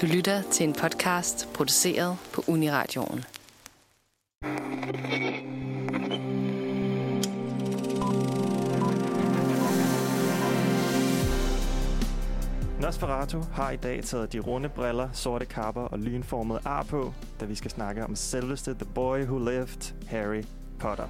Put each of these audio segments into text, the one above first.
Du lytter til en podcast produceret på Uniradioen. Nosferatu har i dag taget de runde briller, sorte kapper og lynformede ar på, da vi skal snakke om selveste The Boy Who Lived, Harry Potter.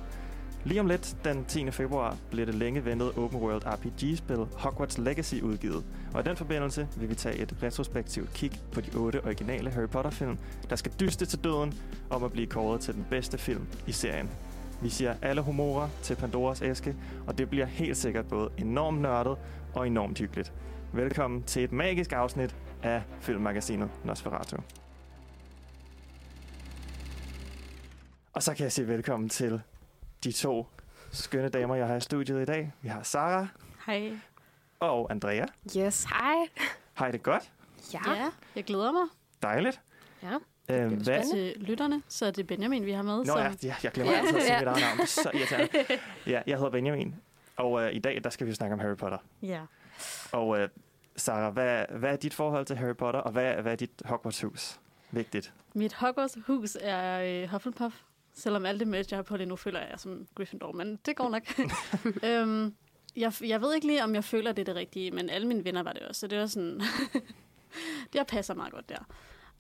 Lige om lidt, den 10. februar, bliver det længe ventede open world RPG-spil Hogwarts Legacy udgivet. Og i den forbindelse vil vi tage et retrospektivt kig på de otte originale Harry Potter-film, der skal dyste til døden om at blive kåret til den bedste film i serien. Vi siger alle humorer til Pandoras æske, og det bliver helt sikkert både enormt nørdet og enormt hyggeligt. Velkommen til et magisk afsnit af filmmagasinet Nosferatu. Og så kan jeg sige velkommen til de to skønne damer, jeg har i studiet i dag. Vi har Sara Hej. og Andrea. Yes, hej. Har I det godt? Ja. Ja, jeg glæder mig Dejligt. Ja. Øhm, hvad? til lytterne, så er det Benjamin, vi har med. Nå som... ja, ja, jeg glemmer altid at sige Ja. mit eget navn. Så irriterende. Ja, jeg hedder Benjamin. Og øh, i dag, der skal vi snakke om Harry Potter. ja. Og øh, Sara, hvad, hvad er dit forhold til Harry Potter, og hvad, hvad er dit Hogwarts-hus? Vigtigt. Mit Hogwarts hus er øh, Hufflepuff. Selvom alt det merch, jeg har på lige nu, føler jeg som Gryffindor, men det går nok. øhm, jeg, jeg ved ikke lige, om jeg føler, det er det rigtige, men alle mine venner var det også, så det var sådan... det passer meget godt der.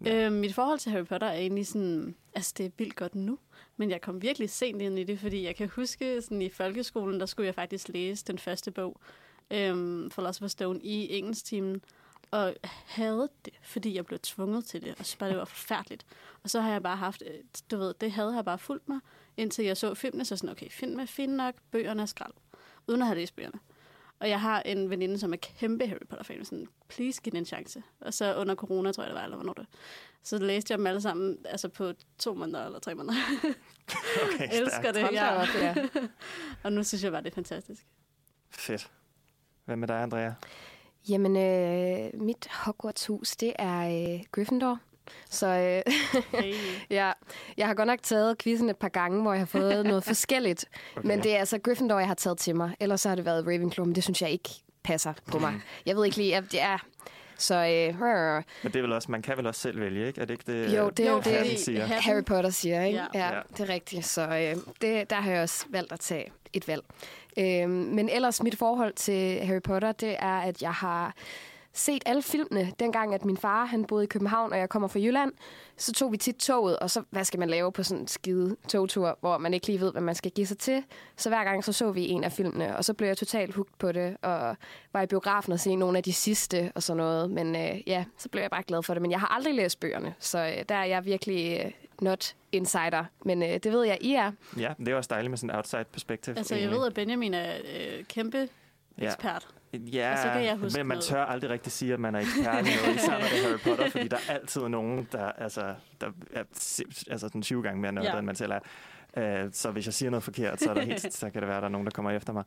Ja. Øhm, mit forhold til Harry Potter er egentlig sådan... Altså, det er vildt godt nu, men jeg kom virkelig sent ind i det, fordi jeg kan huske, sådan i folkeskolen, der skulle jeg faktisk læse den første bog, øhm, Philosopher's Stone, i engelsktimen, og havde det, fordi jeg blev tvunget til det, og så bare det var forfærdeligt. Og så har jeg bare haft, øh, du ved, det havde jeg bare fulgt mig, indtil jeg så filmene, så sådan, okay, film er fint nok, bøgerne er skrald, uden at have læst bøgerne. Og jeg har en veninde, som er kæmpe Harry Potter-fan, sådan, please giv den en chance. Og så under corona, tror jeg det var, eller hvornår det Så læste jeg dem alle sammen, altså på to måneder eller tre måneder. Okay, Jeg elsker det, ja. ja. Og nu synes jeg bare, det er fantastisk. Fedt. Hvad med dig, Andrea? Jamen, øh, mit Hogwarts-hus, det er øh, Gryffindor. Så øh, Hey. ja, jeg har godt nok taget quizzen et par gange, hvor jeg har fået noget forskelligt. Okay. Men det er altså Gryffindor, jeg har taget til mig. Ellers så har det været Ravenclaw, men det synes jeg ikke passer på mig. Jeg ved ikke lige, at det er... Så øh, rrr. Men det er vel også, man kan vel også selv vælge, ikke? Er det ikke det, Jo, det er jo det, Harry siger? Harry Potter siger, ikke? Ja. Ja, Ja. det er rigtigt. Så øh, det, der har jeg også valgt at tage et valg. Øh, men ellers, mit forhold til Harry Potter, det er, at jeg har set alle filmene, dengang at min far han boede i København, og jeg kommer fra Jylland. Så tog vi tit toget, og så, hvad skal man lave på sådan en skide togtur, hvor man ikke lige ved, hvad man skal give sig til. Så hver gang så så vi en af filmene, og så blev jeg totalt hooked på det, og var i biografen og se nogle af de sidste og sådan noget. Men øh, ja, så blev jeg bare glad for det. Men jeg har aldrig læst bøgerne, så øh, der er jeg virkelig øh, not insider. Men øh, det ved jeg, I er. Ja, det er også dejligt med sådan en outside perspektiv. Altså, jeg ved, at Benjamin er øh, kæmpe ekspert. Ja, Og så kan jeg huske men man tør aldrig rigtig sige, at man er ekspert i noget, især når det er Harry Potter, fordi der er altid nogen, der, altså, der er altså, den 20 gange mere nørdet, Ja. end man selv er. Uh, så hvis jeg siger noget forkert, så, er der helt, så kan det være, at der er nogen, der kommer efter mig.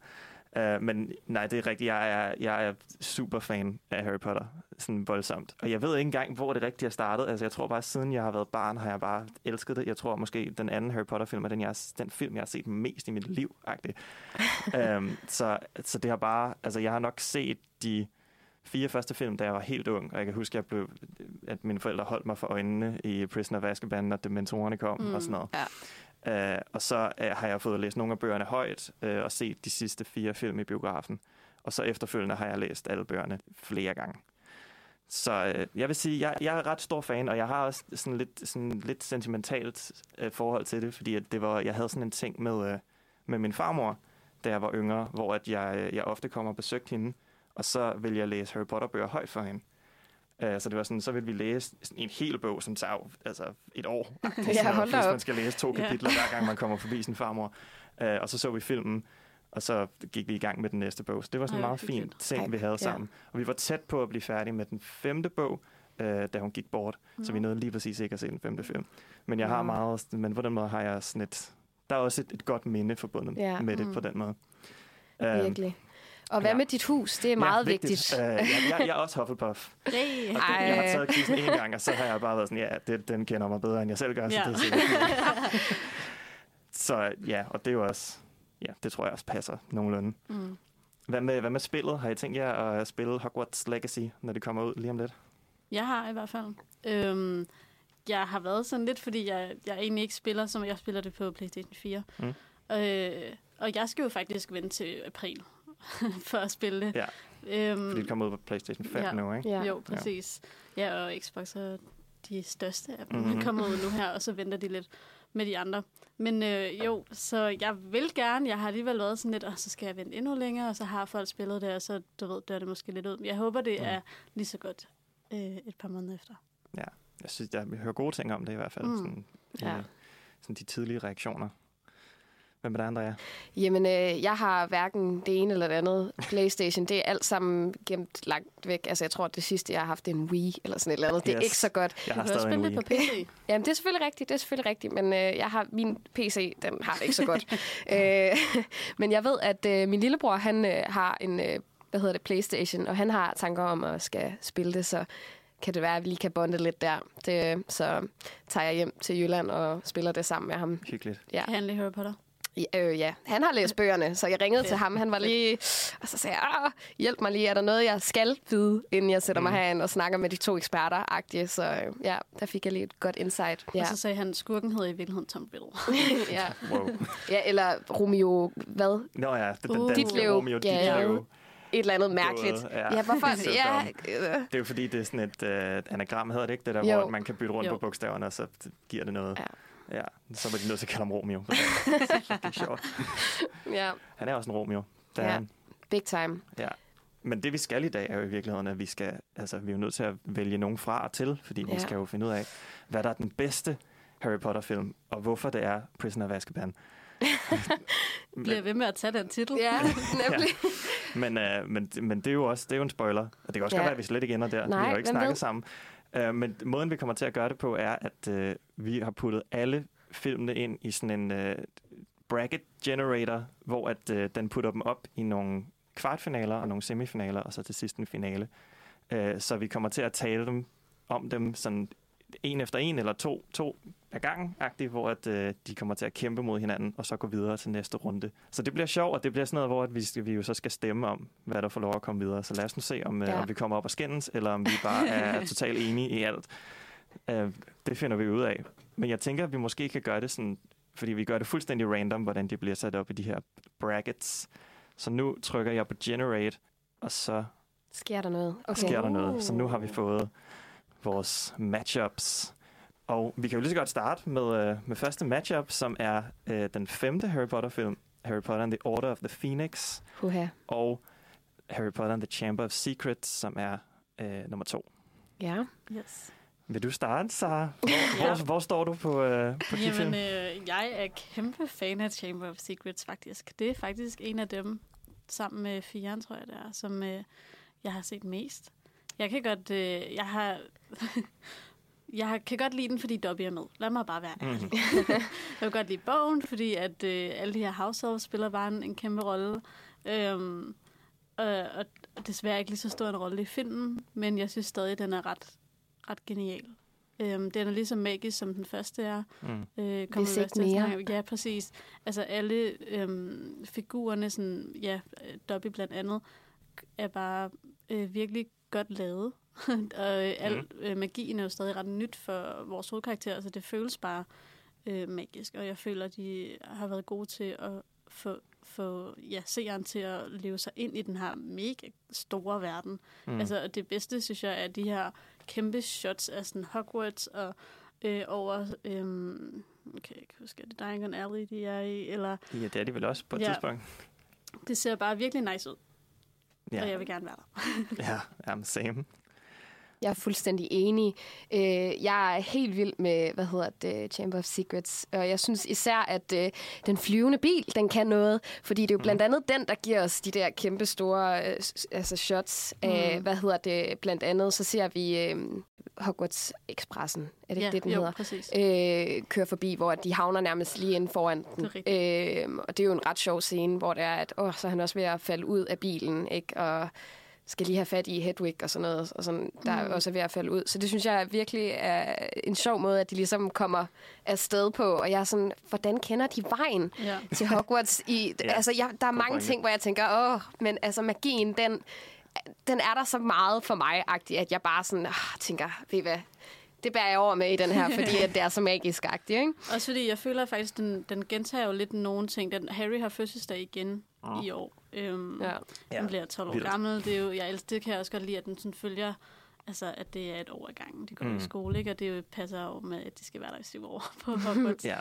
Uh, men nej, det er rigtigt. Jeg er, jeg er super fan af Harry Potter. Sådan voldsomt. Og jeg ved ikke engang, hvor det rigtigt er startet. Altså, jeg tror bare, siden jeg har været barn, har jeg bare elsket det. Jeg tror måske, den anden Harry Potter-film er den, jeg, den film, jeg har set mest i mit liv. um, så, så det har bare... Altså, jeg har nok set de fire første film, da jeg var helt ung, og jeg kan huske, jeg blev, at mine forældre holdt mig for øjnene i Prisoner of Azkaban, når dementorerne kom. Mm. og sådan noget. Ja. Uh, og så uh, har jeg fået læst nogle af bøgerne højt, uh, og set de sidste fire film i biografen. Og så efterfølgende har jeg læst alle bøgerne flere gange. Så uh, jeg vil sige, jeg, jeg er ret stor fan, og jeg har også sådan lidt, sådan lidt sentimentalt uh, forhold til det, fordi at det var, jeg havde sådan en ting med, uh, med min farmor, da jeg var yngre, hvor at jeg, jeg ofte kommer og besøgte hende, og så vil jeg læse Harry Potter-bøger højt for hende. Uh, så det var sådan, så ville vi læse en hel bog, som tager altså et år. Ja, hvis man skal læse to Ja. kapitler, hver gang man kommer forbi sin farmor. Uh, og så så vi filmen, og så gik vi i gang med den næste bog. Så det var sådan en meget fin ting, vi havde ja. sammen. Og vi var tæt på at blive færdige med den femte bog, uh, da hun gik bort. Så vi nåede lige præcis ikke at se den femte film. Men jeg har Nå. meget, men på den måde har jeg sådan et, der er også et, et godt minde forbundet Ja. med det Mm. på den måde. Øhm, Virkelig. Og hvad ja. med dit hus? Det er meget ja, vigtigt. Uh, jeg, jeg, jeg er også Hufflepuff. Hey. Og det, jeg har taget quizzen en gang, og så har jeg bare været sådan, ja, det, den kender mig bedre, end jeg selv gør, så Ja. det er sikkert fint. Så ja, og det er jo også, ja, det tror jeg også passer nogenlunde. Mm. Hvad med, hvad med spillet? Har I tænkt jer at spille Hogwarts Legacy, når det kommer ud lige om lidt? Jeg har i hvert fald. Øhm, jeg har været sådan lidt, fordi jeg, jeg egentlig ikke spiller, som jeg spiller det på PlayStation 4. Mm. Øh, og jeg skal jo faktisk vente til april for at spille det. Ja, Øhm, fordi det kommer ud på PlayStation 5 ja. nu, ikke? Ja. Jo, præcis. Ja, og Xbox er de største af dem, Mhm. mm-hmm. kommer ud nu her, og så venter de lidt med de andre. Men øh, jo, så jeg vil gerne. Jeg har alligevel været sådan lidt, og så skal jeg vente endnu længere, og så har folk spillet det, og så du ved, dør det måske lidt ud. Jeg håber, det Mm. er lige så godt øh, et par måneder efter. Jeg synes, jeg, vi hører gode ting om det i hvert fald. Mm. Sådan, Ja. øh, sådan de tidlige reaktioner. Hvem er der, Andrea? Jamen, øh, jeg har hverken det ene eller det andet. Playstation, det er alt sammen gemt langt væk. Altså, jeg tror, at det sidste, jeg har haft, det er en Wii eller sådan et eller andet. Det er Yes. ikke så godt. Jeg Du har også stadig en Wii. på PC. Jamen, det er selvfølgelig rigtigt, det er selvfølgelig rigtigt, men øh, jeg har min PC, den har det ikke så godt. øh, men jeg ved, at øh, min lillebror, han øh, har en, øh, hvad hedder det, Playstation, og han har tanker om at skal spille det, så kan det være, at vi lige kan bonde lidt der. Det, øh, så tager jeg hjem til Jylland og spiller det sammen med ham. Hyggeligt. Ja. Kan han lige Harry Potter? Ja, øh, ja, han har læst bøgerne, så jeg ringede til ham. Han var lige... Og så sagde jeg, "Åh, hjælp mig lige, er der noget, jeg skal vide, inden jeg sætter mig Mm. herind og snakker med de to eksperter-agtige. Så øh, ja, der fik jeg lige et godt insight. Ja, Og så sagde han, skurken hed i virkeligheden Tom Riddle. ja. Wow. ja eller Romeo, hvad? Nå ja, det, den Uh. danske Ditlev Romeo Gade. Ditlev. Et eller andet mærkeligt. Ja. Ja, hvorfor? Så ja, øh, Det er jo fordi, det er sådan et øh, anagram, hedder det ikke? Det der, Jo. hvor man kan bytte rundt Jo. på bogstaverne, og så giver det noget. Ja. Ja, så var de nødt til at kalde ham Romeo. det er sjovt. ja, Han er også en Romeo. Der Ja. er han. big time. Ja. Men det vi skal i dag er jo i virkeligheden, at vi skal, altså vi er jo nødt til at vælge nogen fra og til, fordi ja. Ja. vi skal jo finde ud af, hvad der er den bedste Harry Potter film, og hvorfor det er Prisoner of Azkaban. Bliver ved med at tage den titel. Ja, nemlig. Men, øh, men, men det er jo også det er jo en spoiler, og det kan også Ja. godt være, at vi slet ikke ender der. vi Nej, har jo ikke snakket ved? sammen. Øh, men måden, vi kommer til at gøre det på, er, at øh, vi har puttet alle filmene ind i sådan en øh, bracket generator, hvor at øh, den putter dem op i nogle kvartfinaler og nogle semifinaler, og så til sidst en finale. Øh, så vi kommer til at tale dem om dem sådan en efter en eller to, to ad gangen, hvor at, øh, de kommer til at kæmpe mod hinanden, og så gå videre til næste runde. Så det bliver sjovt, og det bliver sådan noget, hvor at vi, skal, vi jo så skal stemme om, hvad der får lov at komme videre. Så lad os nu se, om, øh, Ja. om vi kommer op og skændes, eller om vi bare er totalt enige i alt. Øh, det finder vi ud af. Men jeg tænker, at vi måske kan gøre det sådan, fordi vi gør det fuldstændig random, hvordan de bliver sat op i de her brackets. Så nu trykker jeg på generate, og så Sker der noget? okay. sker der noget. Så nu har vi fået vores matchups. Og vi kan jo lige så godt starte med, øh, med første matchup, som er øh, den femte Harry Potter-film, Harry Potter and the Order of the Phoenix, Huha. og Harry Potter and the Chamber of Secrets, som er øh, nummer to. Ja. Yes. Vil du starte, Sara? Hvor, hvor, hvor står du på, øh, på de Jamen, film? øh, jeg er kæmpe fan af Chamber of Secrets, faktisk. Det er faktisk en af dem, sammen med Firen, tror jeg det er, som øh, jeg har set mest. Jeg kan godt, øh, jeg har, jeg kan godt lide den, fordi Dobby er med. Lad mig bare være ærlig. Mhm. jeg vil godt lide bogen, fordi at øh, alle de her house elves spiller bare en, en kæmpe rolle. Øhm, øh, og desværre ikke lige så stor en rolle i filmen, men jeg synes stadig, at den er ret, ret genial. Øhm, den er lige så magisk, som den første er. Mm. Øh, Hvis ikke mere. Ja, præcis. Altså alle øhm, figurerne, sådan, ja, Dobby blandt andet, er bare øh, virkelig godt lavet. og øh, al Mhm. øh, magien er jo stadig ret nyt for vores hovedkarakter, så det føles bare øh, magisk. Og jeg føler, at de har været gode til at få, få ja, seeren til at leve sig ind i den her mega store verden. Mm. Altså, det bedste, synes jeg, er de her kæmpe shots af sådan Hogwarts og øh, over... Øhm, okay, jeg kan huske, er det Diagon Alley, de er i? Eller, ja, det er de vel også på et Ja. tidspunkt. det ser bare virkelig nice ud, ja. og jeg vil gerne være der. ja jamen, same. Jeg er fuldstændig enig. Øh, jeg er helt vild med, hvad hedder det, Chamber of Secrets. Og jeg synes især, at øh, den flyvende bil, den kan noget. Fordi det er jo blandt andet den, der giver os de der kæmpe store øh, altså shots af, Mm. hvad hedder det, blandt andet, så ser vi øh, Hogwarts Expressen. Er det ikke ja, det, den jo, hedder? præcis. øh, kører forbi, hvor de havner nærmest lige inden foran den. Det øh, og det er jo en ret sjov scene, hvor det er, at åh, så er han også ved at falde ud af bilen, ikke? Og skal lige have fat i Hedwig og sådan noget, og sådan, der er Mm. også ved at falde ud. Så det synes jeg virkelig er en sjov måde, at de ligesom kommer afsted på. Og jeg er sådan, hvordan kender de vejen Ja. til Hogwarts? I, Ja, altså, jeg, der er god mange pointe. ting, hvor jeg tænker, åh, men altså magien, den den er der så meget for mig, at jeg bare sådan, ah, tænker, ved I hvad, det bærer jeg over med i den her, fordi at det er så magisk agtigt, ikke? Også fordi jeg føler faktisk, den, den gentager jo lidt nogle ting. Den, Harry har fødselsdag igen Mm. i år. Øhm, Ja. Den bliver 12 år Vildt. gammel. Det, er jo, jeg elsker, det kan jeg også godt lide, at den sådan følger, altså at det er et år ad gangen, de går mm. Mm. i skole, ikke? Og det jo passer jo med, at de skal være der i syv år på Hogwarts. Ja.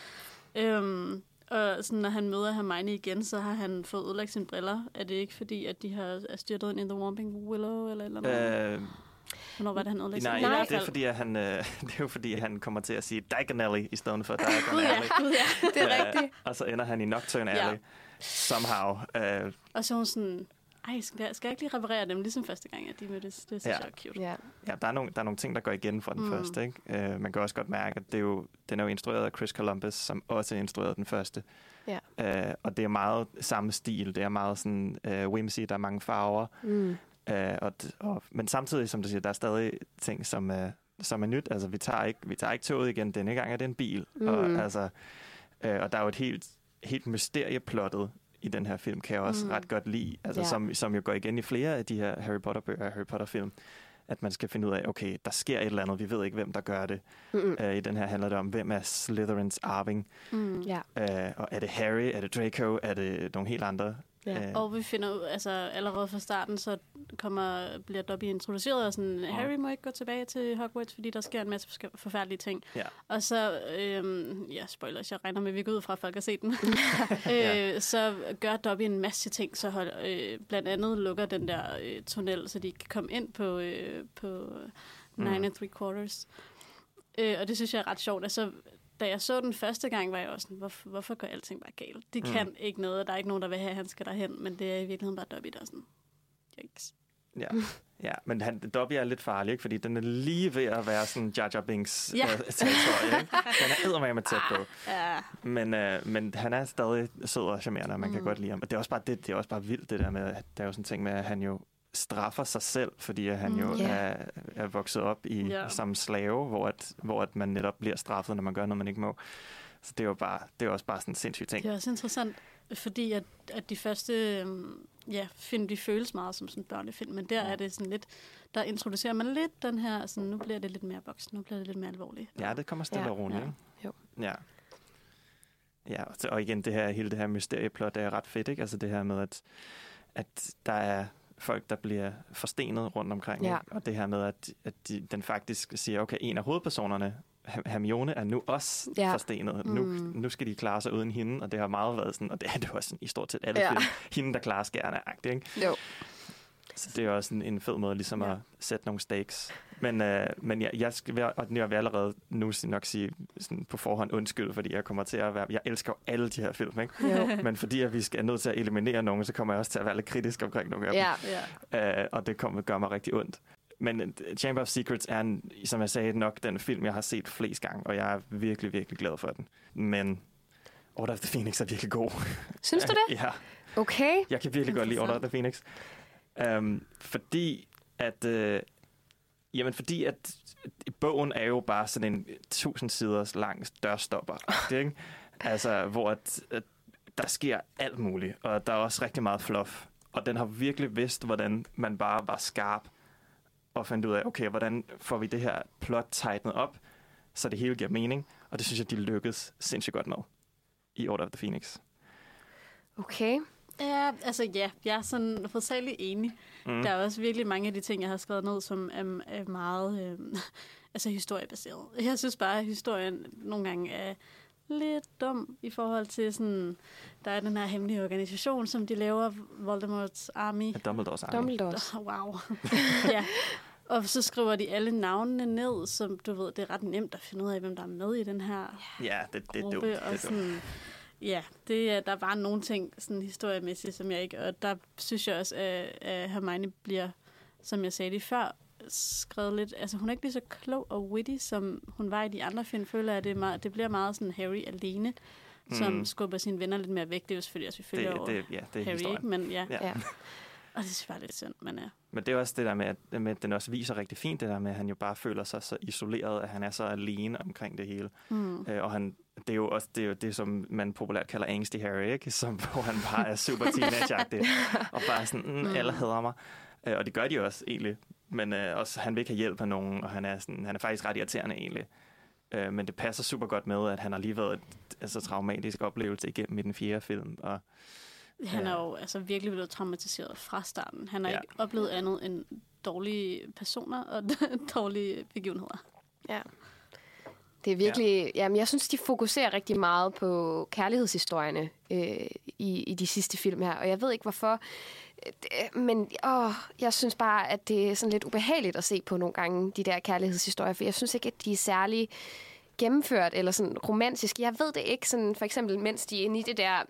øhm, og sådan, når han møder Hermione igen, så har han fået ødelagt sine briller. Er det ikke fordi, at de har er styrtet ind i The Whomping Willow, eller, eller noget? Øh, Hvornår var det, han ødelagde nej, Nej. det er fordi, at han, øh, det er jo fordi, han kommer til at sige Diagonally i stedet for Gud ja, ja. Det er Øh, rigtigt. Og så ender han i Nocturne Ja. Alley. Somehow. Øh, Og så er hun sådan, ej, skal jeg, skal jeg ikke lige reparere dem, ligesom første gang, at de mødtes? Det synes Ja. ja. jeg er cute. Ja. ja, der er, nogle, der er nogle ting, der går igen fra den mm. første. Ikke? Øh, man kan også godt mærke, at det er jo, den er jo instrueret af Chris Columbus, som også instruerede den første. Ja. Øh, og det er meget samme stil. Det er meget sådan øh, whimsy, der er mange farver. Mm. Øh, og, og, men samtidig, som du siger, der er stadig ting, som, øh, som er nyt. Altså, vi tager, ikke, vi tager ikke toget igen. Denne gang er det en bil. Mm. Og, altså, øh, og der er jo et helt, helt mysterieplottet i den her film, kan jeg også Mm. ret godt lide. Altså, ja. som, som jo går igen i flere af de her Harry Potter-bøger og Harry Potter-film. At man skal finde ud af, okay, der sker et eller andet. Vi ved ikke, hvem der gør det. Mm. Øh, I den her handler det om, hvem er Slytherins arving? Mm. Ja. Øh, og er det Harry? Er det Draco? Er det nogle helt andre? Ja. Øh, Og vi finder ud, altså allerede fra starten, så kommer, bliver Dobby introduceret, og sådan, Harry må ikke gå tilbage til Hogwarts, fordi der sker en masse forfærdelige ting. Ja. Og så, øhm, ja, spoilers, jeg regner med, at vi går ud fra, at folk har set den. Ja. øh, så gør Dobby en masse ting, så hold, øh, blandt andet lukker den der øh, tunnel, så de kan komme ind på, øh, på Mm. Nine and Three Quarters. Øh, og det synes jeg er ret sjovt. Altså, da jeg så den første gang, var jeg også sådan, hvorfor, hvorfor går alting bare galt? De Mm. kan ikke noget, og der er ikke nogen, der vil have, at han skal derhen, men det er i virkeligheden bare Dobby, der er sådan, yikes. Ja, ja men han, Dobby er lidt farlig, ikke? fordi den er lige ved at være sådan Jar Jar Binks Ja. øh, territorie. Ikke? Den er eddermame tæt på. Ja, Men, øh, men han er stadig sød og charmerende, og man mm. kan Mm. godt lide ham. Og det er også bare, det, det er også bare vildt, det der med, at der er jo sådan en ting med, at han jo straffer sig selv, fordi han Mm. jo Ja. er, er vokset op i Ja. som slave, hvor, at, hvor at man netop bliver straffet, når man gør noget, man ikke må. Så det er jo bare, det er også bare sådan en sindssyg ting. det er også interessant, fordi at, at de første øhm, ja, film, de føles meget som sådan en børnefilm, men der Ja. er det sådan lidt, der introducerer man lidt den her, sådan, nu bliver det lidt mere voksen, nu bliver det lidt mere alvorligt. Ja, det kommer stille Ja. og roligt. Ja. Jo. Ja. Ja, og igen, det her, hele det her mysterieplot er ret fedt, ikke? Altså det her med, at, at der er folk, der bliver forstenet rundt omkring. Ja. Ikke? Og det her med, at, at de, den faktisk siger, okay, en af hovedpersonerne, Her- Hermione, er nu også Ja. forstenet. Nu, Mm. nu skal de klare sig uden hende, og det har meget været sådan, og det er det også sådan, i stort set alle Ja. film. Hende, der klarer skærene, ikke? Jo. Så det er også en, en fed måde ligesom Ja. ja. at sætte nogle stakes. Men, øh, men jeg, jeg, skal være, og jeg vil allerede nu nok sige sådan på forhånd undskyld, fordi jeg kommer til at være... Jeg elsker jo alle de her film, ikke? Jo. Men fordi at vi skal er nødt til at eliminere nogen, så kommer jeg også til at være lidt kritisk omkring nogle af Ja. Ja. dem. Øh, og det kommer, gør mig rigtig ondt. Men øh, Chamber of Secrets er, en, som jeg sagde, nok den film, jeg har set flest gange, og jeg er virkelig, virkelig glad for den. Men Order of the Phoenix er virkelig god. Synes du det? ja. Okay. Jeg kan virkelig godt lide Order of the. Phoenix. Um, fordi at... Øh, jamen, fordi at bogen er jo bare sådan en tusind siders lang dørstopper. ikke? Altså, hvor at, at der sker alt muligt, og der er også rigtig meget fluff. Og den har virkelig vidst, hvordan man bare var skarp og fandt ud af, okay, hvordan får vi det her plot tightenet op, så det hele giver mening. Og det synes jeg, de lykkedes sindssygt godt med i Order of the Phoenix. Okay. Ja, altså ja, jeg er sådan hovedsageligt enig. Mm. Der er også virkelig mange af de ting, jeg har skrevet ned, som er, er meget øh, altså historiebaseret. Jeg synes bare, at historien nogle gange er lidt dum i forhold til sådan, der er den her hemmelige organisation, som de laver, Voldemorts Army. Ja, Dumbledores arme. Dumbledores. Wow. ja. Og så skriver de alle navnene ned, som du ved, det er ret nemt at finde ud af, hvem der er med i den her Ja, det, det er dumt. Det er og dumt. Ja, det, er- der er bare nogle ting sådan historiemæssigt, som jeg ikke... Og der synes jeg også, at, at Hermione bliver, som jeg sagde lige før, skrevet lidt... Altså, hun er ikke lige så klog og witty, som hun var i de andre film. Føler jeg, at det, er meget, det bliver meget sådan Harry alene, som Mm. skubber sine venner lidt mere væk. Det er jo selvfølgelig også, vi følger det, over det, ja, det er Harry, historien. ikke? Men ja. Ja. Og det synes jeg er lidt synd, men ja. Men det er også det der med, at, med, at den også viser rigtig fint, det der med, at han jo bare føler sig så isoleret, at han er så alene omkring det hele. Mm. Øh, og han, det er jo også det, er jo det, som man populært kalder angsty Harry, ikke? Som, hvor han bare er super teenage og bare sådan, mm, Mm. alle hader mig. Øh, og det gør de også egentlig. Men øh, også, han vil ikke have hjælp af nogen, og han er, sådan, han er faktisk ret irriterende egentlig. Øh, men det passer super godt med, at han har lige været et altså, traumatisk oplevelse igennem i den fjerde film. Og, Han Ja. er jo altså virkelig blevet traumatiseret fra starten. Han har Ja. ikke oplevet andet end dårlige personer og dårlige begivenheder. Ja. Det er virkelig... Ja. Jamen, jeg synes, de fokuserer rigtig meget på kærlighedshistorierne øh, i, i de sidste film her. Og jeg ved ikke, hvorfor. Øh, Men åh, jeg synes bare, at det er sådan lidt ubehageligt at se på nogle gange, de der kærlighedshistorier. For jeg synes ikke, at de er særlig gennemført eller sådan romantiske. Jeg ved det ikke. Sådan, for eksempel, mens de er inde i det der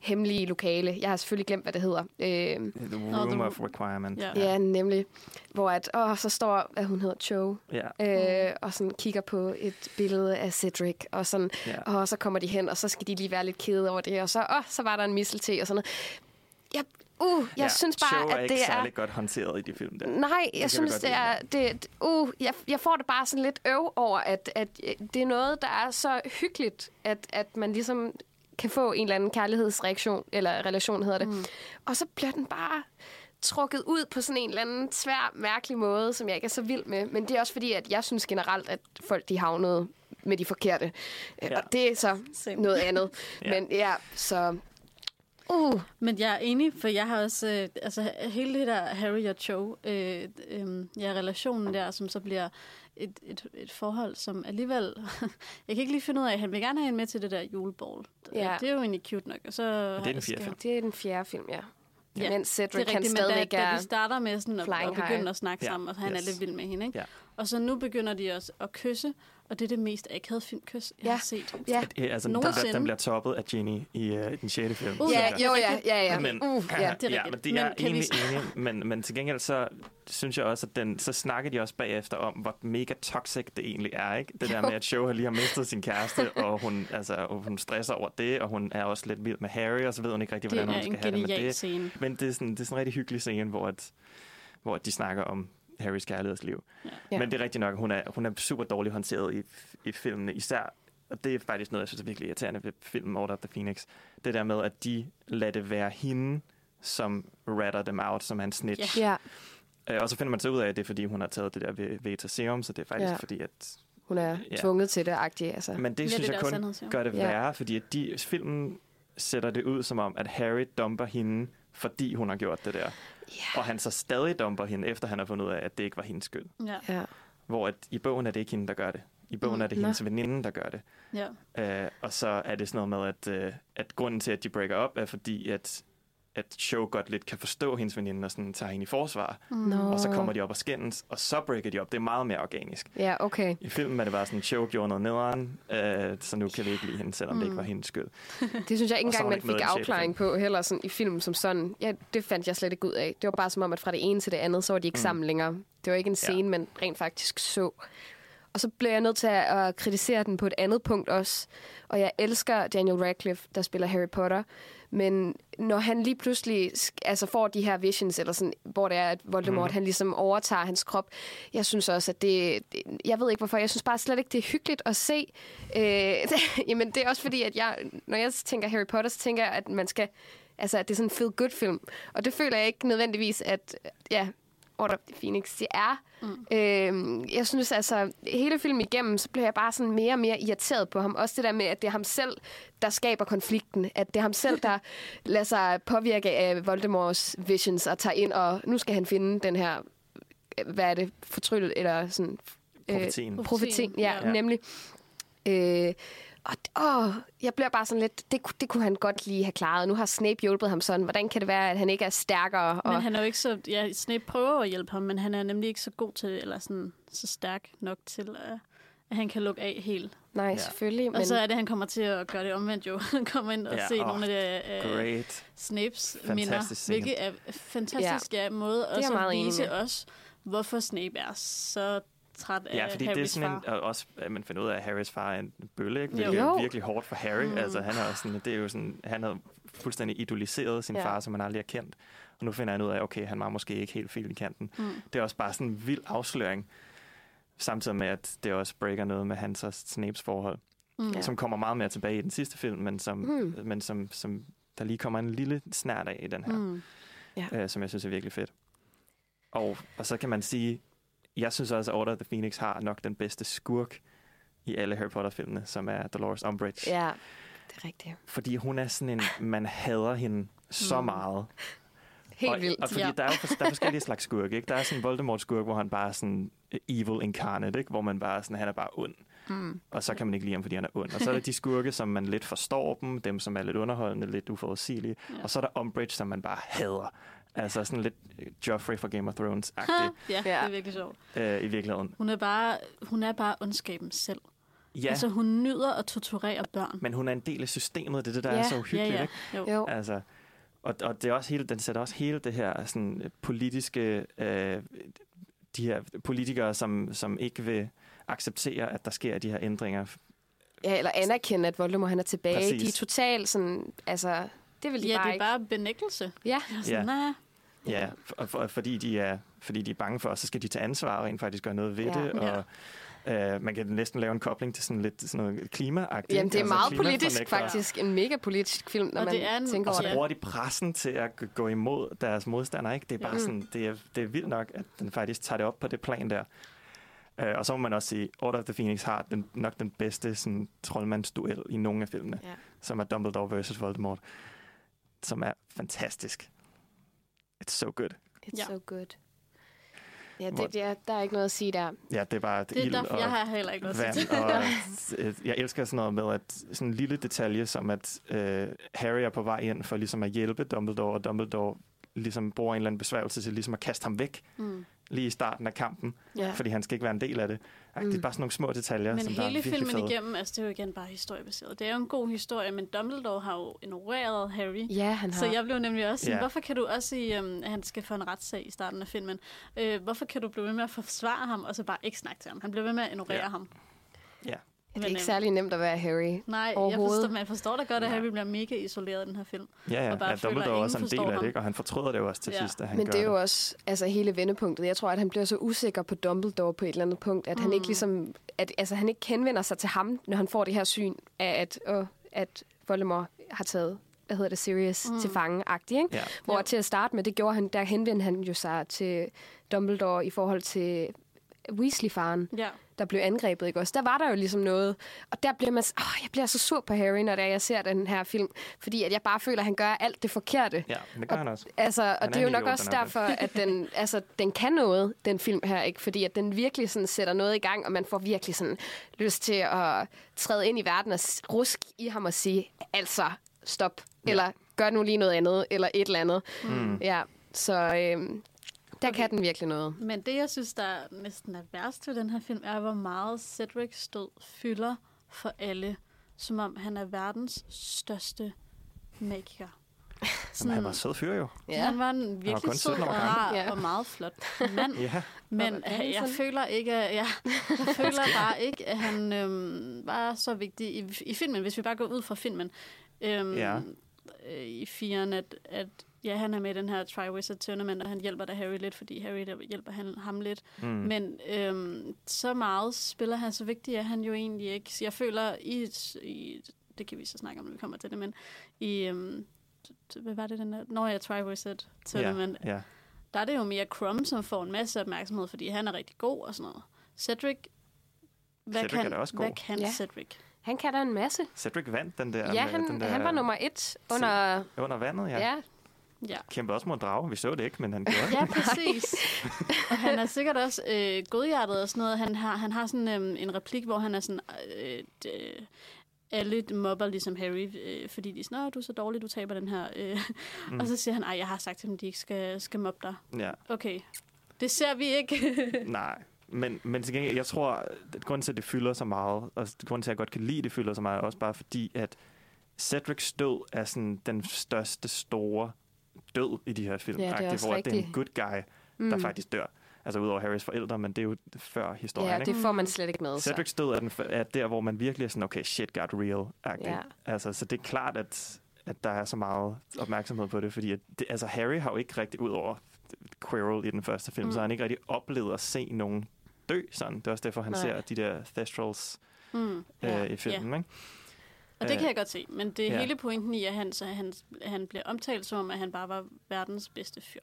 hemmelige lokale. Jeg har selvfølgelig glemt, hvad det hedder. Øh, The Room the- of Requirement. Ja. ja, nemlig. Hvor at, åh, så står, at hun hedder Cho, ja. øh, og sådan kigger på et billede af Cedric, og sådan, Ja. og så kommer de hen, og så skal de lige være lidt kede over det, og så, åh, så var der en mistelte og sådan noget. Jeg, uh, jeg ja. synes bare, er at ikke det er... særlig godt håndteret i de film der. Nej, jeg synes, godt det er... Det, uh, jeg, jeg får det bare sådan lidt øv over, at, at det er noget, der er så hyggeligt, at, at man ligesom kan få en eller anden kærlighedsreaktion, eller relation hedder det. Mm. Og så bliver den bare trukket ud på sådan en eller anden svær, mærkelig måde, som jeg ikke er så vild med. Men det er også fordi, at jeg synes generelt, at folk de havnede med de forkerte. Ja. Ja. Og det er så Same. noget andet. Ja. Men ja, så... Uh, Men jeg er enig, for jeg har også... Øh, altså, hele det der Harry og Cho, øh, øh, ja, relationen der, som så bliver et, et, et forhold, som alligevel... jeg kan ikke lige finde ud af, han vil gerne have hende med til det der juleball. Ja. Det er jo egentlig cute nok. Og så det er den fjerde film. det er den fjerde film, ja. Ja, Mens Cedric Det er han rigtigt, men da, da de starter med sådan at, at begynde at snakke Ja, sammen, og han yes. er lidt vild med hende, ikke? Ja. Og så nu begynder de også at kysse, og det er det mest akavede filmkys, jeg Ja. har set. Ja, Det, altså, den, der, Nogensinde. den bliver toppet af Ginny i uh, den sjette film. Uh, ja, jo, ja, ja, ja. Men, uh, ja. det er ja, rigtigt. men det er Men vi egentlig s- enig, men, men til gengæld så synes jeg også, at den, så snakker de også bagefter om, hvor mega toxic det egentlig er, ikke? Det der med, at Joe lige har mistet sin kæreste, og hun, altså, og hun stresser over det, og hun er også lidt vild med Harry, og så ved hun ikke rigtig, hvordan er hun skal have det med det. scene. Men det er sådan, det er sådan en rigtig hyggelig scene, hvor, at, hvor de snakker om Harrys kærlighedsliv. Ja. Men det er rigtigt nok, hun er, hun er super dårligt håndteret i, i filmene, især og det er faktisk noget, jeg synes er virkelig irriterende ved filmen Order of the Phoenix. Det der med, at de lader det være hende, som ratter dem out, som er en snitch. Ja. Øh, og så finder man så ud af, at det er, fordi hun har taget det der ve- Veta Serum, så det er faktisk Ja. fordi, at... hun er Ja. tvunget til det, agtigt. Altså. Men det Ja, synes det jeg kun gør det Ja. værre, fordi at de, filmen sætter det ud som om, at Harry dumper hende, fordi hun har gjort det der. Ja. Og han så stadig dumper hende, efter han har fundet ud af, at det ikke var hendes skyld. Ja, Ja. Hvor at i bogen er det ikke hende, der gør det. I bogen Mm. er det hendes veninde, der gør det. ja. Øh, og så er det sådan noget med, at, øh, at grunden til, at de breaker op, er fordi, at, at Show godt lidt kan forstå hendes veninde og sådan tager hende i forsvar. Mm. Nå. Og så kommer de op og skændes, og så breaker de op. Det er meget mere organisk. Ja, okay. I filmen er det bare sådan, Show gjorde noget nederen, øh, så nu kan vi ikke lide hende, selvom mm. det ikke Mm. var hendes skyld. Det synes jeg ikke engang, man ikke fik afklaring på heller sådan, i filmen som sådan. Ja, det fandt jeg slet ikke ud af. Det var bare som om, at fra det ene til det andet, så var de ikke Mm. sammen længere. Det var ikke en Ja. scene, man rent faktisk så. Og så blev jeg nødt til at, kritisere den på et andet punkt også. Og jeg elsker Daniel Radcliffe, der spiller Harry Potter. Men når han lige pludselig altså får de her visions, eller sådan, hvor det er, at Voldemort Mhm. han ligesom overtager hans krop, jeg synes også, at det, det... Jeg ved ikke hvorfor, jeg synes bare slet ikke, det er hyggeligt at se. Øh, jamen, det er også fordi, at jeg, når jeg tænker Harry Potter, så tænker jeg, at man skal... Altså, at det er sådan en feel-good-film. Og det føler jeg ikke nødvendigvis, at... Ja, Order of the Phoenix, det er. Mm. Øh, jeg synes altså, hele filmen igennem, så bliver jeg bare sådan mere og mere irriteret på ham. Også det der med, at det er ham selv, der skaber konflikten. At det er ham selv, der lader sig påvirke af Voldemorts visions og tager ind, og nu skal han finde den her, hvad er det, fortryllet, eller sådan... Profetien. Øh, profetien, ja, Ja. ja. nemlig. Øh, og åh, jeg bliver bare sådan lidt, det, det kunne han godt lige have klaret. Nu har Snape hjulpet ham sådan. Hvordan kan det være, at han ikke er stærkere? Og, Men han er jo ikke så... Ja, Snape prøver at hjælpe ham, men han er nemlig ikke så god til, eller sådan, så stærk nok til, at, at han kan lukke af helt. nej, Ja. selvfølgelig. Men... Og så er det, han kommer til at gøre det omvendt jo. Han kommer ind og Ja, ja, se åh, nogle af de, uh, Great. Snapes Fantastisk minder, scene. hvilket er fantastisk ja. måde også meget at enig vise med. os, hvorfor Snape er så træt af Ja, fordi Harrys det er sådan en, og også, at man finder ud af, at Harrys far er en bølle, ikke? Jo. Hvilket er Jo. virkelig hårdt for Harry. Mm. Altså, han er også sådan, det er jo sådan, han har fuldstændig idoliseret sin Ja. far, som han aldrig har kendt. Og nu finder han ud af, okay, han var måske ikke helt fil i kanten. Mm. Det er også bare sådan en vild afsløring. Samtidig med, at det også breaker noget med hans og Snapes forhold. Mm. Som kommer meget mere tilbage i den sidste film, men som, Mm. men som, som der lige kommer en lille snært af i den her. Mm. øh, som jeg synes er virkelig fedt. Og, og så kan man sige, jeg synes også, at Order of the Phoenix har nok den bedste skurk i alle Harry Potter-filmene, som er Dolores Umbridge. Ja, det er rigtigt. Fordi hun er sådan en, man hader hende så Mm. meget. Helt og, vildt. Og fordi Ja. der er jo for, der er forskellige slags skurke. Ikke? Der er sådan en Voldemort-skurk, hvor han bare er sådan evil incarnate, ikke? hvor man bare sådan, han er bare ond. Mm. Og så kan man ikke lide ham, fordi han er ond. Og så er der de skurke, som man lidt forstår dem, dem som er lidt underholdende, lidt uforudsigelige. Ja. Og så er der Umbridge, som man bare hader. Altså sådan lidt øh, Joffrey fra Game of Thrones-agtig ja, det er virkelig sjovt. øh, i virkeligheden. Hun er bare, hun er bare ondskaben selv. Ja, Altså, hun nyder at torturere børn. men hun er en del af systemet. Det er det, der Ja. er så uhyggeligt. ja, ja. Ikke? Jo. Jo. Altså, og, og det er også hele, den sætter også hele det her sådan, øh, politiske, øh, de her politikere, som, som ikke vil acceptere, at der sker de her ændringer. Ja, eller anerkende, at Voldemort han er tilbage. Præcis. De er totalt sådan, altså, det vil de Ja, bare det er ikke. bare benægtelse. Ja, Sådan, Ja. nah. Ja, for, for, fordi, de er, fordi de er bange for, og så skal de tage ansvar og rent faktisk gøre noget ved Ja. det. Og, øh, man kan næsten lave en kobling til sådan lidt sådan noget klimaagtigt. Jamen, det er altså meget politisk klimafornægtere. faktisk. En mega politisk film, når Og man det er en- tænker Og over så Ja. bruger de pressen til at gå imod deres modstandere. Ikke? Det er bare Ja. sådan, det er, det er vildt nok, at den faktisk tager det op på det plan der. Uh, og så må man også sige, Order of the Phoenix har den, nok den bedste sådan, troldmandsduel i nogle af filmene, Ja. som er Dumbledore versus Voldemort, som er fantastisk. It's so good. It's Ja. so good. Ja, det, det er, der er ikke noget at sige der. Ja, det er bare Det er ild derfor, og jeg har heller ikke noget at sige. Og, jeg elsker sådan noget med, at sådan en lille detalje, som at øh, Harry er på vej ind for ligesom at hjælpe Dumbledore, og Dumbledore ligesom bruger en eller anden besværgelse til ligesom at kaste ham væk Mm. Lige i starten af kampen, Ja. fordi han skal ikke være en del af det. Mm. Det er Mm. bare sådan nogle små detaljer, Men som der er hele filmen fede. igennem, altså det er jo igen bare historiebaseret. Det er jo en god historie, men Dumbledore har jo ignoreret Harry. Ja, han har. Så jeg blev nemlig også sådan, Ja. hvorfor kan du også sige, um, at han skal få en retssag i starten af filmen? Øh, hvorfor kan du blive ved med at forsvare ham, og så bare ikke snakke til ham? Han blev ved med at ignorere Ja. ham. Det er men, ikke øhm, særlig nemt at være Harry. Nej, jeg forstår, man forstår da godt, at. Harry bliver mega isoleret i den her film. Ja, ja. og bare ja føler, Dumbledore er også en del forstår af ham. det, ikke? og han fortryder det jo også til Ja. sidst, at han Men gør det er jo også altså, hele vendepunktet. Jeg tror, at han bliver så usikker på Dumbledore på et eller andet punkt, at mm. han ikke ligesom, at, altså, han ikke henvender sig til ham, når han får det her syn af, at, åh, at Voldemort har taget hvad hedder det, Sirius mm. til fange ikke? Ja. Hvor Jo. til at starte med, det gjorde han, der henvendte han jo sig til Dumbledore i forhold til Weasley-faren, Ja. Der blev angrebet, ikke også? Der var der jo ligesom noget, og der bliver man, åh, jeg bliver så sur på Harry, når det er, jeg ser den her film, fordi at jeg bare føler, at han gør alt det forkerte. Ja, men det gør han også. Altså, og Han det er jo nok også derfor, at den, altså, den kan noget, den film her, ikke? Fordi at den virkelig sådan sætter noget i gang, og man får virkelig sådan lyst til at træde ind i verden og rusk i ham og sige, altså, stop, ja. eller gør nu lige noget andet, eller et eller andet. Mm. Ja, så øhm, der Okay. kan den virkelig noget. Men det, jeg synes, der næsten er værst ved den her film, er, hvor meget Cedric stød fylder for alle. Som om han er verdens største magiker. Som han var sød fyr jo. Ja. Han var en virkelig sød 17 og rar Ja. og meget flot mand. Ja, Men Pattinson. jeg føler ikke, at, ja, jeg føler bare ikke, at han øhm, var så vigtig i, i filmen, hvis vi bare går ud fra filmen. Øhm, Ja. øh, I firen, at, at ja, han er med i den her Triwizard Tournament, og han hjælper da Harry lidt, fordi Harry der hjælper han, ham lidt. mm. Men øhm, så meget spiller han, så vigtig er han jo egentlig ikke. Så jeg føler, i, i det kan vi så snakke om, når vi kommer til det, men i, øhm, hvad var det den der? Når jeg Triwizard Tournament, ja, ja. der er det jo mere Crumb, som får en masse opmærksomhed, fordi han er rigtig god og sådan noget. Cedric, hvad Cedric er kan, da også hvad god. kan Ja. Cedric? Han kan da en masse. Cedric vandt den der, Ja, med han, den der han var nummer et under... under vandet. Ja. Ja, ja. Kæmpede også mod en drage. Vi så det ikke, men han gjorde det. Ja, præcis. og han er sikkert også øh, godhjertet og sådan noget. Han har, han har sådan øh, en replik, hvor han er sådan... Øh, øh, alle mobber ligesom Harry, øh, fordi de sådan, "Åh, du er så dårlig, du taber den her. Øh. Mm. Og så siger han, ej, jeg har sagt til dem, de ikke skal, skal mobbe dig. Ja. Okay, det ser vi ikke. Nej, men, men til gengæld, jeg tror, at grunden til, at det fylder så meget, og grunden til, at jeg godt kan lide, at det fylder så meget, er også bare fordi, at Cedrics død er sådan den største store død i de her film. Ja, det er hvor det er en good guy, der faktisk dør. Altså udover Harrys forældre, men det er jo før historien, ja, ikke? det får man slet ikke med. Så. Cedrics død er, den, er der, hvor man virkelig er sådan, okay, shit got real. Ja. Altså, så det er klart, at, at der er så meget opmærksomhed på det, fordi at det, altså, Harry har jo ikke rigtig, ud over Quirrell i den første film, mm. Mm. så har han ikke rigtig oplevet at se nogen dø sådan. Det er også derfor, han Nej. ser de der Thestrals mm. øh, i filmen, ikke? Og det Øh, kan jeg godt se, men det er ja. hele pointen i, at han, så han, han bliver omtalt som om, at han bare var verdens bedste fyr.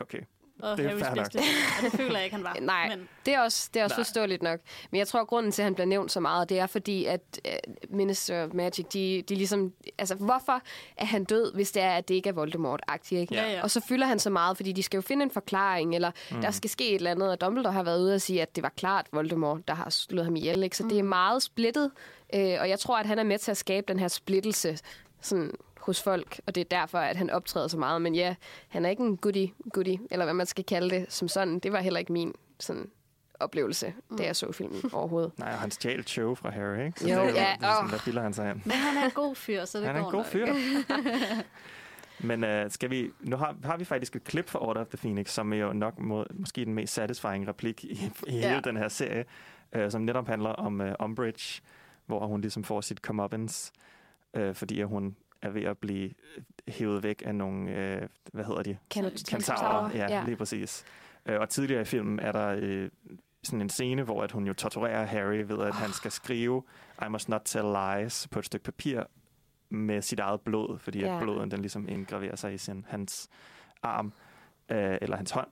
Okay. og Det er Harrys nok. bedste ven. Og det føler jeg ikke, han var. Nej. Men Det er også, det er også Nej. forståeligt nok. Men jeg tror, at grunden til, at han bliver nævnt så meget, det er fordi, at uh, Minister of Magic, de, de ligesom... Altså, hvorfor er han død, hvis det er, at det ikke er Voldemort-agtigt, ikke? Ja, ja. Og så fylder han så meget, fordi de skal jo finde en forklaring, eller mm. der skal ske et eller andet, og Dumbledore har været ude og sige, at det var klart Voldemort, der har slået ham ihjel, ikke? Så mm. det er meget splittet, øh, og jeg tror, at han er med til at skabe den her splittelse sådan, hos folk, og det er derfor, at han optræder så meget. Men ja, han er ikke en goodie, goodie eller hvad man skal kalde det, som sådan. Det var heller ikke min sådan, oplevelse, mm. da jeg så filmen overhovedet. Nej, og han stjal show fra Harry, ikke? Så Jo, det er ja, det er sådan, åh. der bilder han sig ind. Men han er en god fyr, så det Han er går en god nok. fyr. Men uh, skal vi, nu har, har vi faktisk et klip fra Order of the Phoenix, som er jo nok må, måske den mest satisfying replik i, i Ja. hele den her serie, uh, som netop handler om uh, Umbridge, hvor hun ligesom får sit comeuppance, uh, fordi at hun er ved at blive øh, hævet væk af nogle, uh, hvad hedder de? Kentaurer, ja, ja. lige præcis. Uh, og tidligere i filmen er der uh, sådan en scene, hvor at hun jo torturerer Harry ved, at han skal skrive I must not tell lies på et stykke papir med sit eget blod, fordi Ja. at blodet den ligesom indgraverer sig i sin, hans arm øh, eller hans hånd.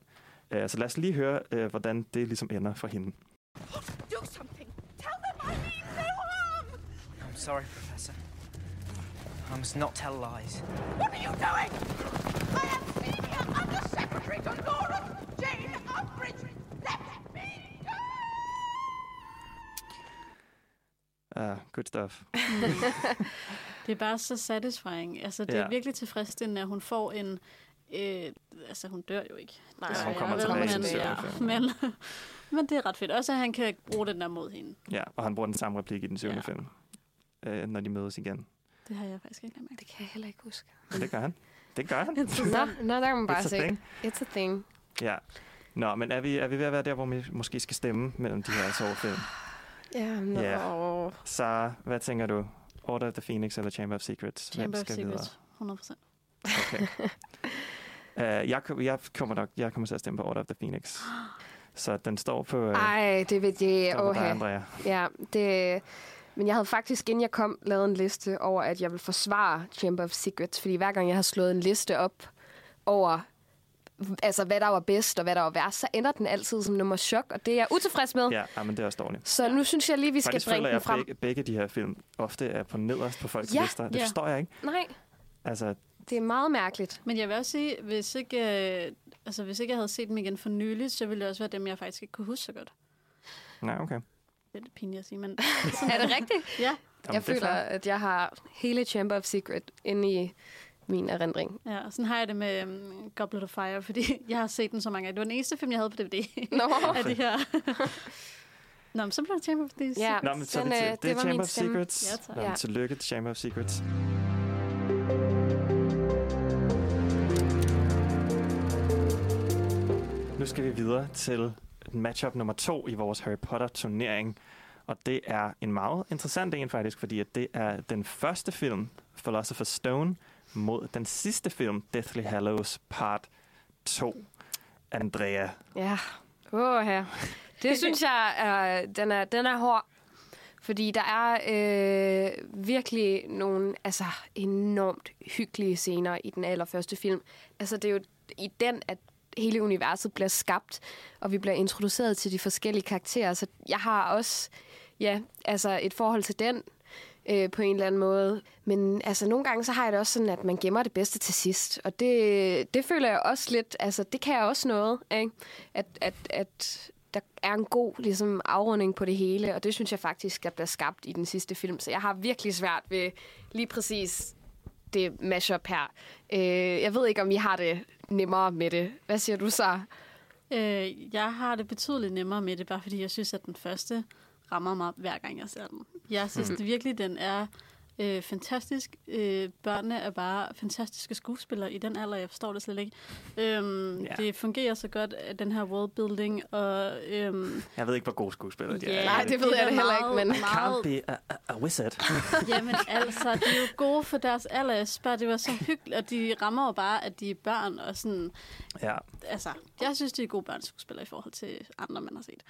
Øh, så lad os lige høre, øh, hvordan det ligesom ender for hende. Do something! Tell them I mean no harm! I'm sorry, Professor. I must not tell lies. What are you doing? I am Senior Under Secretary to Laura Jane Umbridge! Let me go! Uh, good stuff. Det er bare så satisfying. Altså, det Ja. er virkelig tilfredsstillende, at hun får en... Øh, altså, hun dør jo ikke. Nej, Desværre. hun kommer Jeg tilbage men ja, men, men det er ret fedt. Også, at han kan bruge den der mod hende. Ja, og han bruger den samme replik i den syvende Ja. film, øh, når de mødes igen. Det har jeg faktisk ikke lagt mærke Det kan jeg heller ikke huske. Men det gør han. Det gør han. Nå, nå, der kan man bare It's a se. thing. It's a thing. Ja. Nå, men er vi, er vi ved at være der, hvor vi måske skal stemme mellem de her to film? Ja, nå. Ja. Så hvad tænker du? Order of the Phoenix eller Chamber of Secrets? Chamber of skal videre? Secrets. 100 procent. Okay. uh, jeg, jeg, kommer nok, jeg kommer til at stemme på Order of the Phoenix. Så den står på, uh, Ej, det ved jeg. på dig, Okay. Andrea. Ja, det... Men jeg havde faktisk, inden jeg kom, lavet en liste over, at jeg vil forsvare Chamber of Secrets. Fordi hver gang jeg har slået en liste op over, altså hvad der var bedst og hvad der var værst, så ender den altid som nummer chok, og det er jeg utilfreds med. Ja, ja, men det er også dårligt. Så nu synes jeg lige, vi skal Faktisk bringe den jeg, frem. begge, begge de her film ofte er på nederst på folks Ja, lister. Det ja. forstår jeg ikke. Nej, Altså, det er meget mærkeligt. Men jeg vil også sige, hvis ikke, øh, altså, hvis ikke jeg havde set dem igen for nyligt, så ville det også være dem, jeg faktisk ikke kunne huske så godt. nej, okay. Det er lidt pinligt at sige, men Er det rigtigt? ja. Jamen, jeg det er føler, at jeg har hele Chamber of Secret inde i min erindring. ja. Og sådan har jeg det med um, Goblet of Fire, fordi jeg har set den så mange gange. Det var den eneste film, jeg havde på DVD. Nå, af de her. Nå, men så blev det Chamber of Thieves. Ja. Nå, men så Den, det, øh, det, det er var Chamber min of. Secrets. Ja, tak. Nå, Ja. men Tillykke til Chamber of Secrets. Nu skal vi videre til matchup nummer to i vores Harry Potter-turnering. Og det er en meget interessant en faktisk, fordi at det er den første film, Philosopher's Stone, mod den sidste film, Deathly Hallows Part 2. Andrea. Ja, åh her. Det synes jeg, er, den, er, den er hård. Fordi der er øh, virkelig nogle altså, enormt hyggelige scener i den allerførste film. Altså, det er jo i den, at hele universet bliver skabt, og vi bliver introduceret til de forskellige karakterer. Så jeg har også ja, altså et forhold til den øh, på en eller anden måde. Men altså, nogle gange så har jeg det også sådan, at man gemmer det bedste til sidst. Og det, det føler jeg også lidt, altså det kan jeg også noget, ikke? At, at, at der er en god ligesom, afrunding på det hele, og det synes jeg faktisk, der bliver skabt i den sidste film. Så jeg har virkelig svært ved lige præcis det mashup her. Øh, jeg ved ikke, om I har det nemmere med det. Hvad siger du så? Øh, jeg har det betydeligt nemmere med det, bare fordi jeg synes, at den første rammer mig hver gang, jeg ser den. Jeg synes mm. virkelig, den er øh, fantastisk. Øh, børnene er bare fantastiske skuespillere i den alder, jeg forstår det slet ikke. Øhm, Ja. Det fungerer så godt, at den her worldbuilding, og... Øhm, Jeg ved ikke, hvor gode skuespillere de ja, er. Nej, det ved er jeg det heller ikke, meget- men- Can't Meget, be a, a, a wizard. jamen altså, de er jo gode for deres alder. Jeg bare, det var så hyggeligt, og de rammer jo bare, at de er børn, og sådan... ja. Altså, jeg synes, de er gode børneskuespillere i forhold til andre, man har set.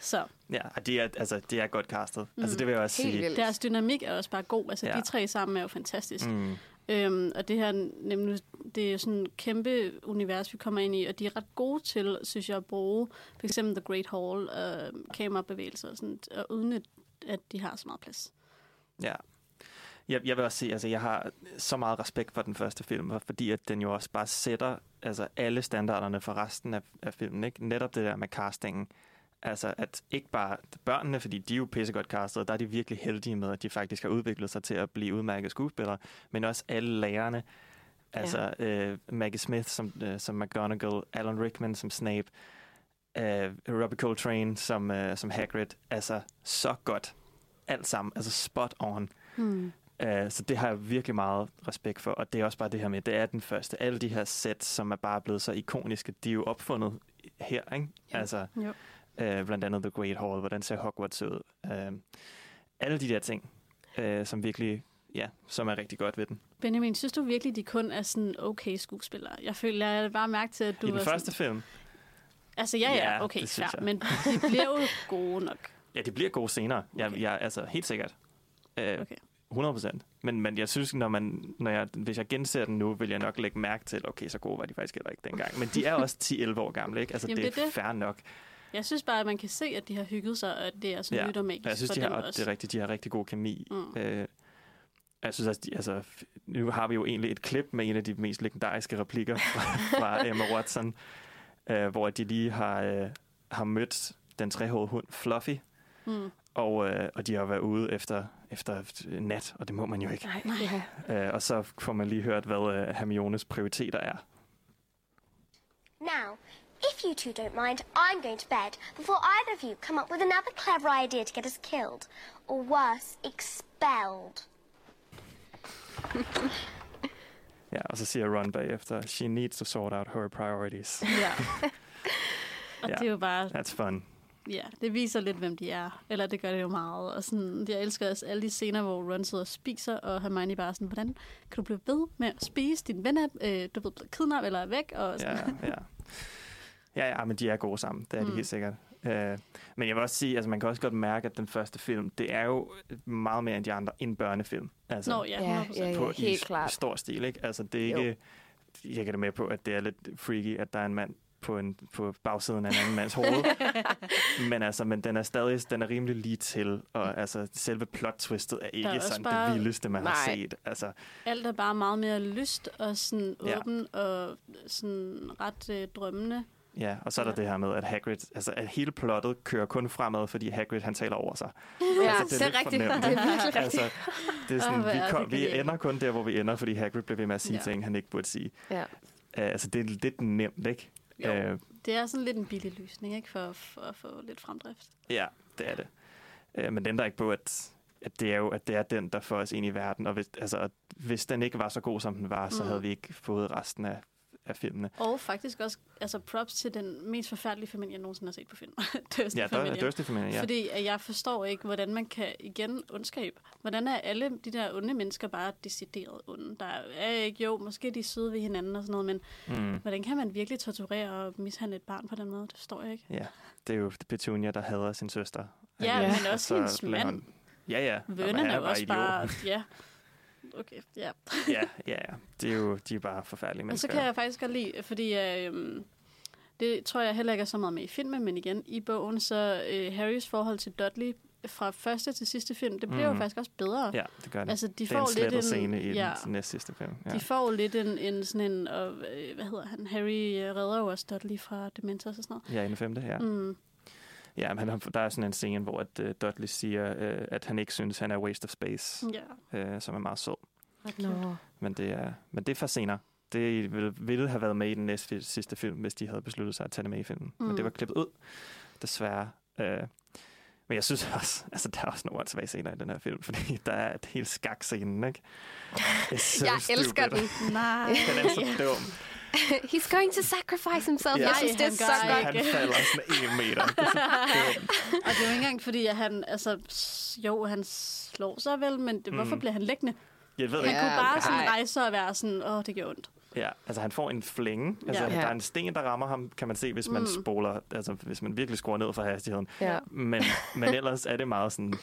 Så Ja, og de er, altså, de er godt castet. Mm. Altså, det vil jeg også Helt sige. vildt. deres dynamik er også bare god. Altså, Ja. de tre sammen er jo fantastisk. Mm. Øhm, og det her nemlig, det er jo sådan et kæmpe univers, vi kommer ind i, og de er ret gode til, synes jeg, at bruge for eksempel The Great Hall og kamerabevægelser, og, sådan, og uden at, at de har så meget plads. Ja. Jeg, jeg vil også sige, altså jeg har så meget respekt for den første film, fordi at den jo også bare sætter altså, alle standarderne for resten af, af filmen. Ikke? Netop det der med castingen. Altså at ikke bare børnene, fordi de er jo pissegodt castet, der er de virkelig heldige med, at de faktisk har udviklet sig til at blive udmærket skuespillere, men også alle lærerne. Altså ja. øh, Maggie Smith som, øh, som McGonagall, Alan Rickman som Snape, øh, Robbie Coltrane som, øh, som Hagrid. Altså så godt. Alt sammen. Altså spot on. Uh, så det har jeg virkelig meget respekt for, og det er også bare det her med, det er den første. Alle de her sæt, som er bare blevet så ikoniske, de er jo opfundet her, ikke? Ja. Altså, Jo. Uh, blandt andet The Great Hall, hvordan ser Hogwarts ud. Uh, alle de der ting, uh, som virkelig, ja, som er rigtig godt ved den. Benjamin, synes du virkelig, de kun er sådan okay skuespillere? Jeg føler, jeg bare mærke til, at du I den første sådan, film, Altså, ja, ja, Ja, okay, jeg. men de bliver jo gode nok. ja, det bliver gode scener. Jeg, Okay. jeg, altså, helt sikkert. Uh, Okay. 100 procent. Men, men jeg synes, når man, når jeg, hvis jeg genser den nu, vil jeg nok lægge mærke til, okay, så gode var de faktisk heller ikke dengang. Men de er også 10-11 år gamle, ikke? Altså, Jamen, det er er det. fair nok. Jeg synes bare, at man kan se, at de har hygget sig, og at det er sådan Ja, Og jeg synes, for de dem har, også. det er rigtigt, de har rigtig god kemi. Mm. Øh, jeg synes også, de, altså, nu har vi jo egentlig et klip med en af de mest legendariske replikker fra, fra Emma Watson, øh, hvor de lige har, øh, har mødt den trehårede hund Fluffy, Mm. og, øh, og de har været ude efter, efter nat, og det må man jo ikke. Nej, ja. Øh, og så får man lige hørt, hvad øh, Hermiones prioriteter er. Now, if you two don't mind, I'm going to bed before either of you come up with another clever idea to get us killed. Or worse, expelled. Ja, og så siger Ron bagefter, she needs to sort out her priorities. Ja. og Ja. det er jo bare, That's fun. ja, det viser lidt, hvem de er. Eller det gør det jo meget. Og sådan, jeg elsker også alle de scener, hvor Ron sidder og spiser, og Hermione bare sådan, hvordan kan du blive ved med at spise? Din ven øh, du er blevet kidnappet eller er væk. Og sådan. Ja, ja. Ja, ja, men de er gode sammen. Det er de Mm. helt sikkert. Uh, men jeg vil også sige, altså man kan også godt mærke, at den første film, det er jo meget mere end de andre, en børnefilm. Altså, Nå, ja, 100%. Ja, ja, på, ja, helt i, klart. i stor stil, ikke? Altså, det er Jo. ikke... Jeg kan det med på, at det er lidt freaky, at der er en mand på, en, på bagsiden af en anden mands hoved. men altså, men den er stadig den er rimelig lige til, og altså, selve plot-twistet er ikke også sådan bare- det vildeste, man har Nej. set. Altså, Alt er bare meget mere lyst og sådan Ja. åben og sådan ret øh, drømmende. Ja, og så er der Ja. det her med, at Hagrid, altså, at hele plottet kører kun fremad, fordi Hagrid, han taler over sig. Ja, Altså, det er lidt rigtigt. fornemt, Det er virkelig rigtigt. Altså, det er sådan, hvor vi, er det kom, vi ender kun der, hvor vi ender, fordi Hagrid bliver ved med at sige Ja. ting, han ikke burde sige. Ja. Uh, altså, det er lidt nemt, ikke? Jo. Uh, Det er sådan lidt en billig løsning, ikke? For, for at få lidt fremdrift. ja, det er det. Uh, men den der ikke på, at, at, det er jo, at det er den, der får os ind i verden. Og hvis, altså, hvis den ikke var så god, som den var, så Mm. havde vi ikke fået resten af, af filmene. Og faktisk også altså props til den mest forfærdelige familie, jeg nogensinde har set på film. Ja, der er Dursley-familien. Dursley-familien, ja. Fordi at jeg forstår ikke, hvordan man kan, igen, ondskab. Hvordan er alle de der onde mennesker bare decideret onde? Der er ikke, jo, måske de er søde ved hinanden og sådan noget, men Mm. hvordan kan man virkelig torturere og mishandle et barn på den måde? Det forstår jeg ikke. Ja, det er jo Petunia, der hader sin søster. Ja, Ikke? men Og også så hendes mand. Ja, ja. Vernon han er jo også idiot. bare... Ja. Okay, ja. ja, ja, ja. Det er jo, de er bare forfærdelige Og så mennesker. kan jeg faktisk godt lide, fordi øh, det tror jeg heller ikke er så meget med i filmen, men igen, i bogen, så øh, Harrys forhold til Dudley fra første til sidste film, det bliver Mhm. jo faktisk også bedre. Ja, det gør det. Altså, de det får lidt en... scene i ja, den næst sidste film. Ja. de får lidt en, en sådan en, og, øh, hvad hedder han, Harry øh, redder jo også Dudley fra Dementors og sådan ja, i den femte, ja. noget. Mm. Ja, men han, der er sådan en scene, hvor at, uh, Dudley siger, uh, at han ikke synes, han er waste of space, Ja, uh, som er meget sød. Nå. Men det er, men det er for senere. Det ville, ville have været med i den næste sidste film, hvis de havde besluttet sig at tage det med i filmen. Mm. Men Mm. det var klippet ud, desværre. Uh, men jeg synes også, altså der er også nogle åndssvage scener i den her film, fordi der er et helt skak-scenen, ikke? Det er så Jeg elsker den. Nej. Den er så dum. He's going to sacrifice himself. Ja. Jeg synes, det er så godt. Han falder sådan en meter. Det er. Og det er jo ikke engang, fordi at han, altså, jo, han slår sig vel, men det, hvorfor Mm. bliver han liggende? Jeg ved Han ikke. kunne bare sådan rejse og være sådan, åh, det gør ondt. Ja, altså han får en flænge. Altså, Ja. Der er en sten, der rammer ham, kan man se, hvis man Mm. spoler, altså hvis man virkelig skruer ned for hastigheden. Ja. Men, men ellers er det meget sådan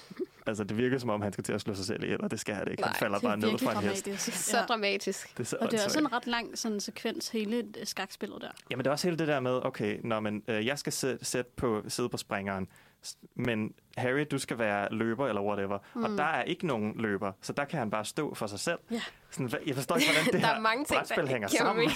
Altså, det virker som om, han skal til at slå sig selv ihjel, og det skal han ikke. Nej, Han falder er bare ned fra en hest. Så Ja. dramatisk. Det er så Og det er også en ret lang sådan, sekvens, hele øh, skakspillet der. Jamen, det er også hele det der med, okay, når man, øh, jeg skal sætte, sætte på, sidde på springeren, men Harry, du skal være løber eller whatever. Mm. Og der er ikke nogen løber, så der kan han bare stå for sig selv. Ja. Sådan, jeg forstår ikke, hvordan det der her er mange ting, brætspil der hænger sammen.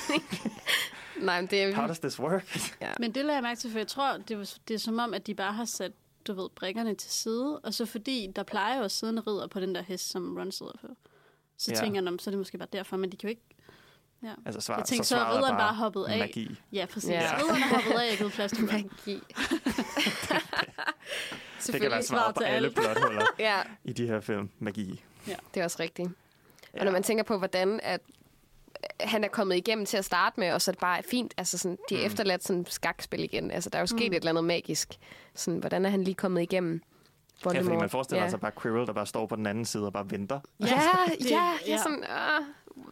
Nej, men det er... How does this work? Men det lader jeg mærke til, for jeg tror, det, var, det er som om, at de bare har sat du ved, brikkerne til side, og så fordi der plejer jo at sidde en ridder på den der hest, som Ron sidder på. Så Ja. ja. tænker jeg, "Nå, men så er det måske bare derfor, men de kan jo ikke... Ja, Altså, svar, Jeg tænkte, så, så er ridderen bare hoppet af. Magi. ja præcis. Ja. Ja. Ridderen er hoppet af og givet plads til. Magi. Det kan være svar svaret på til alle plothuller Ja, i de her film. Magi. det er også rigtigt. Ja. Og når man tænker på, hvordan at han er kommet igennem til at starte med, og så er det bare fint. Altså sådan, de er Mm. efterladt sådan skakspil igen. Altså, der er jo sket Mm. et eller andet magisk. Sådan, hvordan er han lige kommet igennem Ja, fordi Voldemort? man forestiller ja. sig bare Quirrell, der bare står på den anden side og bare venter. Ja, det- ja, ja, ja. sådan, øh,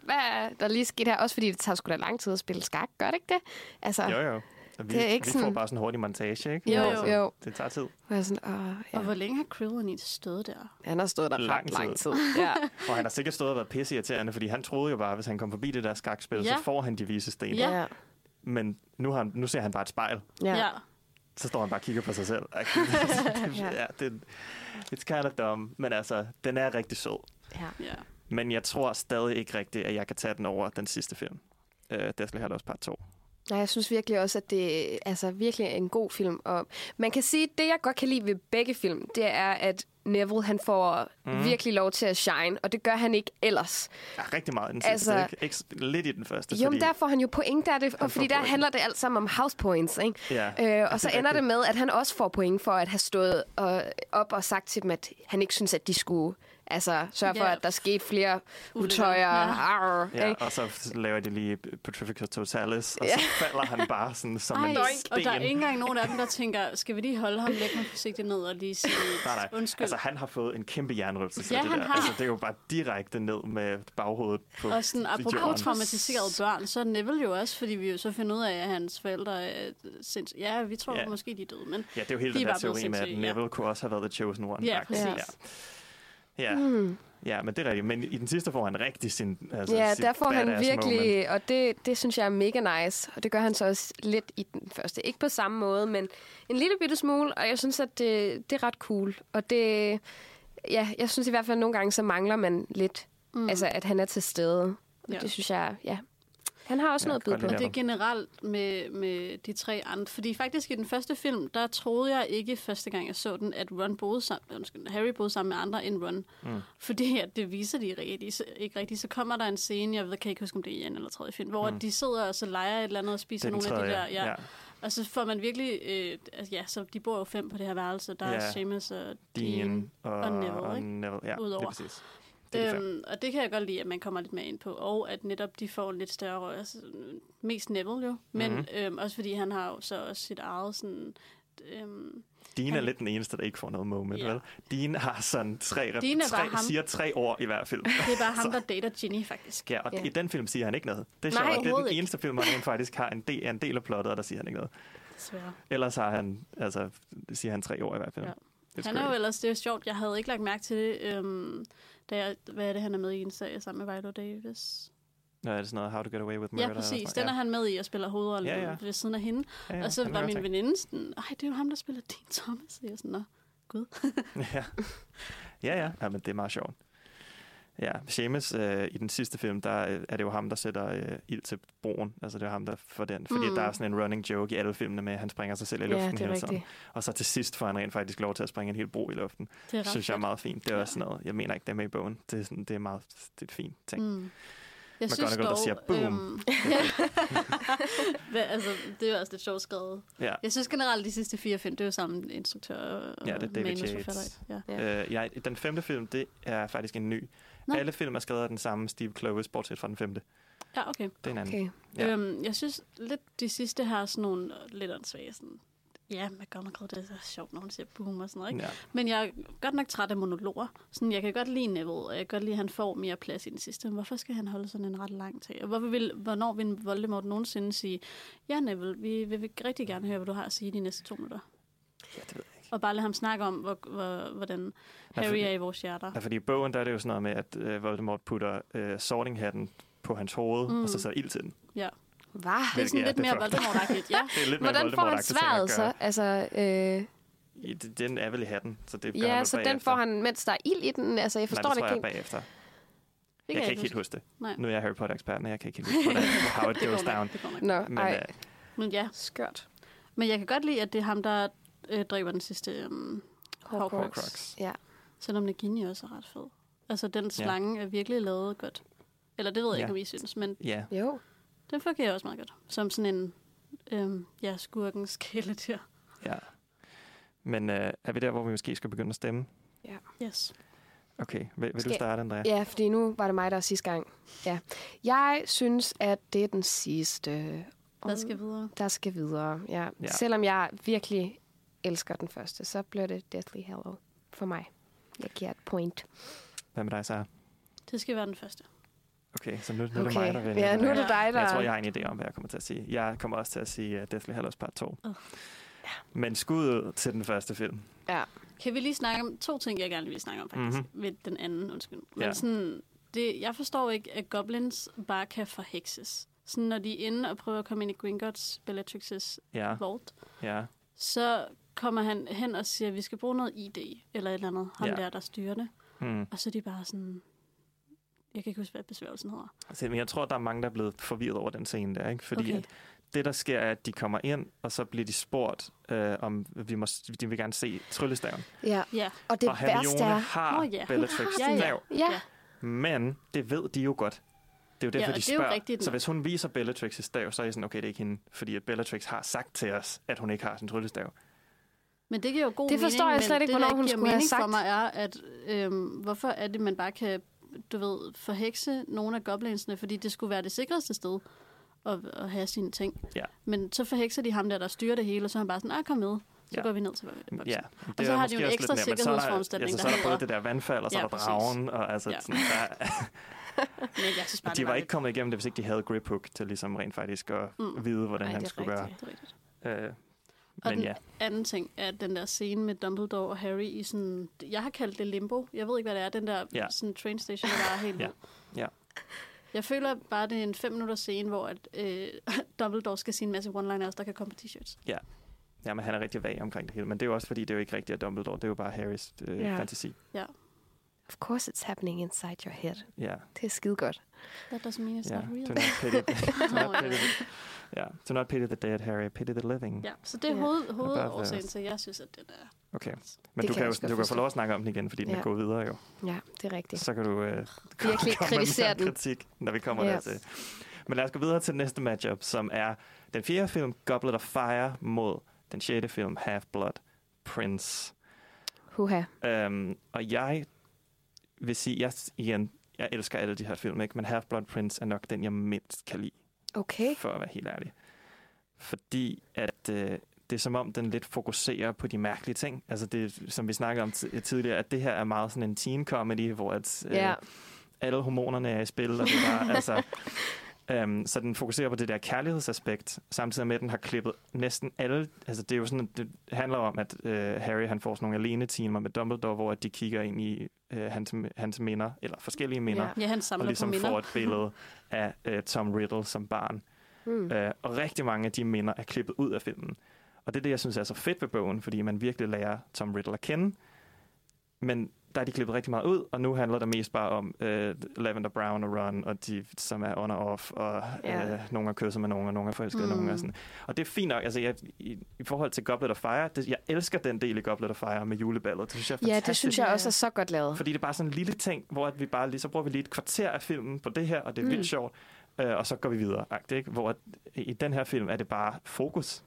hvad er der lige sket her? Også fordi det tager sgu da lang tid at spille skak, gør det ikke det? Altså, Jo, jo. Og Vi, Det er ikke vi får sådan- bare sådan en hurtig montage, ikke? Jo, Altså, jo. Det tager tid. er sådan, åh, Og ja. hvor længe har Krill egentlig stået der? Han har stået der Lang ret lang tid. tid. Ja. Og han har sikkert stået og været pisseirriterende, fordi han troede jo bare, at hvis han kom forbi det der skakspil, Ja. så får han de vise sten. Ja. ja. Men nu, har han, nu ser han bare et spejl. ja. ja. Så står han bare og kigger på sig selv. ja, det, it's kind of dumb. Men altså, den er rigtig sød. ja. ja. Men jeg tror stadig ikke rigtigt, at jeg kan tage den over den sidste film. Uh, Deathly Hallows Part 2. Nej, jeg synes virkelig også, at det altså, virkelig er en god film. Og man kan sige, at det, jeg godt kan lide ved begge film, det er, at Neville han får mm. virkelig lov til at shine, og det gør han ikke ellers. Ja, rigtig meget i den sidste, Altså- altså, ikke? ikke? Lidt i den første, Jo, men der får han jo point, der er det, og fordi der point. handler det alt sammen om house points, ikke? Ja, Øh, og så det er ender det med, at han også får point for at have stået og, op og sagt til dem, at han ikke synes, at de skulle altså, sørge for, Ja. at der skete flere utøjer. Ja. Arr, Ja, ikke? og så laver de lige Petrificus Totalis, og Ja. så falder han bare sådan som Ej, en sten. og der er ikke engang nogen af dem, der tænker, skal vi lige holde ham, lægge ham forsigtigt ned og lige sige Nej, nej. undskyld. Altså, han har fået en kæmpe jernrystelse Ja, det han der. har. Altså, det er jo bare direkte ned med baghovedet på Og sådan, apropos jorden. traumatiserede børn, så er Neville jo også, fordi vi jo så finder ud af, at hans forældre er sindssygt. Ja, vi tror Ja. måske, de er døde, men Ja, det er jo hele De den er blevet teori med, at sindssyge, ja. Neville kunne også have været The Chosen One. Ja, faktisk. præcis. Ja. Ja. Mm. ja, men det er rigtigt. Men i den sidste får han rigtig sin altså, Ja, sit der får han virkelig, Moment. og det, det synes jeg er mega nice. Og det gør han så også lidt i den første. Ikke på samme måde, men en lille bitte smule, og jeg synes, at det, det er ret cool. Og det, ja, jeg synes i hvert fald nogle gange, så mangler man lidt, mm. altså at han er til stede. Og Ja. det synes jeg, ja. Han har også Ja, noget godt på. Og det er generelt med, med de tre andre. Fordi faktisk i den første film, der troede jeg ikke første gang, jeg så den, at Ron boede sammen, undskyld, Harry boede sammen med andre end Ron. Mm. Fordi at det viser de rigtig, så- ikke rigtigt. Så kommer der en scene, jeg ved, kan ikke huske, om det er i en eller tredje film, hvor Mm. de sidder og så leger et eller andet og spiser er nogle af tredje, de der. Ja. ja. Og så får man virkelig, øh, altså, ja, så de bor jo fem på det her værelse. Der Ja. er Seamus og Dean Dean. og, og Neville, og ikke? Neville. Ja, Udover. det er præcis. Det er. Øhm, og det kan jeg godt lide, at man kommer lidt mere ind på. Og at netop de får en lidt større rolle. Altså, mest Neville jo. Men Mhm. mm-hmm. øhm, også fordi han har jo så også sit eget sådan... Øhm, Dean er han- lidt den eneste, der ikke får noget moment, Ja. vel? Dean har sådan tre, Dean er tre ham. siger tre ord i hver film. det er bare ham, der dater Ginny, faktisk. Ja, og Ja. i den film siger han ikke noget. Det er Nej, sjovt. Det er den ikke. eneste film, hvor han faktisk har en del, er en del af plottet, og der siger han ikke noget. Desværre. Ellers har han, altså, siger han tre ord i hvert fald. Ja. It's Han er jo ellers, det er sjovt, jeg havde ikke lagt mærke til det, øhm, da jeg, hvad er det, han er med i en serie sammen med Viola Davis? Nå, er det sådan noget, How to Get Away with Murder? Ja, præcis. Den er han med i og spiller hovedrollen Ja, ja, ved siden af hende. ja, ja, og så han var er min veninde sådan, ej, det er jo ham, der spiller Dean Thomas. Og jeg er sådan, nå, gud. ja. ja, ja. ja, men det er meget sjovt. Ja, Seamus øh, i den sidste film, der øh, er det jo ham, der sætter øh, ild til broen. Altså det er ham, der får den. Fordi mm. Der er sådan en running joke i alle filmene med, at han springer sig selv i Ja, luften er hele tiden. Og så til sidst får han rent faktisk lov til at springe en hel bro i luften. Det er synes jeg er meget fint. Det er Ja. også sådan noget, jeg mener ikke, det er med i bogen. Det er, sådan, det er meget det er et fint ting. Mm. Jeg McGonagall, der siger, "Boom." Øhm, ja. Altså, det er også lidt sjovt skrevet. Ja. Jeg synes generelt, de sidste fire film, det er jo samme instruktør og Ja, det er David. Yates. Ja. Ja. Øh, jeg, den femte film, det er faktisk en ny. Nå. Alle film er skrevet af den samme Steve Kloves, bortset fra den femte. ja, okay. Det er en anden. Okay. Ja. Ja. Øhm, jeg synes lidt, de sidste har sådan nogle lidt åndssvage sådan... Ja, McGonagall, det er så sjovt, når hun siger boom og sådan noget, ikke? Ja. Men jeg er godt nok træt af monologer. Sådan, jeg kan godt lide Neville, og jeg kan godt lide, at han får mere plads i den sidste. Men hvorfor skal han holde sådan en ret lang? Og hvorfor vil, hvornår vil Voldemort nogensinde sige, ja Neville, vi vil, vil rigtig gerne høre, hvad du har at sige de næste to minutter? ja, det ved jeg ikke. Og bare lade ham snakke om, hvor, hvor, hvordan Ja, Harry fordi- er i vores hjerter. Ja, fordi i bogen, der er det jo sådan noget med, at øh, Voldemort putter øh, sortinghatten på hans hoved, mm. og så sætter ild til den. Ja. Hvad? Det er sådan ja, lidt det mere får- Voldemort-agtigt, ja. Det er lidt mere Hvordan får han sværet så? Altså, øh, I- Den er vel i hatten, så det gør han ja, vel så den bagefter. får han, mens der er ild i den. Altså, jeg forstår Nej, det det tror ikke jeg helt. bagefter. Det Jeg kan ikke helt huske det. Nej. Nu er jeg Harry Potter-eksperten, og jeg kan ikke helt huske, hvordan, how it Det goes down. Nå, Men ej, øh, Men ja, skørt. men jeg kan godt lide, at det er ham, der øh, dræber den sidste um, Horcrux. Horcrux. Ja. Selvom Nagini også er ret fed. Altså, den slange er virkelig lavet godt. Eller det ved jeg Ja. ikke, om I synes, men ja, Jo. Den fungerer også meget godt. Som sådan en, øhm, ja, skurkens kæledyr. ja. Men øh, er vi der, hvor vi måske skal begynde at stemme? Yes. Okay, vil, vil du Skal- starte, Andrea? Ja, fordi nu var det mig, der sidste gang. Ja. Jeg synes, at det er den sidste. Der skal videre. Der skal videre, ja. Ja. ja. Selvom jeg virkelig elsker den første, så bliver det Deathly Hallow for mig. Jeg giver et point. Hvad med dig, Sarah? Det skal være den første. Okay, så nu, nu er det Okay. mig, der vælger. Ja, nu er det Ja. dig, der... Jeg tror, jeg har en idé om, hvad jeg kommer til at sige. Jeg kommer også til at sige uh, Deathly Hallows Part 2. Åh. Men skuddet til den første film. Ja. Kan vi lige snakke om to ting, jeg gerne vil snakke om, faktisk, Mhm. mm-hmm. ved den anden, undskyld. Men Ja. sådan, det, jeg forstår ikke, at goblins bare kan forhekses. Sådan, når de er inde og prøver at komme ind i Gringotts, Bellatrix's Ja, vault, ja, så kommer han hen og siger, at vi skal bruge noget ID, eller et eller andet. Ham Ja. der, der styrer det. hmm. Og så er de bare sådan... Jeg kan ikke huske, hvad besværgelsen hedder. Altså, men jeg tror, der er mange, der er blevet forvirret over den scene der, ikke? Fordi Okay. at det, der sker, er, at de kommer ind, og så bliver de spurgt, øh, om vi må, de vil gerne se tryllestaven. ja. Ja, Og det og værste er... har Åh, ja. Bellatrix Ja, ja. stav. Ja. Ja. Men det ved de jo godt. Det er jo derfor, Ja, de er spørger. rigtigt så hvis hun viser Bellatrix' stav, så er I sådan, okay, det er ikke hende. Fordi at Bellatrix har sagt til os, at hun ikke har sin tryllestav. men det giver jo god Det forstår mening. jeg slet ikke, hvornår hun skulle have mening for sagt. mig er, at øhm, hvorfor er det, man bare kan, du ved, forhekse nogle af goblinsene, fordi det skulle være det sikreste sted at, at have sine ting. Ja. Men så forhekser de ham der, der styrer det hele, og så er han bare sådan, ah, kom med. Så Ja. går vi ned til boksen. Ja, Og så har de jo en ekstra er der, sikkerhedsforanstaltning, ja, så, der så er der både det der vandfald, og så Ja, er der dragen. Og altså, Ja. sådan, der, Men jeg synes bare, de det var var ikke kommet igennem det, hvis ikke de havde grip hook til ligesom rent faktisk at Mm. vide, hvordan Ej, han det er skulle rigtigt. Det er rigtigt. gøre. Øh, Og men den ja, anden ting er den der scene med Dumbledore og Harry i sådan... Jeg har kaldt det limbo. Jeg ved ikke, hvad det er. Den der Ja. sådan train station, der er helt Ja. Ja. Jeg føler bare, det er en fem minutter scene, hvor at, øh, Dumbledore skal sige en masse one-liners, der kan komme på t-shirts. ja, men han er rigtig vag omkring det hele. Men det er jo også, fordi det er jo ikke rigtigt af Dumbledore. Det er jo bare Harrys øh, Ja. fantasi. Of course it's happening inside your head. Ja, Det er skide godt. That doesn't mean it's ja. not real. Do not pity, do not pity. Do not pity the dead, Harry. Pity the living. Ja, så det er Ja. hoved, hovedårsagen til, jeg synes, at den er... Okay. Men Det du kan jo, du kan få lov at snakke om den igen, fordi den Ja. er gået videre jo. Ja, det er rigtigt. Så kan du øh, Virkelig komme kritisere den. kritik, når vi kommer yes. dertil. Men lad os gå videre til den næste matchup, som er den fjerde film, Goblet of Fire, mod den sjette film, Half-Blood Prince. Huha. Um, og jeg vil sige, jeg, igen, jeg elsker alle de her film, ikke? men Half-Blood Prince er nok den, jeg mindst kan lide, Okay. for at være helt ærlig. Fordi at øh, det er som om, den lidt fokuserer på de mærkelige ting. Altså det, som vi snakkede om tidligere, at det her er meget sådan en teen comedy, hvor at, øh, Ja. alle hormonerne er i spil, og det er bare, altså... Um, så den fokuserer på det der kærlighedsaspekt, samtidig med, at den har klippet næsten alle... Altså, det er jo sådan, det handler om, at uh, Harry han får sådan nogle alene timer med Dumbledore, hvor de kigger ind i uh, hans, hans minder, eller forskellige minder, Ja. ja. Han og ligesom på minder. får et billede af uh, Tom Riddle som barn. Mm. Uh, og rigtig mange af de minder er klippet ud af filmen. Og det er det, jeg synes er så fedt ved bogen, fordi man virkelig lærer Tom Riddle at kende. Men der er de klippet rigtig meget ud, og nu handler det mest bare om øh, Lavender Brown og Ron, og de, som er on og off, og Ja. øh, nogle er kysset med nogen, og nogle er forelsket mm. Nogen. Og, sådan. og det er fint nok. Altså, jeg, i, I forhold til Goblet of Fire, det, jeg elsker den del i Goblet of Fire med juleballet. Det synes jeg er Ja, fantastisk. det synes jeg også er så godt lavet. Fordi det er bare sådan en lille ting, hvor at vi bare lige, så bruger vi lige et kvarter af filmen på det her, og det er mm. Vildt sjovt, øh, og så går vi videre. Ikke? Hvor at, i den her film er det bare fokus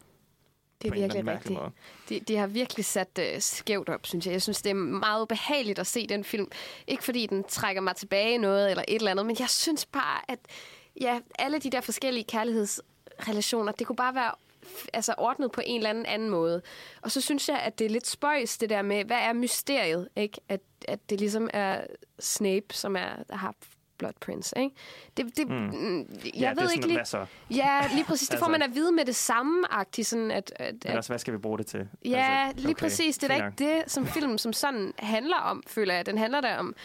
Det er virkelig rigtigt. måde. De, de har virkelig sat uh, skævt op, synes jeg. Jeg synes, det er meget behageligt at se den film. Ikke fordi den trækker mig tilbage noget eller et eller andet, men jeg synes bare, at ja, alle de der forskellige kærlighedsrelationer, det kunne bare være altså ordnet på en eller anden anden måde. Og så synes jeg, at det er lidt spøjs, det der med, hvad er mysteriet? Ikke? At, at det ligesom er Snape, som er, der har Half-Blood Prince, ikke? Det, det, Mm. mm. Jeg ja, det ved er sådan, ikke lige... hvad så? Ja, lige præcis. Det får Altså- man at vide med det samme-agtigt, sådan at, at, Men at også, hvad skal vi bruge det til? Ja, altså, lige præcis. Det er da ikke det, som film som sådan handler om, føler jeg. Den handler da om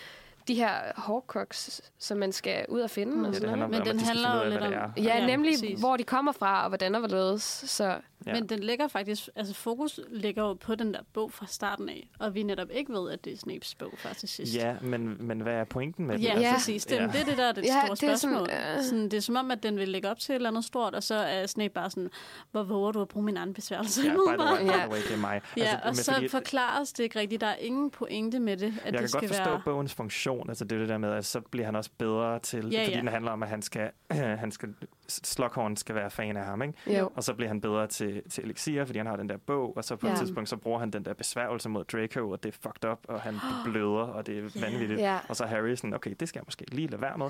de her hårdkoks, som man skal ud og finde. Mm. Og Ja, det sådan handler noget. Men den handler jo lidt om-. Ja, Ja, nemlig præcis. hvor de kommer fra, og hvordan og hvorledes. Så Ja. Men den ligger faktisk, altså fokus ligger jo på den der bog fra starten af, og vi netop ikke ved, at det er Snapes bog fra til sidst. Ja, men, men hvad er pointen med Ja, det? ja, Ja. præcis. Det, Ja. det er det, der er det Ja, store det er sådan, spørgsmål. øh. Sådan, det er som om, at den vil lægge op til et eller andet stort, og så er Snape bare sådan, hvor våger du at bruge min anden besværgelse? Ja, by the way, by Ja. the way det er mig. Ja, altså, og så fordi- forklares det ikke rigtigt. Der er ingen pointe med det, at jeg det kan skal godt forstå være... bogens funktion. Altså det er det der med, at så bliver han også bedre til... Ja, fordi ja. den handler om, at han skal... han skal Slughorn skal være fan af ham, ikke? jo. Og så bliver han bedre til, til Elixir, fordi han har den der bog, og så på ja. Ja. et tidspunkt, så bruger han den der besværgelse mod Draco, og det er fucked up, og han bløder, og det er vanvittigt. Ja. Og så er Harry sådan, okay, det skal jeg måske lige lade være med.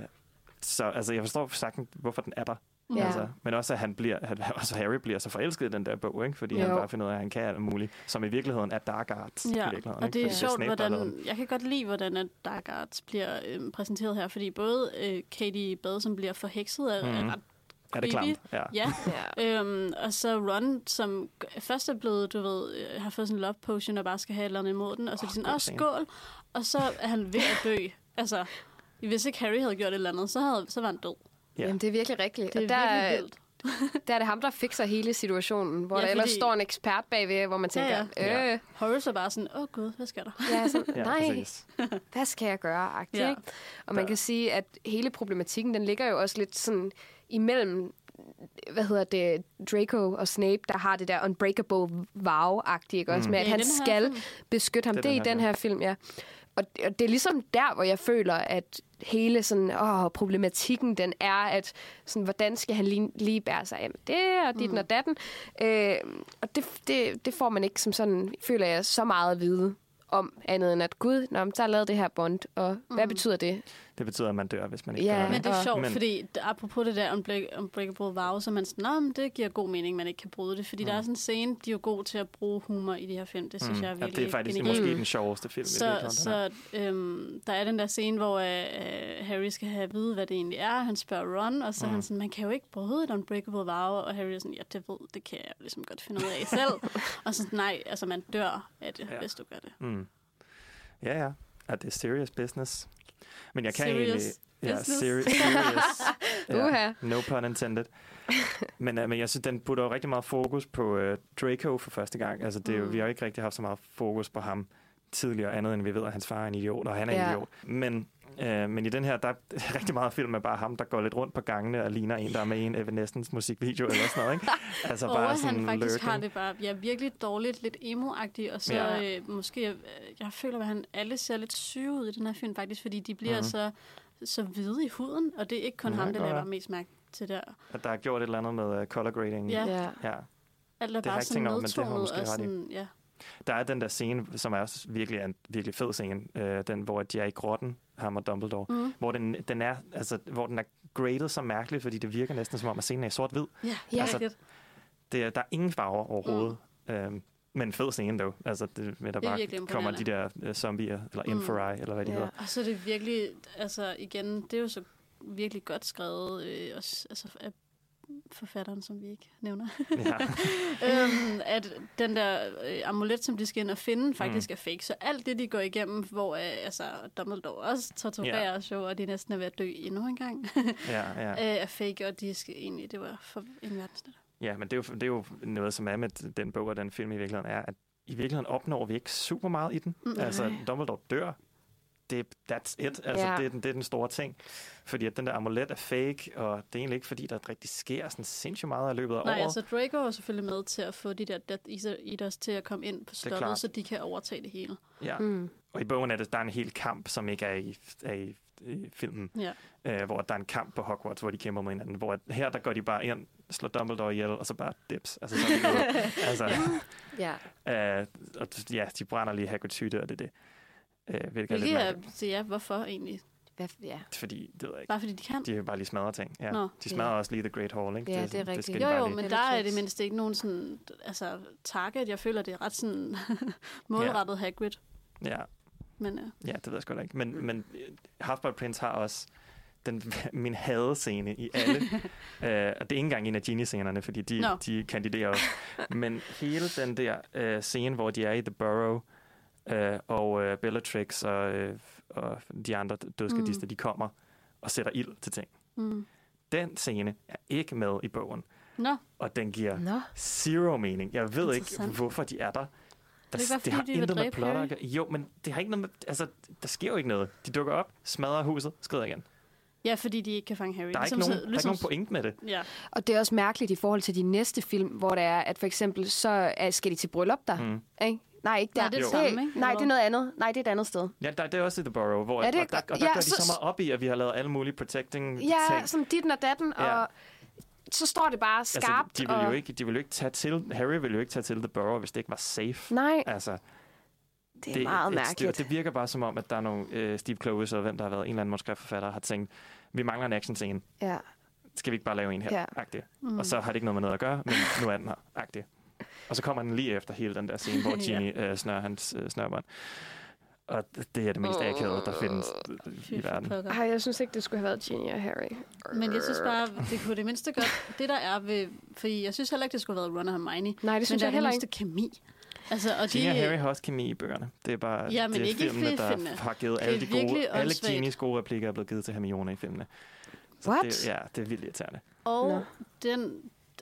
uh, så altså, jeg forstår sagtens, hvorfor den er der. Ja. Altså, men også, at han bliver, at også Harry bliver så forelsket i den der bog, ikke? fordi jo. han bare finder ud af, at han kan alt muligt, som i virkeligheden er Dark Arts. i Ja, virkeligheden, og ikke? det er Fordi sjovt, Snape, der har lavet hvordan... Jeg kan godt lide, hvordan at Dark Arts bliver øhm, præsenteret her, fordi både øh, Katie Bade, som bliver forhekset, er, Mhm. mm. er ret Er det klamt? Ja. Ja, Ja. øhm, og så Ron, som først er blevet, du ved, øh, har fået sådan en love potion og bare skal have et eller andet imod den, og så er de sådan, åh, skål, og så er han ved at dø. Altså, hvis ikke Harry havde gjort et eller andet, så, havde, så var han død. Ja. Jamen, det er virkelig rigtigt. Det er og der, virkelig vildt. der er det ham, der fikser hele situationen, hvor Ja, der ellers fordi- står en ekspert bagved, hvor man tænker, Ja, ja, ja. øh, Horace er bare sådan, åh gud, hvad sker der? ja, sådan, nej, hvad skal jeg gøre? Agtigt, Ja. ikke? Og man Der- kan sige, at hele problematikken, den ligger jo også lidt sådan imellem hvad hedder det, Draco og Snape, der har det der unbreakable vow-agtige, ikke også? Mm. Med, at Ja, han skal film. beskytte ham. Det er det er i den her film, ja. Og, og det er ligesom der, hvor jeg føler, at hele sådan, åh, problematikken, den er, at sådan, hvordan skal han lige, lige bære sig af med det, og dit mm. og datten. Øh, og det, det, det får man ikke som sådan, føler jeg, så meget at vide om, andet end at gud, nå, men der er lavet det her bond, og mm. hvad betyder det? Det betyder, at man dør, hvis man ikke Ja, gør det. Men det er sjovt, Men- fordi apropos det der unbreak- unbreakable vow, så man sådan, men det giver god mening, man ikke kan bryde det. Fordi mm. der er sådan en scene, de er jo gode til at bruge humor i de her film. Det synes mm. jeg er ja, virkelig det er faktisk genialt. måske den sjoveste film Så, her. så øhm, der er den der scene, hvor øh, Harry skal have at vide, hvad det egentlig er. Han spørger Ron, og så Mm. han sådan, man kan jo ikke bryde et unbreakable vow. Og Harry er sådan, ja, det ved, det kan jeg ligesom godt finde ud af selv. og så sådan, nej, altså man dør af det, Ja. ja. hvis du gør det. Mm. Ja, ja. Og det er serious business. Men jeg kan Serious egentlig... Ja, business. seri- serious. Uha. no pun intended. men, uh, men jeg synes, den putter jo rigtig meget fokus på uh, Draco for første gang. Altså, det er Mm. vi har jo ikke rigtig haft så meget fokus på ham tidligere, andet end vi ved, at hans far er en idiot, og han er en Ja. idiot. Men, uh, men i den her, der er rigtig meget film med bare ham, der går lidt rundt på gangene og ligner en, der er med i en Evanescence musikvideo eller sådan noget. Ikke? Altså og bare at sådan han faktisk lurking. har det bare ja, virkelig dårligt, lidt emo-agtigt, og så Ja. øh, måske, øh, jeg føler, at han alle ser lidt syge ud i den her film faktisk, fordi de bliver Mhm. mm. så, så hvide i huden, og det er ikke kun Ja, ham, det der laver mest mærke til der. At der er gjort et eller andet med uh, color grading. Ja. Ja. ja. Alt er Det bare ikke sådan tænkt over, men det har du nedtonet, måske og sådan, ja. Der er den der scene, som er også virkelig en virkelig fed scene, øh, den, hvor de er i grotten, ham og Dumbledore, Mm. hvor den, den er, altså, hvor den er graded så mærkeligt, fordi det virker næsten som om, at scenen er i sort-hvid. Ja, Ja. altså, rigtigt. Det er, der er ingen farver overhovedet. Mm. Øhm, men en fed scene, dog. Altså, det, med, der Det er bare kommer de der uh, zombier, eller Mm. inferi, eller hvad de Ja. hedder. Og så er det virkelig, altså igen, det er jo så virkelig godt skrevet, øh, også, altså af forfatteren, som vi ikke nævner. Ja. øhm, at den der øh, amulet, som de skal ind og finde, faktisk Mm. er fake. Så alt det, de går igennem, hvor øh, altså, Dumbledore også torturerer jo, og de næsten er ved at dø endnu en gang, ja, ja. øh, er fake, og de skal egentlig, det var for en verdensnet. ja, men det er, jo, det er jo noget, som er med den bog og den film i virkeligheden, er, at i virkeligheden opnår vi ikke super meget i den. Mm. Altså. Dumbledore dør. Det, that's it. Altså, Ja. det, er den, det er den store ting. Fordi at den der amulet er fake, og det er egentlig ikke, fordi der rigtig sker sådan sindssygt meget i løbet af Nej, året. altså Draco er selvfølgelig med til at få de der Death Eaters til at komme ind på slottet, så de kan overtage det hele. Ja. Mm. Og i bogen er det, der er en hel kamp, som ikke er i, er i, i filmen, Ja. øh, hvor der er en kamp på Hogwarts, hvor de kæmper mod hinanden. Hvor her, der går de bare ind, slår Dumbledore ihjel, og så bare dips. Altså, så er de altså, Ja. øh, og ja, de brænder lige Hagrid's hytte, og det er det. Øh, hvilket er lidt Hvilket er, mærkeligt, så ja, hvorfor egentlig? Hvad, ja. fordi, det ved jeg ikke. Bare fordi de kan? De vil bare lige smadre ting. Ja. Nå. De smadrer også lige The Great Hall, ikke? Ja, det er sådan- rigtigt. skal de Jo, jo, men Det er der lidt er det mindst ikke nogen sådan, altså, target. Jeg føler, det er ret sådan målrettet Hagrid. Ja. Men øh, Ja, det ved jeg sgu da ikke. Men, men øh, Half-Blood Prince har også den, min hadescene i alle. øh, og det er ikke engang en af Genie-scenerne, fordi de, Nå. de kandiderer også. Men hele den der øh, scene, hvor de er i The Burrow, øh, og øh, Bellatrix og, øh, og de andre dødskadister, mm. de kommer og sætter ild til ting. mm. Den scene er ikke med i bogen, Nå, og den giver Nå. zero mening. Jeg ved ikke, hvorfor de er der. Der, det ikke bare, det har fordi de intet med plot at gøre. Jo, men det har ikke noget med, altså, der sker jo ikke noget. De dukker op, smadrer huset, skrider igen. ja, fordi de ikke kan fange Harry. Der er ikke Ligesom nogen, så- der er ikke nogen pointe med det. Ja, Og det er også mærkeligt i forhold til de næste film, hvor det er, at for eksempel, så er, skal de til bryllup der. Mm. Ikke? Nej, ikke der. Nej, det er det samme, ikke? Nej, det er noget andet. Nej, det er et andet sted. Ja, der, det er også i The Burrow, hvor Ja, ja, det er og der, og der Ja, går de så- så meget op i, at vi har lavet alle mulige protecting Ja, ting. som ditten og datten, Ja. og så står det bare Altså, skarpt. de vil og... jo ikke, de vil jo ikke tage til, Harry vil jo ikke tage til The Burrow, hvis det ikke var safe. Nej, Altså, det er meget det, mærkeligt. Det, det virker bare som om, at der er nogle øh, Steve Kloves, og hvem der har været en eller anden manuskriptforfatter, har tænkt, vi mangler en action scene. Ja. Skal vi ikke bare lave en her? Ja. Ja. Mm. Og så har det ikke noget med noget at gøre, men nu er den her. Agtig. Og så kommer den lige efter hele den der scene, hvor Ja. Ginny øh, snører hans øh, snørbånd. Og det er det mest akavede, der findes fy i verden. pokker. Ej, jeg synes ikke, det skulle have været Ginny og Harry. Men jeg synes bare, det kunne det mindste godt... Det der er ved... Fordi jeg synes heller ikke, det skulle have været Ron og Hermione. Nej, det synes men jeg der er heller det ikke. mindste kemi. Altså, og Ginny og de, Harry har også kemi i bøgerne. Det er bare Ja, men det er ikke i filmene, der har givet Det er alle de gode, alle. Ginnys gode replikker er blevet givet til Hermione i filmene. Så What? Det, ja, det er vildt irriterende. Og Nå. den,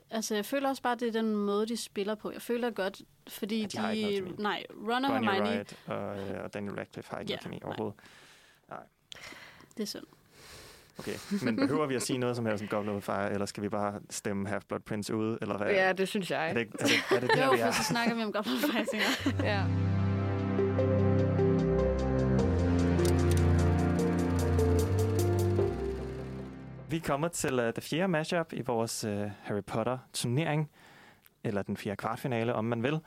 altså jeg føler også bare, det er den måde, de spiller på. Jeg føler godt, fordi Ja, de har ikke noget kemi. Nej, Ron og Bonnie Hermione, Wright og, øh, og Daniel Radcliffe har ikke Ja, noget kemi nej. overhovedet. det er synd. Okay, men behøver vi at sige noget som helst om Goblet of Fire, eller skal vi bare stemme Half-Blood Prince ude, eller hvad? Ja, det synes jeg. Er det, er det, er det der, Jo, vi for er? så snakker vi om Goblin Fighting. Ja. Vi er kommet til uh, det fjerde matchup i vores uh, Harry Potter-turnering, eller den fjerde kvartfinale, om man vil,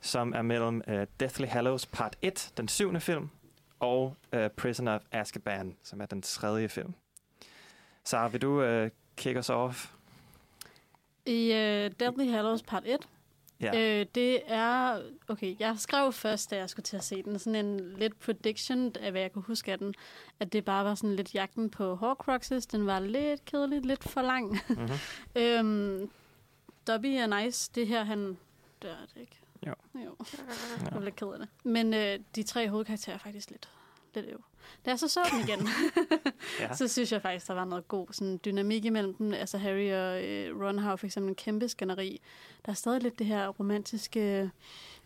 som er mellem uh, Deathly Hallows Part 1, den syvende film, og uh, Prisoner of Azkaban, som er den tredje film. Så vil du uh, kick os off? I uh, Deadly Hallows part 1, Ja. Øh, det er... Okay, jeg skrev først, da jeg skulle til at se den, sådan en lidt prediction af, hvad jeg kunne huske af den, at det bare var sådan lidt jagten på Horcruxes. Den var lidt kedelig, lidt for lang. Mm-hmm. øhm, Dobby er nice. Det her, han... Det er det ikke. Jo. Jo, jeg blev lidt ked af det. Men øh, de tre hovedkarakterer er faktisk lidt, lidt øv. Da jeg så så den igen, Ja. så synes jeg faktisk, der var noget god sådan, dynamik imellem dem. Altså Harry og øh, Ron har jo for eksempel en kæmpe skænderi. Der er stadig lidt det her romantiske...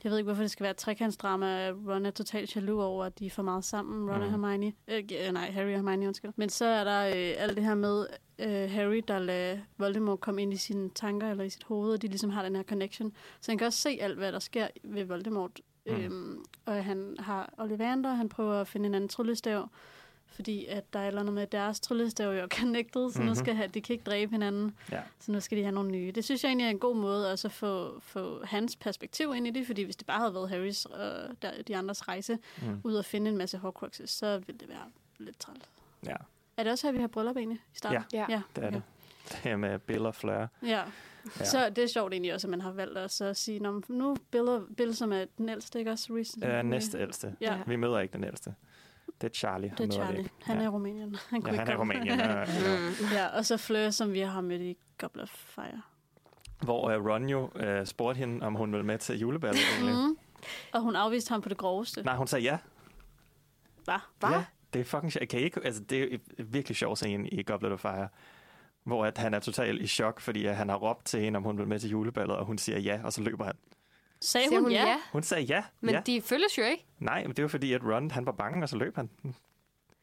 Jeg ved ikke, hvorfor det skal være et trekantsdrama. Ron er totalt jaloux over, at de er for meget sammen, Ron mm. og. Hermione. Øh, nej, Harry og Hermione, undskyld. Men så er der øh, alt det her med øh, Harry, der lader Voldemort komme ind i sine tanker eller i sit hoved, og de ligesom har den her connection. Så han kan også se alt, hvad der sker ved Voldemort. Mm. Øhm, og han har Ollivander, han prøver at finde en anden tryllestav, fordi at der er et eller andet med, at deres tryllestav er jo connected, så mm-hmm. nu Mhm. skal have, de kan ikke dræbe hinanden, Ja. så nu skal de have nogle nye. Det synes jeg egentlig er en god måde også at få, få hans perspektiv ind i det, fordi hvis det bare havde været Harrys og der, de andres rejse Mm. ud og finde en masse Horcruxes, så ville det være lidt trælt. ja, Er det også her, vi har bryllup egentlig i starten? Ja. ja det er okay. det. Det med Bill og Fleur. Ja. Ja. ja. Så det er sjovt egentlig også, at man har valgt også at sige, "Nå, nu Bill, og- Bill som er den ældste, ikke også? Recently. Øh, næste ældste. Ja. Vi møder ikke den ældste. Det er Charlie. Det er Charlie. ikke. Han ja. er i Rumænien. Han, Ja, kunne han er. Rumænien. ja, ja. ja, og så Fleur, som vi har mødt i Goblet of Fire. Hvor uh, Ron jo uh, spurgte hende, om hun ville med til juleballet. Mm. Og hun afviste ham på det groveste. Nej, hun sagde ja. Hvad? Ja, det er fucking sjovt. Kan I ikke, altså, det er virkelig sjov scene i Goblet of Fire, hvor at han er totalt i chok, fordi at han har råbt til hende, om hun vil med til juleballet, og hun siger ja, og så løber han. Sagde hun, hun ja? ja? Hun sagde ja. Men ja. de følges jo ikke. Nej, men det var fordi, at Ron han var bange, og så løb han.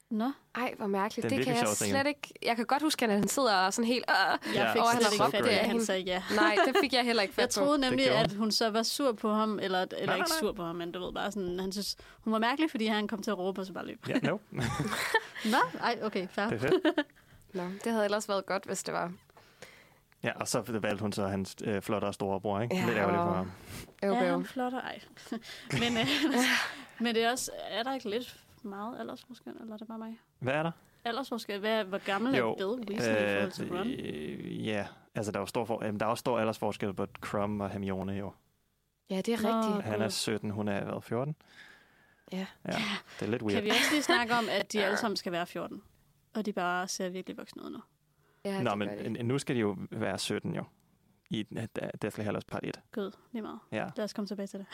Nå, Ej, hvor mærkeligt. Det Det, det kan jeg sjov scene. slet ikke... Jeg kan godt huske, at han sidder og sådan helt... Øh. jeg fik Og slet han ikke fat råbt at han sagde ja. Nej, det fik jeg heller ikke fat Jeg troede nemlig, at hun så var sur på ham, eller, eller nej, ikke nej. sur på ham, men du ved bare sådan, han synes, hun var mærkelig, fordi han kom til at råbe, og så bare løb. Ja, no. Nå, ej, okay, fair. det er fedt. Nå, det havde ellers været godt, hvis det var. Ja, og så valgte hun så hans øh, flottere storebror, ikke? Ja, Lidt ærgerligt for ham. Øv, Ja, han flotter, ej. men, øh, men det er også, er der ikke lidt meget aldersforskel, eller er det bare mig? Hvad er der? Aldersforskel, hvad, hvor gammel er Jo, Bill Weasley i forhold til Ron? øh, ja, altså der er jo stor, for, jamen, der er også stor aldersforskel på Crumb og Hermione jo. Ja, det er Nå. rigtigt. Han er 17, hun er hvad, 14? Ja. Ja, det er lidt weird. Kan vi også lige snakke om, at de alle sammen skal være 14? Og de bare ser virkelig voksne ud nu. ja Nå, men nu skal de jo være 17 jo. I Deathly Hallows part 1. Gud, lige meget. Ja. Lad os komme tilbage til det.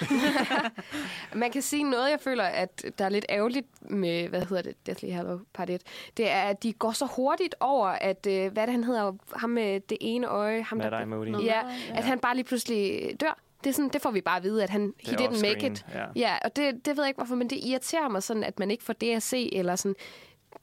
Man kan sige noget, jeg føler, at der er lidt ærgerligt med, hvad hedder det, Deathly Hallow Part 1. Det er, at de går så hurtigt over, at, øh, hvad det, han hedder, ham med det ene øje, ham Mad der, Eye Moody. Ja, ja. at han bare lige pludselig dør. Det, er sådan, det får vi bare at vide, at han, he Det er didn't make it. Ja. Ja, og det, det ved jeg ikke hvorfor, men det irriterer mig sådan, at man ikke får det at se, eller sådan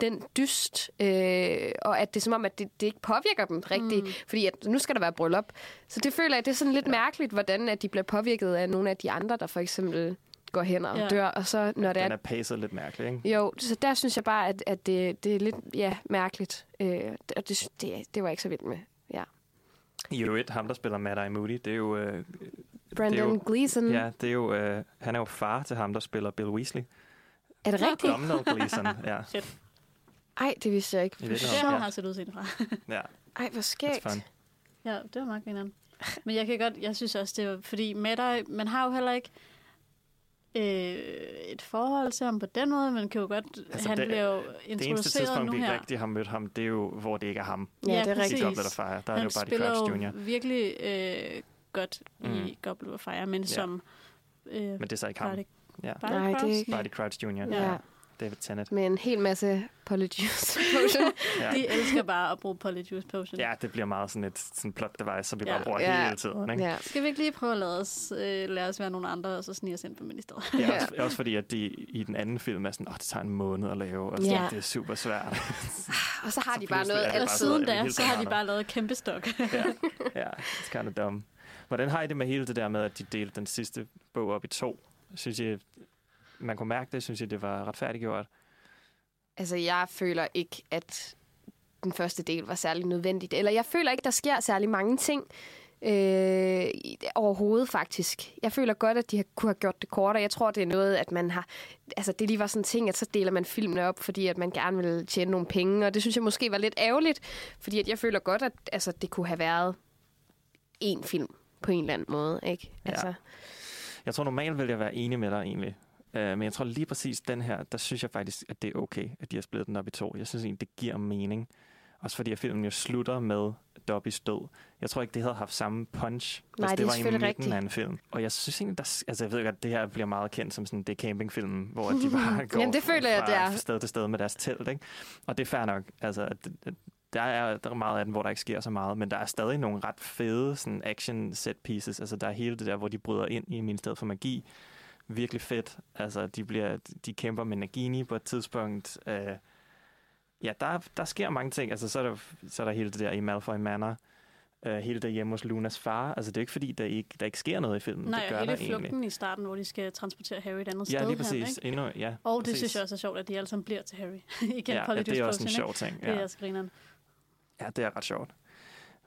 den dyst, øh, og at det er som om, at det, det ikke påvirker dem rigtigt, mm. fordi at nu skal der være bryllup. Så det føler jeg, det er sådan lidt ja. mærkeligt, hvordan at de bliver påvirket af nogle af de andre, der for eksempel går hen og Ja. ja. dør, og så når det Den er... er pacet lidt mærkelig, ikke? Jo, så der synes jeg bare, at, at det, det er lidt ja, mærkeligt, øh, og det, det, det var jeg ikke så vild med. Ja. I øvrigt, ham der spiller Mad Eye Moody, det er jo... Øh, Brandon det er jo, Gleeson, Ja, det er jo... Øh, han er jo far til ham, der spiller Bill Weasley. er det rigtigt? Domhnall Gleeson, ja. Ej, det vidste jeg ikke. Det ja. han har set udseende fra. ja. Ej, hvor skægt. Ja, det var meget grineren. Men jeg kan godt, jeg synes også, det var, fordi med dig, man har jo heller ikke øh, et forhold til ham på den måde, man kan jo godt, Altså, han det- bliver jo Det eneste introduceret tidspunkt, nu vi her. rigtig har mødt ham, det er jo, hvor det ikke er ham. Ja, det er rigtigt. I Goblet of Fire. Der er han det jo Barty spiller Crouch jo Jr. virkelig øh, godt mm. I Goblet of Fire, men Ja. som øh, Men det er så ikke ham. Barty, Ja. Barty Nej, det er Crouch? ikke- Barty Crouch Jr. Ja. David Tennant. Med en hel masse polyjuice potion. Ja. De elsker bare at bruge Polyjuice Potion. ja, det bliver meget sådan et sådan plot device, som vi Ja. bare bruger Ja. hele tiden. Ikke? ja. Skal vi ikke lige prøve at lade os, øh, lade os være nogle andre, og så snige os ind på ministeriet? Er også, også fordi, at de i den anden film er sådan, åh, det tager en måned at lave, og så, Ja. det er super svært. Og så har Så de bare noget Og bare altid. sådan- siden da, så har de bare lavet et kæmpe stok. ja, ja, it's kind of dumb. Hvordan har I det med hele det der med, at de delte den sidste bog op i to? Synes I, man kunne mærke det? Synes I, det var retfærdiggjort? Altså, jeg føler ikke, at den første del var særlig nødvendigt. Eller jeg føler ikke, der sker særlig mange ting øh, overhovedet, faktisk. Jeg føler godt, at de har, kunne have gjort det kortere. Jeg tror, det er noget, at man har... Altså, det lige var sådan en ting, at så deler man filmene op, fordi at man gerne vil tjene nogle penge. Og det synes jeg måske var lidt ærgerligt, fordi at jeg føler godt, at altså, det kunne have været én film på en eller anden måde, ikke? Ja. Altså, Jeg tror normalt vil jeg være enig med dig egentlig. Uh, men jeg tror lige præcis den her, der synes jeg faktisk, at det er okay, at de har splittet den op i to. Jeg synes egentlig, det giver mening. Også fordi at filmen jo slutter med Dobbys død. Jeg tror ikke, det havde haft samme punch, hvis Nej, det det er var i midten rigtigt. af en film. Og jeg synes egentlig, der, altså jeg ved godt, at det her bliver meget kendt som sådan det campingfilm, hvor de bare går Jamen, det føler jeg, fra det er. sted til sted med deres telt. Ikke? Og det er fair nok. Altså, der er, der er meget af den, hvor der ikke sker så meget, men der er stadig nogle ret fede sådan action set pieces. Altså, der er hele det der, hvor de bryder ind i Ministeriet for Magi. Virkelig fedt. Altså, de, bliver, de kæmper med Nagini på et tidspunkt. Øh, ja, der, der sker mange ting. Altså, så er der, så er der hele det der i Malfoy Manor. Øh, hele det hjemme hos Lunas far. Altså, det er ikke fordi, der ikke, der ikke sker noget i filmen. Nej, det gør hele der egentlig. flugten i starten, hvor de skal transportere Harry et andet Ja, sted lige hen, præcis. ikke? Endnu, ja, Og det præcis. synes jeg også er sjovt, at de alle sammen bliver til Harry. Igen, ja, ja, det er også en sjov ting. ikke? Det er Ja. også grineren. Ja, det er ret sjovt.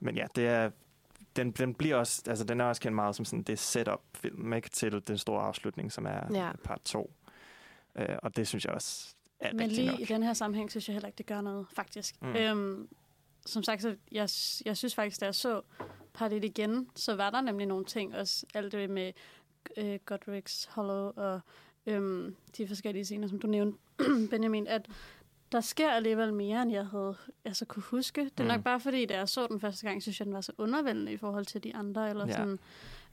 Men ja, det er, den, den bliver også, altså den er også kendt meget som sådan det setup-film, ikke? Til den store afslutning, som er Ja. part 2. Uh, og det synes jeg også er Men lige nok. i den her sammenhæng, synes jeg heller ikke, det gør noget, faktisk. Mm. Mm. Øhm, som sagt, så jeg, jeg synes faktisk, da jeg så part 1 igen, så var der nemlig nogle ting, også alt det med øh, Godric's Hollow og øhm, de forskellige scener, som du nævnte, Benjamin, at der sker alligevel mere, end jeg havde altså kunne huske. Det er Mm. nok bare fordi, da jeg så den første gang, synes jeg, den var så undervældende i forhold til de andre. Eller Ja. sådan.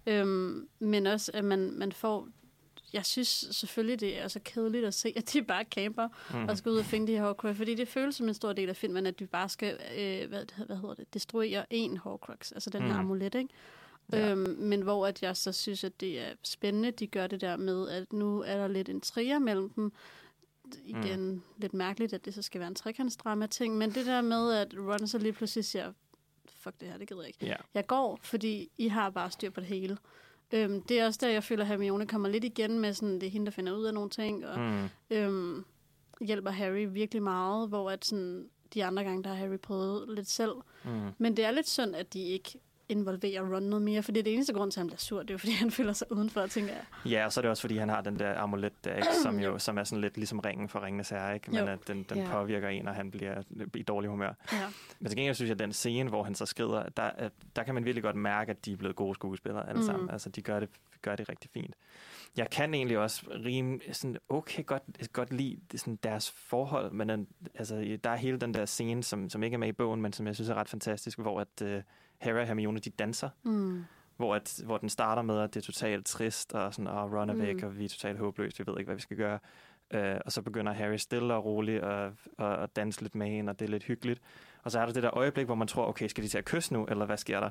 Øhm, men også, at man, man får... Jeg synes selvfølgelig, det er så kedeligt at se, at de bare camper Mm. og skal ud og finde de her Horcrux, fordi det føles som en stor del af filmen, at de bare skal, øh, hvad, hvad hedder det, destruere en Horcrux, altså den her Mm. amulet, ikke? Ja. Øhm, men hvor at jeg så synes, at det er spændende, de gør det der med, at nu er der lidt en trier mellem dem. Igen, mm. lidt mærkeligt, at det så skal være en trekantsdrama-ting, men det der med, at Ron så lige pludselig siger, fuck det her, det gider jeg ikke. Ja. Jeg går, fordi I har bare styr på det hele. Øhm, det er også der, jeg føler, at Hermione kommer lidt igen med, sådan, det er hende, der finder ud af nogle ting, og Mm. øhm, hjælper Harry virkelig meget, hvor at sådan, de andre gange, der har Harry prøvet lidt selv. Mm. Men det er lidt synd, at de ikke involvere Ron noget mere, fordi det eneste grund til, at han bliver sur, det er jo, fordi han føler sig udenfor, tænker jeg. Ja, og så er det også, fordi han har den der amulet der, ikke? Som, jo, som er sådan lidt ligesom ringen for ringenes herre, ikke? Men Jo. at den, den Ja. påvirker en, og han bliver i dårlig humør. Ja. Men til gengæld synes jeg, at den scene, hvor han så skrider, der, er- der kan man virkelig godt mærke, at de er blevet gode skuespillere alle Mm. sammen. Altså, de gør det, gør det rigtig fint. Jeg kan egentlig også rim, sådan okay godt, godt lide det- sådan deres forhold, men altså, der er hele den der scene, som, som ikke er med i bogen, men som jeg synes er ret fantastisk, hvor at uh, Harry og Hermione, de danser, Mm. hvor, at, hvor den starter med, at det er totalt trist, og sådan, og Ron er væk, Mm. og vi er totalt håbløse, vi ved ikke, hvad vi skal gøre. Uh, og så begynder Harry stille og roligt at, at, at danse lidt med hende, og det er lidt hyggeligt. Og så er der det der øjeblik, hvor man tror, okay, skal de til at kysse nu, eller hvad sker der?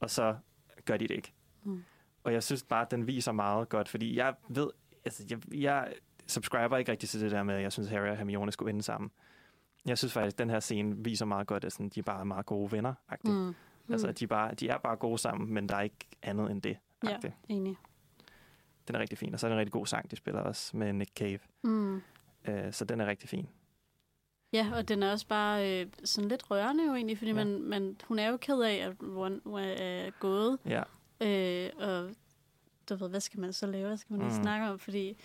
Og så gør de det ikke. Mm. Og jeg synes bare, at den viser meget godt, fordi jeg ved, altså jeg, jeg subscriber ikke rigtig til det der med, at jeg synes, Harry og Hermione skulle ende sammen. Jeg synes faktisk, at den her scene viser meget godt, at sådan, de bare er meget gode venner. Mm. Mm. Altså, de, bare, de er bare gode sammen, men der er ikke andet end det. Ja, -agtigt. enig. Den er rigtig fin. Og så er det en rigtig god sang, de spiller også med Nick Cave. Mm. Uh, så den er rigtig fin. Ja, og den er også bare øh, sådan lidt rørende jo egentlig, fordi Ja. man, man, hun er jo ked af, at Ron er gået. Ja. Øh, og du ved, hvad skal man så lave? Hvad skal man Mm. snakke om? Fordi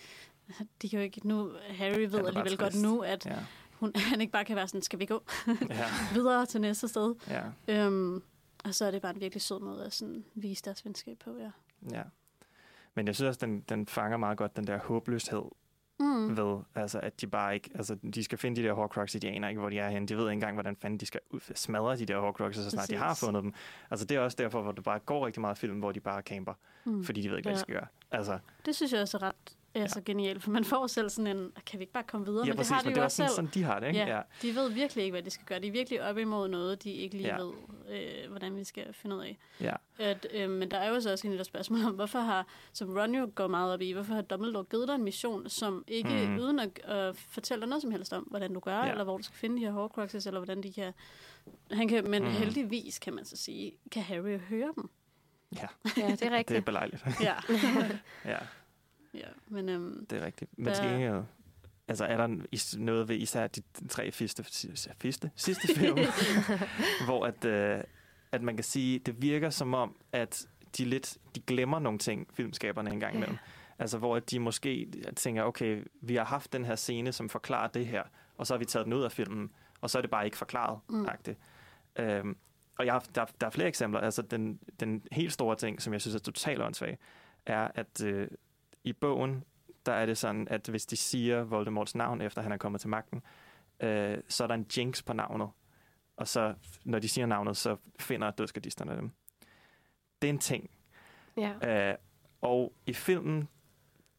de kan jo ikke nu... Harry ved alligevel godt nu, at Ja. hun, han ikke bare kan være sådan, skal vi gå Ja. videre til næste sted? ja. Øhm, og så er det bare en virkelig sød måde at sådan vise deres venskab på, ja. ja. Men jeg synes også, den, den fanger meget godt den der håbløshed Mm. ved, altså at de bare ikke, altså de skal finde de der Horcruxes, de aner ikke, hvor de er henne. De ved ikke engang, hvordan fanden de skal smadre de der Horcruxes, så snart de har Præcis. fundet dem. Altså det er også derfor, hvor det bare går rigtig meget film, hvor de bare camper, Mm. fordi de ved ikke, hvad de Ja. skal gøre. Altså, Det synes jeg også er ret er så genialt, for man får selv sådan en, kan vi ikke bare komme videre? ja, men præcis, det har de men jo det er også selv. sådan, sådan, de har det, ikke? Ja, de ved virkelig ikke, hvad de skal gøre. De er virkelig op imod noget, de ikke lige Ja. ja. ved, øh, hvordan vi skal finde ud af. ja. At, øh, men der er jo så også en lille spørgsmål om, hvorfor har, som Ron jo går meget op i, hvorfor har Dumbledore givet dig en mission, som ikke, mm. uden at øh, fortælle dig noget som helst om, hvordan du gør, Ja. ja. eller hvor du skal finde de her Horcruxes, eller hvordan de kan... Han kan men mm. heldigvis, kan man så sige, kan Harry høre dem. ja, Ja, det er det er rigtigt. belejligt. Ja. ja, ja. Men øhm, det er rigtigt. Men Der- til gengæld, altså er der en- noget ved især de tre sidste, sidste, sidste film, hvor at, øh, at man kan sige, det virker som om, at de lidt de glemmer nogle ting, filmskaberne engang Ja. imellem. Altså hvor at de måske tænker, okay, vi har haft den her scene, som forklarer det her, og så har vi taget den ud af filmen, og så er det bare ikke forklaret. Mm. Mm. Øhm, og jeg har, der, der er flere eksempler. Altså den, den helt store ting, som jeg synes er totalt åndssvag, er, at øh, i bogen, der er det sådan, at hvis de siger Voldemorts navn, efter han er kommet til magten, øh, så er der en jinx på navnet. Og så, når de siger navnet, så finder dødskadisterne dem. Det er en ting. Ja. Øh, og i filmen,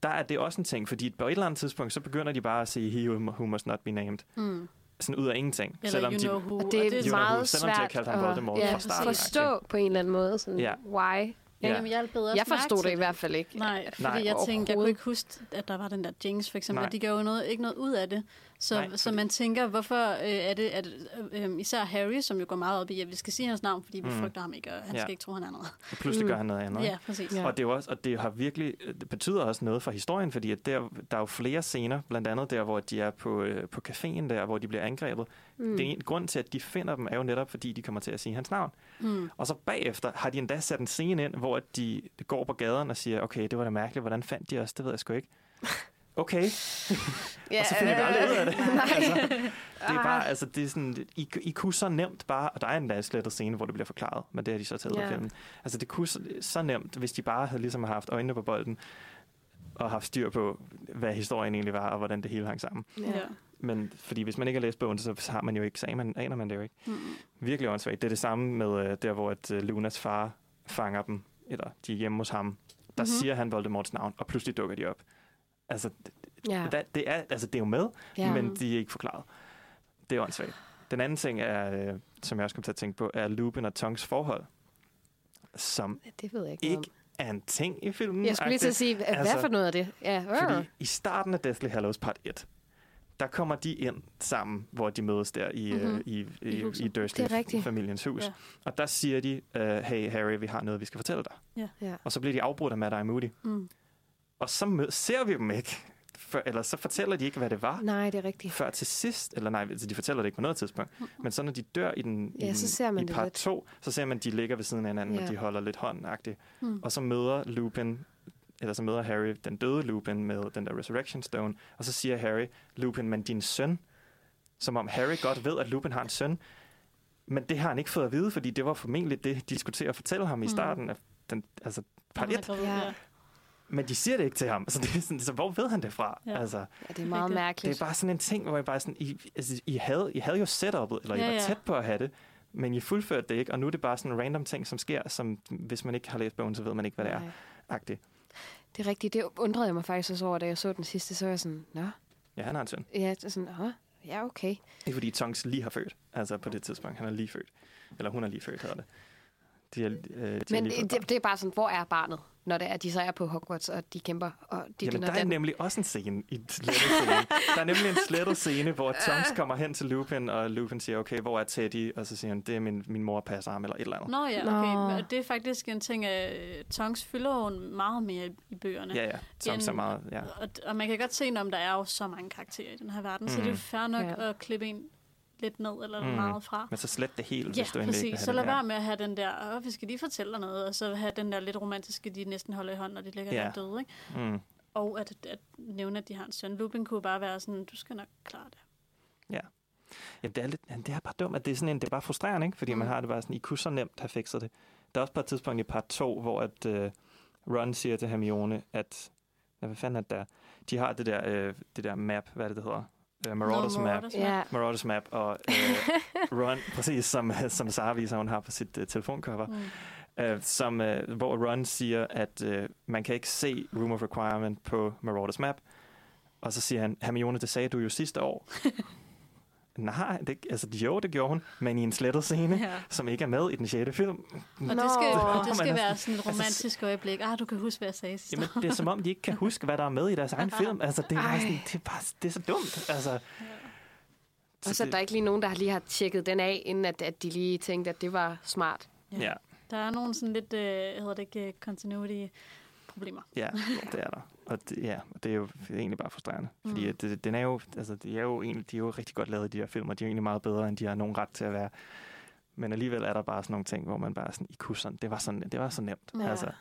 der er det også en ting, fordi på et eller andet tidspunkt, så begynder de bare at sige, he who must not be named. mm. Sådan ud af ingenting. Eller selvom you de, know who. Og det er, know meget who, selvom de har svært kaldt ham Voldemort at fra ja, starten, forstå på en eller anden måde. Sådan, Ja. Why? Ja. Ja. Jamen, jeg, bed også Jeg forstod det i hvert fald ikke. Nej, fordi Nej, jeg tænkte, jeg kunne ikke huske, at der var den der jinx, for eksempel. Nej. De gør jo noget, ikke noget ud af det. Så, Nej, så man tænker, hvorfor øh, er det, at øh, øh, især Harry, som jo går meget op i, at vi skal sige hans navn, fordi vi Mm. frygter ham ikke, og han Ja. skal ikke tro, han er noget. og pludselig Mm. gør han noget andet. Ja, præcis. Ja. Og det, er også, og det har virkelig, det betyder også noget for historien, fordi at der, der er jo flere scener, blandt andet der, hvor de er på, øh, på caféen der, hvor de bliver angrebet. Mm. Det er en grund til, at de finder dem, er jo netop, fordi de kommer til at sige hans navn. Mm. Og så bagefter har de endda sat en scene ind, hvor de går på gaden og siger, okay, det var da mærkeligt, hvordan fandt de os? Det ved jeg sgu ikke. Okay, ja, og så finder de aldrig ud af det. altså, det er Ah. bare, altså, det er sådan, I, I kunne så nemt bare, og der er en endda slettet scene, hvor det bliver forklaret, men det har de så taget Ja. af filmen. Altså, det kunne så, så nemt, hvis de bare havde ligesom haft øjnene på bolden, og haft styr på, hvad historien egentlig var, og hvordan det hele hang sammen. Ja. Men fordi hvis man ikke har læst bogen, så har man jo ikke, så aner man, aner man det jo ikke. Mm. Virkelig åndssvagt. Det er det samme med øh, der, hvor at, øh, Lunas far fanger dem, eller de er hjemme hos ham. Der Mhm. mm-hmm. siger han Voldemorts navn, og pludselig dukker de op. Altså, Ja. ja. det, er, altså det er jo med, Ja. men de er ikke forklaret. Det er åndssvagt. Den anden ting, er, øh, som jeg også kom til at tænke på, er Lupin og Tongs forhold, som Det ved jeg ikke. ikke er en ting i filmen. Jeg skulle lige til at sige, hvad Altså, for noget er det? Ja, øh. Fordi i starten af Deathly Hallows part 1, der kommer de ind sammen, hvor de mødes der i, mm-hmm. Mhm. i, I i. Dursley-familiens hus. Ja. Og der siger de, uh, hey Harry, vi har noget, vi skal fortælle dig. Ja. Ja. Og så bliver de afbrudt af Mad Eye Moody. Mm. Og så mød, ser vi dem ikke før, eller så fortæller de ikke, hvad det var. Nej, det er rigtigt. Før til sidst, eller nej, altså de fortæller det ikke på noget tidspunkt, men så når de dør i den Ja, i, så ser man i part lidt. 2, så ser man, at de ligger ved siden af hinanden, Ja. og de holder lidt håndagtigt. Mm. Og så møder Lupin, eller så møder Harry den døde Lupin med den der Resurrection Stone, og så siger Harry, Lupin, men din søn, som om Harry godt ved, at Lupin har en søn, men det har han ikke fået at vide, fordi det var formentlig det, de skulle til at fortælle ham i Mm. starten af den, altså part Han er 1. gravid, Ja. Men de siger det ikke til ham, så, det er sådan, så hvor ved han det fra? Ja. Altså, Ja, det er meget mærkeligt. det er bare sådan en ting, hvor jeg bare sådan, I, altså, I, havde, I havde jo setupet, eller I Ja, var ja. tæt på at have det, men I fuldførte det ikke, og nu er det bare sådan en random ting, som sker, som hvis man ikke har læst bogen, så ved man ikke, hvad det er. Nej. Agtigt. Det er rigtigt. Det undrede jeg mig faktisk også over, da jeg så den sidste. Så var jeg sådan, nå, Ja, han har en søn. ja, det er sådan, Åh, ja, okay. Det er fordi Tonks lige har født, altså på det tidspunkt. Han er lige født. Eller hun er lige født, hedder det. De er, øh, de Men er det, det, er bare sådan, hvor er barnet, når det er, de så er på Hogwarts, og de kæmper, og de Jamen, der er den. nemlig også en scene i slettet scene. Der er nemlig en slettet scene, hvor Tonks kommer hen til Lupin, og Lupin siger, okay, hvor er Teddy? Og så siger han, det er min, min mor passer ham, eller et eller andet. Nå ja, Nå. okay. Men Det er faktisk en ting, at Tonks fylder jo meget mere i- bøgerne. Ja, ja. Tonks er meget, ja. Og, og man kan godt se, om der er jo så mange karakterer i den her verden, mm. så det er jo Mm. fair nok Ja. at klippe en lidt ned eller Mm. meget fra. Men så slet det helt, Ja, hvis du endelig ikke præcis. have Så lad være med at have den der, åh, vi skal lige fortælle dig noget, og så have den der lidt romantiske, de næsten holder i hånden, når de ligger Ja. der døde, ikke? Mm. Og at, at nævne, at de har en søn. Lupin kunne bare være sådan, du skal nok klare det. Ja, det er, lidt, det er bare dumt, at det er, sådan en, det er bare frustrerende, ikke? fordi mm. man har det bare sådan, I kunne så nemt have fikset det. Der er også på et tidspunkt i part 2, hvor at, uh, Ron siger til Hermione, at, ja, hvad fanden er det der? De har det der, uh, det der map, hvad er det, det hedder? Uh, Marauders Nå, map. Marauders Ja, Marauders map, og uh, Ron, præcis som, som Sara viser, hun har på sit uh, telefoncover, Mm. uh, som, uh, hvor Ron siger, at uh, man kan ikke se Room of Requirement på Marauders map, og så siger han, Hermione, det sagde du jo sidste år. Nej, det, altså jo, det gjorde hun, men i en slettet scene, Ja. som ikke er med i den sjette film. Og Nå. det skal, og det Man skal er være sådan- et romantisk øjeblik. Ah, du kan huske, hvad jeg sagde sidst. Jamen, det er som om, de ikke kan huske, hvad der er med i deres egen film. Altså, det er, bare sådan, det er, bare, det er så dumt. Altså, og så er der ikke lige nogen, der lige har tjekket den af, inden at, at de lige tænkte, at det var smart. Ja, Der er nogle sådan lidt, øh, hedder det ikke, øh, continuity problemer. ja, det er der. Og det, ja, og det er jo egentlig bare frustrerende. Fordi Mm. mm. det, den er jo, altså, de er jo, egentlig, de er jo rigtig godt lavet, de her film, og de er jo egentlig meget bedre, end de har nogen ret til at være. Men alligevel er der bare sådan nogle ting, hvor man bare sådan, i kusseren, det var, sådan, det var så nemt. Ja. Altså,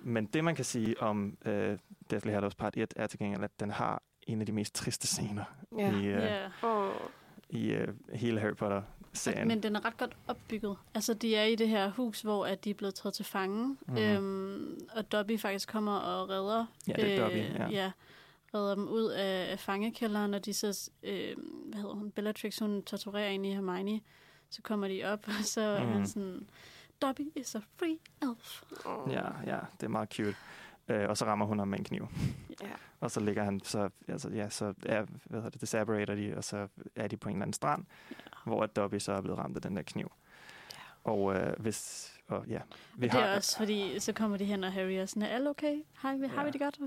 men det, man kan sige om øh, Deathly Hallows Part 1, er til gengæld, at den har en af de mest triste scener Ja. i, øh, Ja. Oh. i øh, hele Harry Potter-serien. Men den er ret godt opbygget. Altså, de er i det her hus, hvor at de er blevet taget til fange. Mhm. Mm. Øhm, og Dobby faktisk kommer og redder, Ja, det er Dobby, ja. ja, redder dem ud af, af fangekælderen, og de så, øh, hvad hedder hun, Bellatrix, hun torturerer ind i Hermione. Så kommer de op, og så mm. er Mhm. han sådan, Dobby is a free elf. Ja, ja, det er meget cute. Øh, og så rammer hun ham med en kniv. Ja. Og så ligger han, så, altså, ja, så er, hvad hedder det, separater de, og så er de på en eller anden strand, ja. Hvor at Dobby så er blevet ramt af den der kniv. Ja. Og øh, hvis, og ja, vi Det har, er også, fordi så kommer de hen, og Harry er sådan, er alle okay? Har vi, har Ja. vi det godt?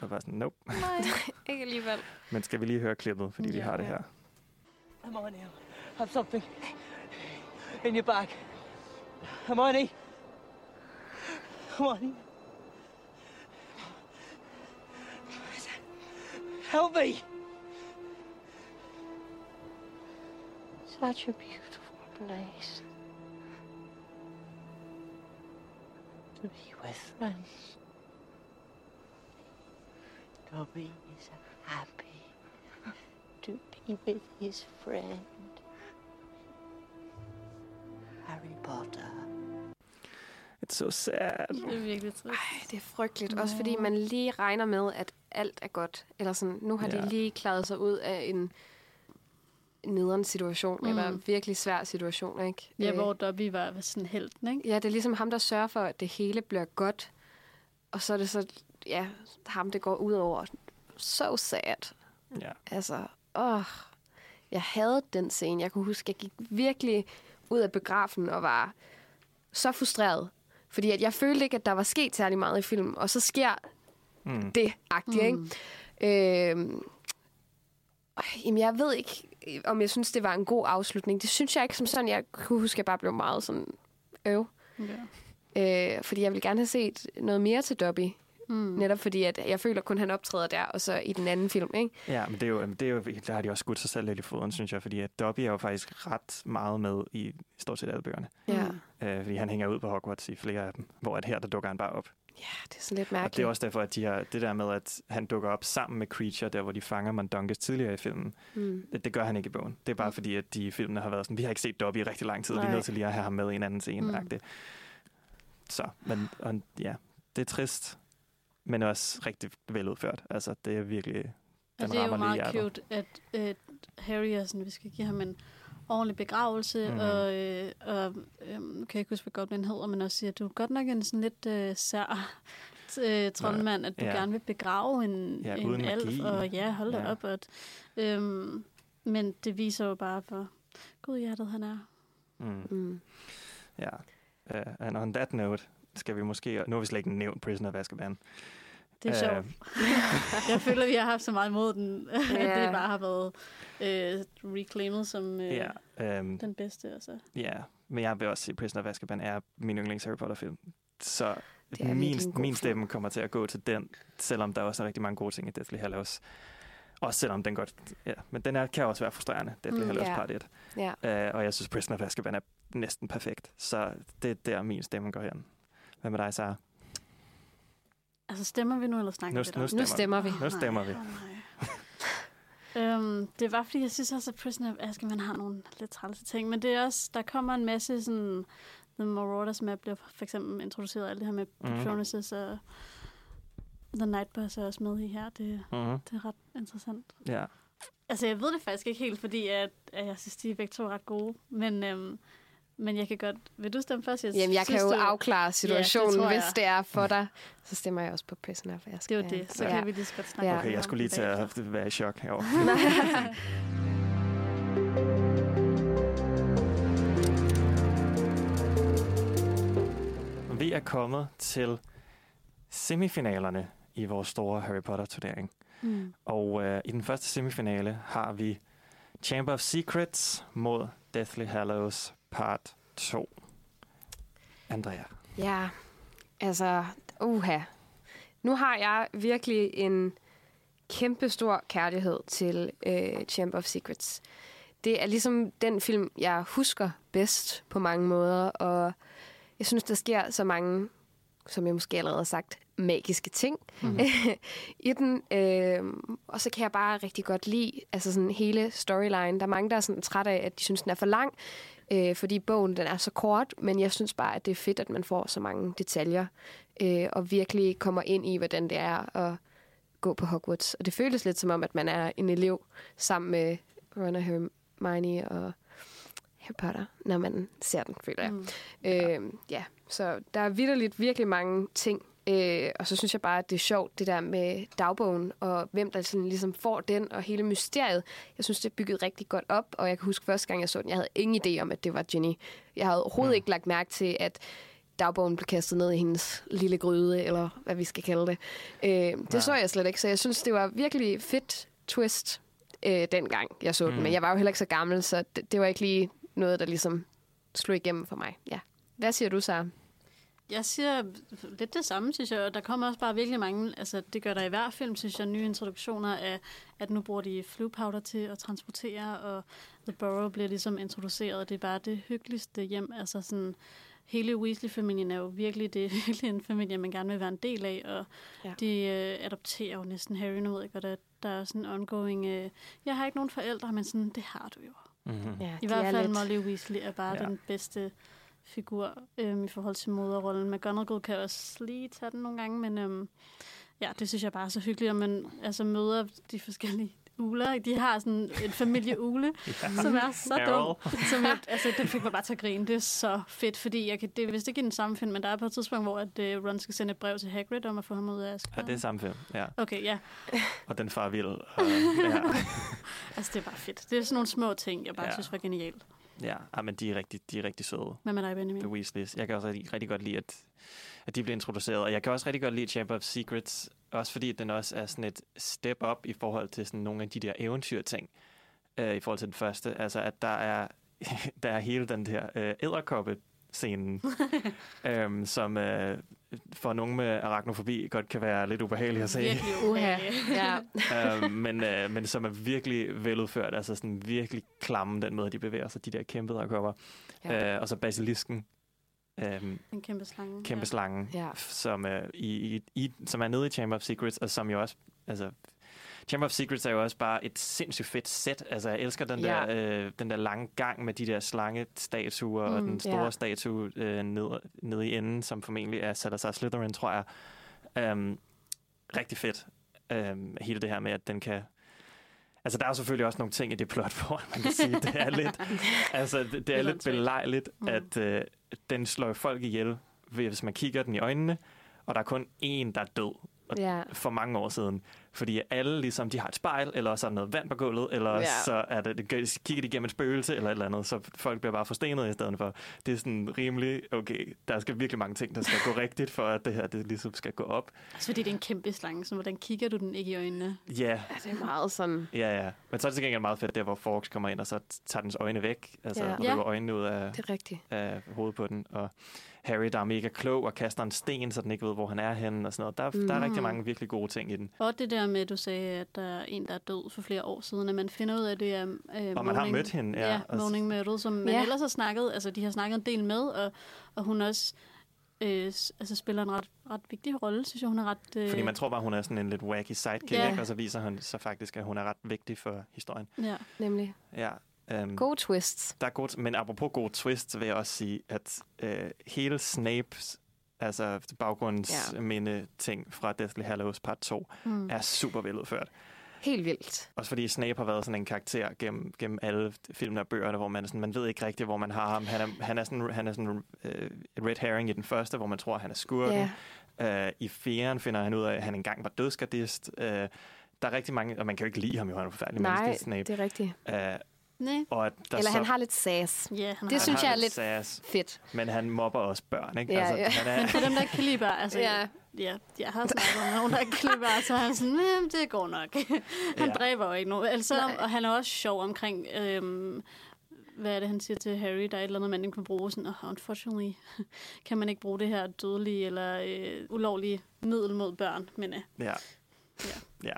og bare sådan, nope. Nej. Ikke alligevel. Men skal vi lige høre klippet, fordi vi Ja. har det her. Hermione, have something in your bag. Hermione. Hermione. Help me. Such a beautiful place to be with friends. Dobby is happy to be with his friend. Harry Potter. It's so sad. Det er virkelig trist. Ej, det er frygteligt. Også fordi man lige regner med, at alt er godt. Eller sådan, nu har Ja. de lige klaret sig ud af en nederen situation, mm. eller en virkelig svær situation, ikke? Ja, Øh, hvor Dobby var sådan helten, ikke? Ja, det er ligesom ham, der sørger for, at det hele bliver godt. Og så er det så, ja, ham, det går ud over. So sad. Ja. Altså, åh, jeg havde den scene. Jeg kunne huske, jeg gik virkelig ud af begrafen og var så frustreret. Fordi at jeg følte ikke, at der var sket særlig meget i filmen. Og så sker Mm. det agtigt, Mm. ikke? Øh, jamen, jeg ved ikke, om jeg synes, det var en god afslutning. Det synes jeg ikke som sådan. Jeg kunne huske, at jeg bare blev meget sådan øv. Ja. Øh, fordi jeg ville gerne have set noget mere til Dobby. Mm. Netop fordi, at jeg føler kun, at han optræder der, og så i den anden film, ikke? Ja, men det er jo, det er jo, der har de også skudt sig selv lidt i foden, synes jeg, fordi at Dobby er jo faktisk ret meget med i stort set alle bøgerne. Ja. Øh, fordi han hænger ud på Hogwarts i flere af dem, hvor at her, der dukker han bare op. Ja, det er sådan lidt Og det mærkeligt. er også derfor, at de har, det der med, at han dukker op sammen med Creature, der hvor de fanger Mundungus tidligere i filmen, Mm. det, det gør han ikke i bogen. Det er bare fordi, at de i filmene har været sådan, vi har ikke set Dobby i rigtig lang tid, vi er Nej. nødt til lige at have ham med i en anden scene. Mm. Mm. Så, men og, ja, det er trist, men også rigtig veludført. Altså, det er virkelig, den Og det er jo meget hjertet. cute, at øh, Harry er sådan, vi skal give ham en ordentlig begravelse, mm. og, øh, og øh, nu kan jeg ikke huske, hvad Goblin hedder, men også siger, at du er godt nok en sådan lidt øh, sær øh, troldmand, at du Ja. gerne vil begrave en, Ja, en alf, magi. og ja, hold da Ja. op. At, øhm, men det viser jo bare, hvor godhjertet han er. Mm. Mm. Ja. Uh, and on that note, skal vi måske... Nu har vi slet ikke nævnt Prisoner of Azkaban. Det er Øh, sjovt. jeg føler, at vi har haft så meget imod den, at Ja. det bare har været øh, reclaimet som øh, Ja, um, den bedste. Altså. ja, men jeg vil også sige, Prisoner of Azkaban er min yndlings Harry Potter-film. Så Det min, min film. stemme kommer til at gå til den, selvom der også er rigtig mange gode ting i Deathly Hallows. Også selvom den godt... Ja, men den er, kan også være frustrerende, Deathly Mm, Hallows ja. Part 1. Ja. Uh, og jeg synes, Prisoner of Azkaban er næsten perfekt. Så det er der, min stemme går hen. Hvad med dig, Sarah? Altså stemmer vi nu, eller snakker Nu, vi lidt om nu, stemmer, stemmer vi. Nu stemmer vi. Nej. øhm, det var fordi, jeg synes også, at Prisoner of Azkaban har nogle lidt trælse ting, men det er også, der kommer en masse sådan, The Marauders map bliver for eksempel introduceret, alt det her med Mhm. Patronuses og The Nightbus er også med i her. Det, Mm-hmm. det er ret interessant. Ja. Altså, jeg ved det faktisk ikke helt, fordi at, at jeg synes, de er begge to ret gode, men, øhm, men jeg kan godt... Vil du stemme først? Jamen, jeg kan synes, jo du- afklare situationen, ja, jeg. hvis det er for dig. Så stemmer jeg også på Prisoner of Det er Azkaban. jo det, så ja. kan vi lige så godt snakke Ja. om Okay, det jeg skulle lige til at være i chok herovre. Vi er kommet til semifinalerne i vores store Harry Potter-turnering. Mm. Og øh, i den første semifinale har vi Chamber of Secrets mod Deathly Hallows Part 2. Andrea. Ja, altså, uha. Nu har jeg virkelig en kæmpestor kærlighed til øh, Champ of Secrets. Det er ligesom den film, jeg husker bedst på mange måder, og jeg synes, der sker så mange, som jeg måske allerede har sagt, magiske ting Mhm. i den. Øh, og så kan jeg bare rigtig godt lide altså sådan hele storyline. Der er mange, der er sådan træt af, at de synes, den er for lang, øh, fordi bogen den er så kort, men jeg synes bare, at det er fedt, at man får så mange detaljer, øh, og virkelig kommer ind i, hvordan det er at gå på Hogwarts. Og det føles lidt som om, at man er en elev sammen med Ron og Hermione og Harry Potter, når man ser den, føler jeg. Mm. Øh, ja, så der er vidderligt virkelig mange ting. Øh, og så synes jeg bare, at det er sjovt, det der med dagbogen, og hvem der sådan ligesom får den, og hele mysteriet. Jeg synes, det er bygget rigtig godt op, og jeg kan huske første gang, jeg så den, jeg havde ingen idé om, at det var Ginny. Jeg havde overhovedet Mm. ikke lagt mærke til, at dagbogen blev kastet ned i hendes lille gryde, eller hvad vi skal kalde det. Øh, det Ja. så jeg slet ikke, så jeg synes, det var virkelig fedt twist øh, dengang, jeg så mm. den. Mm. Men jeg var jo heller ikke så gammel, så det, det var ikke lige noget, der ligesom slog igennem for mig. Ja. Hvad siger du, så? Jeg siger lidt det samme, synes jeg. og Der kommer også bare virkelig mange, altså det gør der i hver film, synes jeg, nye introduktioner af, at nu bruger de flypowder til at transportere, og The Burrow bliver ligesom introduceret. Det er bare det hyggeligste hjem. Altså sådan, hele Weasley-familien er jo virkelig, det er virkelig en familie, man gerne vil være en del af, og Ja. de øh, adopterer jo næsten Harry nu, ikke? og der, der er sådan en ongoing, øh, jeg har ikke nogen forældre, men sådan, det har du jo. Mm-hmm. Ja, I hvert fald Molly Weasley er bare ja. den bedste figur øhm, i forhold til moderrollen. McGonagall kan også lige tage den nogle gange, men øhm, ja, det synes jeg bare er så hyggeligt, at man altså, møder de forskellige uler. De har sådan en familie ule, Ja. som er så dum. Som jeg, altså, den fik mig bare til at grine. Det er så fedt, fordi jeg kan, det er vist ikke i den samme film, men der er på et tidspunkt, hvor at, uh, Ron skal sende et brev til Hagrid om at få ham ud af Ja, Azkaban. det er samme film. Ja. Okay, ja. Og den far vild. Og, ja. Altså, det er bare fedt. Det er sådan nogle små ting, jeg bare Ja. ja. synes var genialt. Ja, ah, men de er rigtig, de er rigtig søde. Hvad med dig, Benjamin? The Weasleys. Jeg kan også rigtig, rigtig godt lide, at, at de bliver introduceret. Og jeg kan også rigtig godt lide Chamber of Secrets, også fordi den også er sådan et step up i forhold til sådan nogle af de der eventyrting, øh, i forhold til den første. Altså, at der er, der er hele den der øh, æderkoppe scenen, øhm, som øh, for nogen med arachnofobi godt kan være lidt ubehageligt at se. Virkelig Uha. uha. Ja. øh, men, øh, men som er virkelig veludført, altså sådan virkelig klamme den måde, de bevæger sig, de der kæmpe dragkopper. Ja. Øh, og så basilisken, øh, En kæmpe slange. kæmpe ja. slangen, Ja. som, øh, i, i, i, som er nede i Chamber of Secrets, og som jo også, altså, Chamber of Secrets er jo også bare et sindssygt fedt sæt. Altså, jeg elsker den, Ja. der, øh, den der lange gang med de der slangestatuer, mm, og den store ja. statue øh, nede, nede i enden, som formentlig er Salazar Slytherin, tror jeg. Um, rigtig fedt. Um, hele det her med, at den kan... Altså, der er jo selvfølgelig også nogle ting i det plot, hvor man kan sige, det er lidt, altså, det, det er Lidt belejligt, Mm. at øh, den slår folk ihjel, hvis man kigger den i øjnene, og der er kun én, der er død og Ja. for mange år siden. Fordi alle ligesom, de har et spejl, eller også er der noget vand på gulvet, eller Ja. så er det, kigger de igennem et spøgelse, eller et eller andet, så folk bliver bare forstenet i stedet for. Det er sådan rimelig, okay, der skal virkelig mange ting, der skal gå rigtigt, for at det her det ligesom skal gå op. Også fordi det er en kæmpe slange, så hvordan kigger du den ikke i øjnene? Ja, Ja, det er meget sådan... ja, ja. Men så er det til gengæld meget fedt, der hvor Forks kommer ind, og så tager dens øjne væk, altså Ja. ja. Ja. river øjnene ud af, Det er rigtigt. af hovedet på den, og Harry, der er mega klog og kaster en sten, så den ikke ved, hvor han er henne og sådan noget. Der, mm. der er rigtig mange virkelig gode ting i den. Og det der med, at du sagde, at der er en, der er død for flere år siden, at man finder ud af, at det er øh, Og man har mødt hende, ja, Ja, Moaning Myrtle, som man Ja. ellers har snakket, altså de har snakket en del med, og, og hun også øh, altså, spiller en ret, ret vigtig rolle, synes jeg, hun er ret... Øh, Fordi man tror bare, hun er sådan en lidt wacky sidekick, Ja. ikke? og så viser hun så faktisk, at hun er ret vigtig for historien. Ja. Nemlig. Ja, um, Gode twists. der er god, men apropos god twist, så vil jeg også sige, at øh, hele Snapes altså baggrunds Ja. ja. minde ting fra Deathly Hallows part 2, Mm. er super veludført. Helt vildt. Også fordi Snape har været sådan en karakter gennem, gennem alle filmene og bøgerne, hvor man, sådan, man ved ikke rigtigt, hvor man har ham. Han er, han er sådan, han er sådan øh, et red herring i den første, hvor man tror, han er skurken. Ja. Øh, I fjeren finder han ud af, at han engang var dødsgardist. Øh, der er rigtig mange, og man kan jo ikke lide ham, jo han er forfærdelig Nej, menneske, Snape. det er rigtigt. Øh, Nej. og at der Eller så, han har lidt sass. Ja, han Det har synes han jeg er lidt sass, fedt. men han mobber også børn, ikke? Ja, altså, ja. Han er, Men for dem, der ikke kan lide børn, altså, Ja. ja. ja, jeg har snakket med nogen, der ikke kan lide børn, så er han sådan, "Jamen, det går nok. han Ja. dræber jo ikke nogen. Altså, Nej. og han er også sjov omkring, øhm, hvad er det, han siger til Harry? Der er et eller andet, man ikke kan bruge. Sådan, oh, unfortunately kan man ikke bruge det her dødelige eller øh, ulovlige middel mod børn. Men øh, ja. Ja. ja.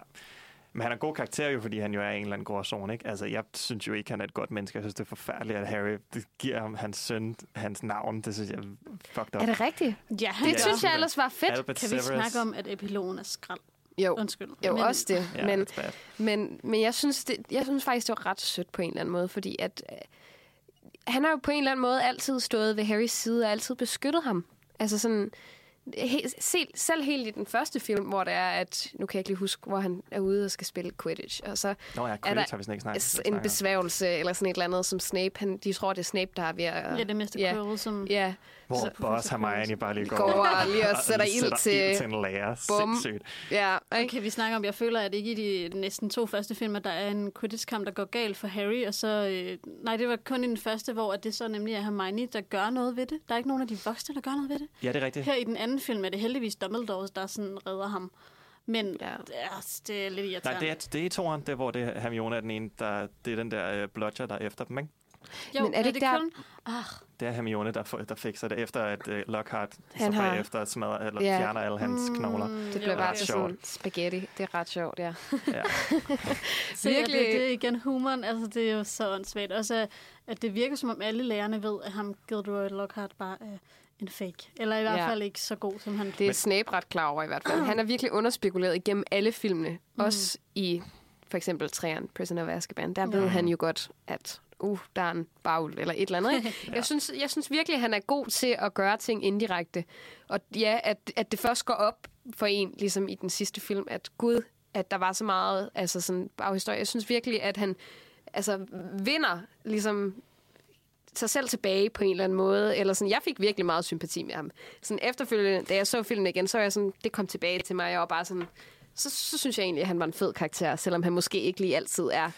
Men han er en god karakter jo, fordi han jo er en eller anden gråzone, ikke? Altså, jeg synes jo ikke, han er et godt menneske. Jeg synes, det er forfærdeligt, at Harry det giver ham hans søn, hans navn. Det synes jeg er fucked up. Er det rigtigt? ja, Det gør. synes jeg ellers var fedt. Albert Kan vi Severus. snakke om, at epilogen er skrald? Jo, Undskyld. jo men, også det. Ja, Men, men, men jeg, synes, det, jeg synes faktisk, det var ret sødt på en eller anden måde, fordi at, øh, han har jo på en eller anden måde altid stået ved Harrys side og altid beskyttet ham. Altså sådan, he, se, selv helt i den første film, hvor det er, at, nu kan jeg ikke lige huske, hvor han er ude og skal spille Quidditch, og så Nå ja, der Quidditch har vi slet ikke snakket snakket en om. besværgelse eller sådan et eller andet, som Snape, han, de tror, det er Snape, der er ved at... Ja, det er Mr. Ja. Quirrell, som... Ja, Hvor Så- Boss Hermione bare lige går, går og lige og sætter ild til... ild til en lærer. Bum. Sindssygt. Ja, Og ikke? kan vi snakke om, jeg føler, at ikke i de næsten to første film, at der er en Quidditch-kamp, der går galt for Harry, og så... Øh, nej, det var kun i den første, hvor at det så nemlig er Hermione, der gør noget ved det. Der er ikke nogen af de voksne, der gør noget ved det. Ja, det er rigtigt. Her i den anden film er det heldigvis Dumbledore, der sådan redder ham. Men Ja. det, er, det er lidt Nej, irriterende. det er, det er i toren, det er, hvor det er Hermione er den ene, der, det er den der uh, bludger, der er efter dem, ikke? jo, Men er det ikke der- kun... Ah, Det er Hermione, der, der fikser det, efter at uh, Lockhart Han så har- bagefter smadrer, eller Ja. fjerner alle hans knogler. Det bliver bare til sådan spaghetti. Det er ret sjovt, ja. Ja. Så Virkelig. Virkelig. Det, det er igen humoren, altså det er jo så åndssvagt. Også at det virker som om alle lærerne ved, at ham Gilderoy Lockhart bare er en fake. Eller i hvert Ja. fald ikke så god, som han Det er Snape ret klar over i hvert fald. Han er virkelig underspekuleret igennem alle filmene. Mm. Også i for eksempel træerne Prisoner of Azkaban. Der ved Ja. han jo godt, at uh, der er en bagl eller et eller andet. Ikke? jeg, synes, jeg synes virkelig, at han er god til at gøre ting indirekte. Og ja, at, at det først går op for en, ligesom i den sidste film, at gud, at der var så meget altså sådan, baghistorie. Jeg synes virkelig, at han altså, vinder ligesom sig selv tilbage på en eller anden måde. Eller sådan, jeg fik virkelig meget sympati med ham. Sådan efterfølgende, da jeg så filmen igen, så var jeg sådan, det kom tilbage til mig. Jeg var bare sådan, så, så synes jeg egentlig, at han var en fed karakter, selvom han måske ikke lige altid er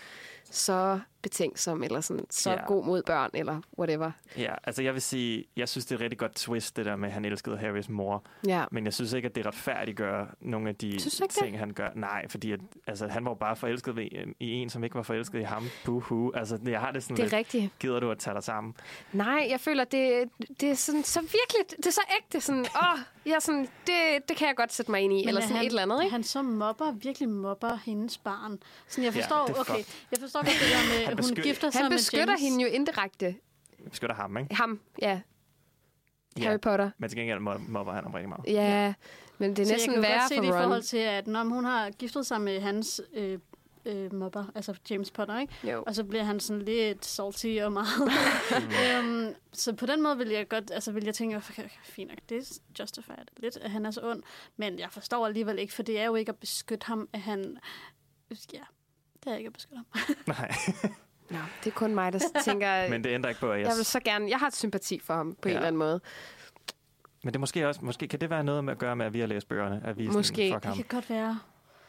så betænksom, eller sådan så Ja. god mod børn, eller whatever. Ja, altså jeg vil sige, jeg synes, det er et rigtig godt twist, det der med, at han elskede Harrys mor. Ja. Men jeg synes ikke, at det retfærdiggør nogle af de ikke det? ting, han gør. Nej, fordi at, altså, han var jo bare forelsket ved, i en, som ikke var forelsket i ham. Buhu. Altså, jeg har det sådan Det er lidt, rigtigt. gider du at tage dig sammen? Nej, jeg føler, det, det er sådan, så virkelig, det er så ægte. Sådan, åh, jeg er sådan, det, det kan jeg godt sætte mig ind i, Men eller er sådan han, et eller andet, ikke? Han så mobber, virkelig mobber hendes barn. Sådan, jeg Ja, forstår, er okay, jeg forstår godt det der med, Han hun beskytter- gifter sig Han med beskytter James. hende jo indirekte. Jeg beskytter ham, ikke? Ham, ja. Ja. Harry Potter. Men til gengæld mo- mobber han ham rigtig meget. Ja, men det er så næsten jeg kan jo værre godt se det i for Ron. forhold til, at når hun har giftet sig med hans øh, øh, mobber, altså James Potter, ikke? Jo. Og så bliver han sådan lidt salty og meget. øhm, så på den måde vil jeg godt, altså vil jeg tænke, okay, okay, fint nok, det er justified lidt, at han er så ond. Men jeg forstår alligevel ikke, for det er jo ikke at beskytte ham, at han... Ja, det er ikke at beskytte ham. Nej, Nå, det er kun mig, der tænker... men det ændrer ikke på, at jeg... Jeg vil så gerne... Jeg har et sympati for ham på ja. en eller anden måde. Men det måske også... Måske kan det være noget med at gøre med, at vi har læst bøgerne. At vi er Måske. Sådan, fuck Det ham. kan godt være.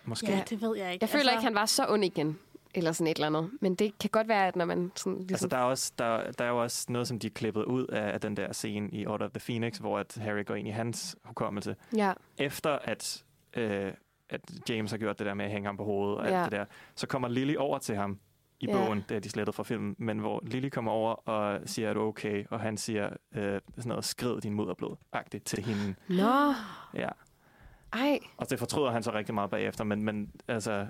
Måske. Ja, det ved jeg ikke. Jeg føler ikke, han var så ond igen. Eller sådan et eller andet. Men det kan godt være, at når man sådan ligesom... Altså, der er, også, der, der er jo også noget, som de er klippet ud af, af den der scene i Order of the Phoenix, hvor at Harry går ind i hans hukommelse. Ja, Efter at, øh, at James har gjort det der med at hænge ham på hovedet og Ja. alt det der, så kommer Lily over til ham i Ja. bogen, det er de slettet fra filmen, men hvor Lily kommer over og siger, er du okay? Og han siger øh, sådan noget, skrid din moderblod-agtigt til hende. Nå, Ja. ej. Og det fortryder han så rigtig meget bagefter, men, men, altså,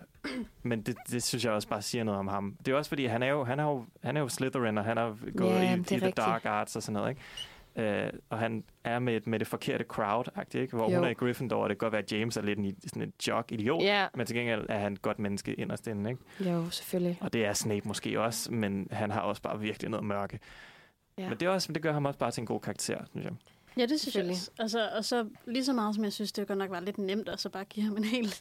men det, det synes jeg også bare siger noget om ham. Det er også fordi, han er jo, han er jo, han er jo Slytherin, og han har gået Ja, i, i The. Dark Arts og sådan noget, ikke? Uh, og han er med, med det forkerte crowd, ikke? hvor Jo. hun er i Gryffindor, og det kan godt være, at James er lidt en, sådan en jock-idiot, Ja, men til gengæld er han et godt menneske inderst inde, ikke? jo, selvfølgelig. Og det er Snape måske også, men han har også bare virkelig noget mørke. Ja. Men det, er også, det gør ham også bare til en god karakter, synes jeg. Ja, det synes jeg Selvfølgelig. også. Altså, og så lige så meget som jeg synes, det godt nok var lidt nemt at så bare give ham en hel,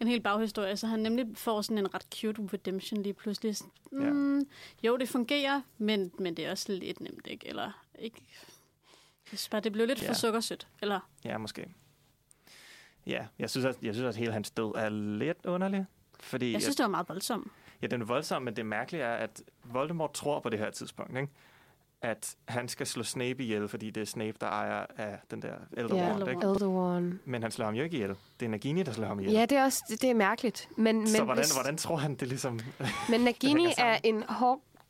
en hel baghistorie. Så han nemlig får sådan en ret cute redemption lige pludselig. Mm, Jo, det fungerer, men, men det er også lidt nemt, ikke? Eller ikke... Synes bare, det blev lidt Ja. for sukkersødt. Eller, Ja, måske. Ja, jeg synes, at, jeg synes, at hele hans død er lidt underlig. Fordi jeg synes, det var meget voldsomt. Ja, den er voldsom, men det mærkelige er, at Voldemort tror på det her tidspunkt, ikke? at han skal slå Snape ihjel, fordi det er Snape, der ejer af den der ældre Ja, ja, ikke? Elder One. Men han slår ham jo ikke ihjel. Det er Nagini, der slår ham ihjel. Ja, det er også det, det er mærkeligt. Men, men, så hvordan, hvis, hvordan tror han det ligesom... men Nagini er en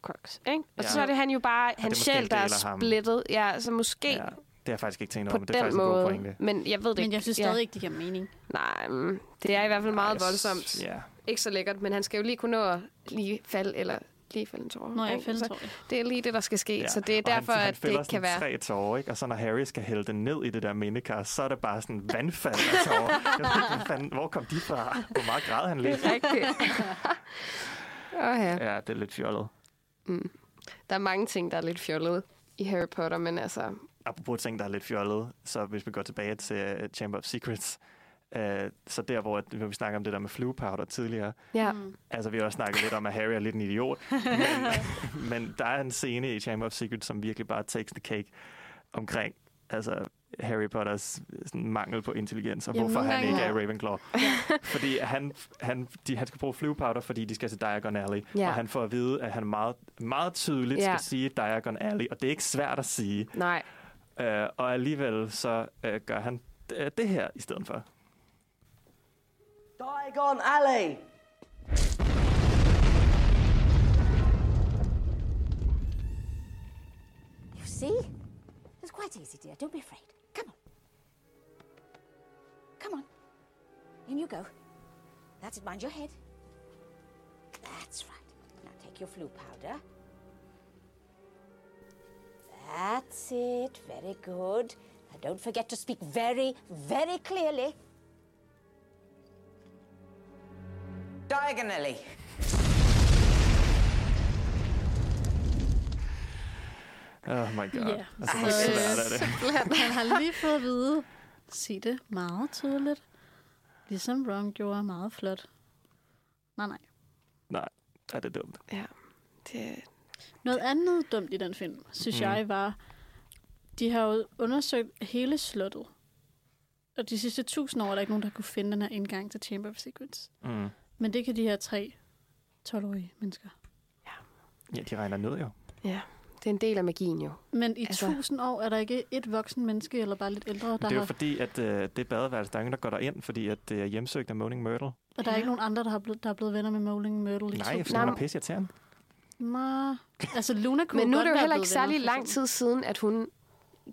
Horcrux, ikke? Og Ja. så er det han jo bare, hans måske sjæl, en der er ham. splittet. Ja, så måske ja, det har jeg faktisk ikke tænkt over, men det er faktisk en god måde. pointe. Men jeg ved det Men ikke. jeg synes ja. stadig ikke, det giver mening. Nej, mm, det er i hvert fald meget Ej, voldsomt. Ja, Ikke så lækkert, men han skal jo lige kunne nå at lige falde, eller lige falde en tårer. Fælder Så tror jeg. det er lige det, der skal ske. ja. Så det er Og derfor, han, han at det ikke kan være... tre tårer, ikke? Og så når Harry skal hælde den ned i det der mindekar, så er det bare sådan vandfald af tårer. Jeg fanden, hvor kom de fra? Hvor meget græd han lidt? Rigtigt. Åh, ja. Ja, det er lidt fjollet. Der er mange ting, der er lidt fjollede i Harry Potter, men altså... apropos ting, der er lidt fjollet, så hvis vi går tilbage til uh, Chamber of Secrets, uh, så der, hvor, at- hvor vi snakker om det der med flue powder tidligere, Ja, Mm. altså vi har også snakket lidt om, at Harry er lidt en idiot, men, men der er en scene i Chamber of Secrets, som virkelig bare takes the cake omkring altså Harry Potters sådan, mangel på intelligens, og Jamen, hvorfor han ikke er Ravenclaw. fordi han, han, de, han skal bruge flue powder, fordi de skal til Diagon Alley, Ja. og han får at vide, at han meget, meget tydeligt Ja. skal sige Diagon Alley, og det er ikke svært at sige. nej. Øh, og alligevel så øh, gør han d- det her i stedet for. Diagon Alley! You see? It's quite easy, dear. Don't be afraid. Come on. Come. In you go. That's it. Mind your head. That's right. Now take your flu powder. That's it. Very good. Now don't forget to speak very, very clearly. Diagonally. Oh my god. Ja. Altså, Ej, hvor svært er det? Han har lige fået at vide, sig det meget tydeligt. Ligesom Ron gjorde meget flot. Nej, nej. Nej, er det dumt. Ja, det, Noget andet dumt i den film, synes Mm. jeg, var, de har jo undersøgt hele slottet. Og de sidste tusind år er der ikke nogen, der kunne finde den her indgang til Chamber of Secrets. Mm. Men det kan de her tre 12-årige mennesker. Ja, de regner ned jo. Ja, det er en del af magien jo. Men i Altså- tusind år er der ikke et voksen menneske, eller bare lidt ældre, der Det er jo har... fordi, at øh, det badeværelse, der er ingen, der går derind, fordi at det er hjemsøgt af Moaning Myrtle. Og der er ikke nogen andre, der, har blevet, der er blevet venner med Moaning Myrtle i Nej, fordi hun er pisse irriterende. Nej. Altså, Luna kunne Men nu er det jo heller ikke særlig for lang tid siden, at hun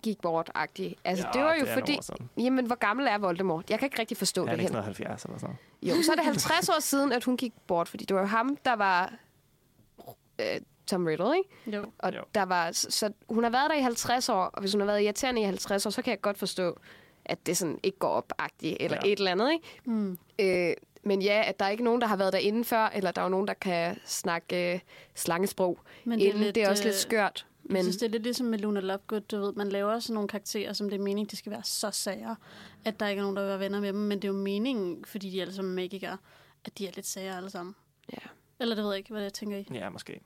gik bort -agtig. Altså, Ja, det var jo det er fordi... Jamen, hvor gammel er Voldemort? Jeg kan ikke rigtig forstå Er det det ikke heller. sådan noget 70 eller sådan? Jo, så er det 50 år siden, at hun gik bort, fordi det var jo ham, der var øh, Tom Riddle, ikke? Jo. Og Jo. der var, så, så hun har været der i 50 år, og hvis hun har været irriterende i 50 år, så kan jeg godt forstå, at det sådan ikke går op eller Ja. et eller andet, ikke? Mm. Øh, men ja, at der er ikke nogen, der har været derinde før, eller der er jo nogen, der kan snakke øh, slangesprog Men det inden. Det er også lidt øh, skørt. Men... Men Jeg synes, det er lidt ligesom med Luna Lovegood, du ved. Man laver sådan nogle karakterer, som det er meningen, de skal være så sager, at der ikke er nogen, der vil være venner med dem. Men det er jo meningen, fordi de er alle sammen magikere, at de er lidt sager alle sammen. Ja. Eller det ved jeg ikke, hvad jeg tænker i. Ja, måske.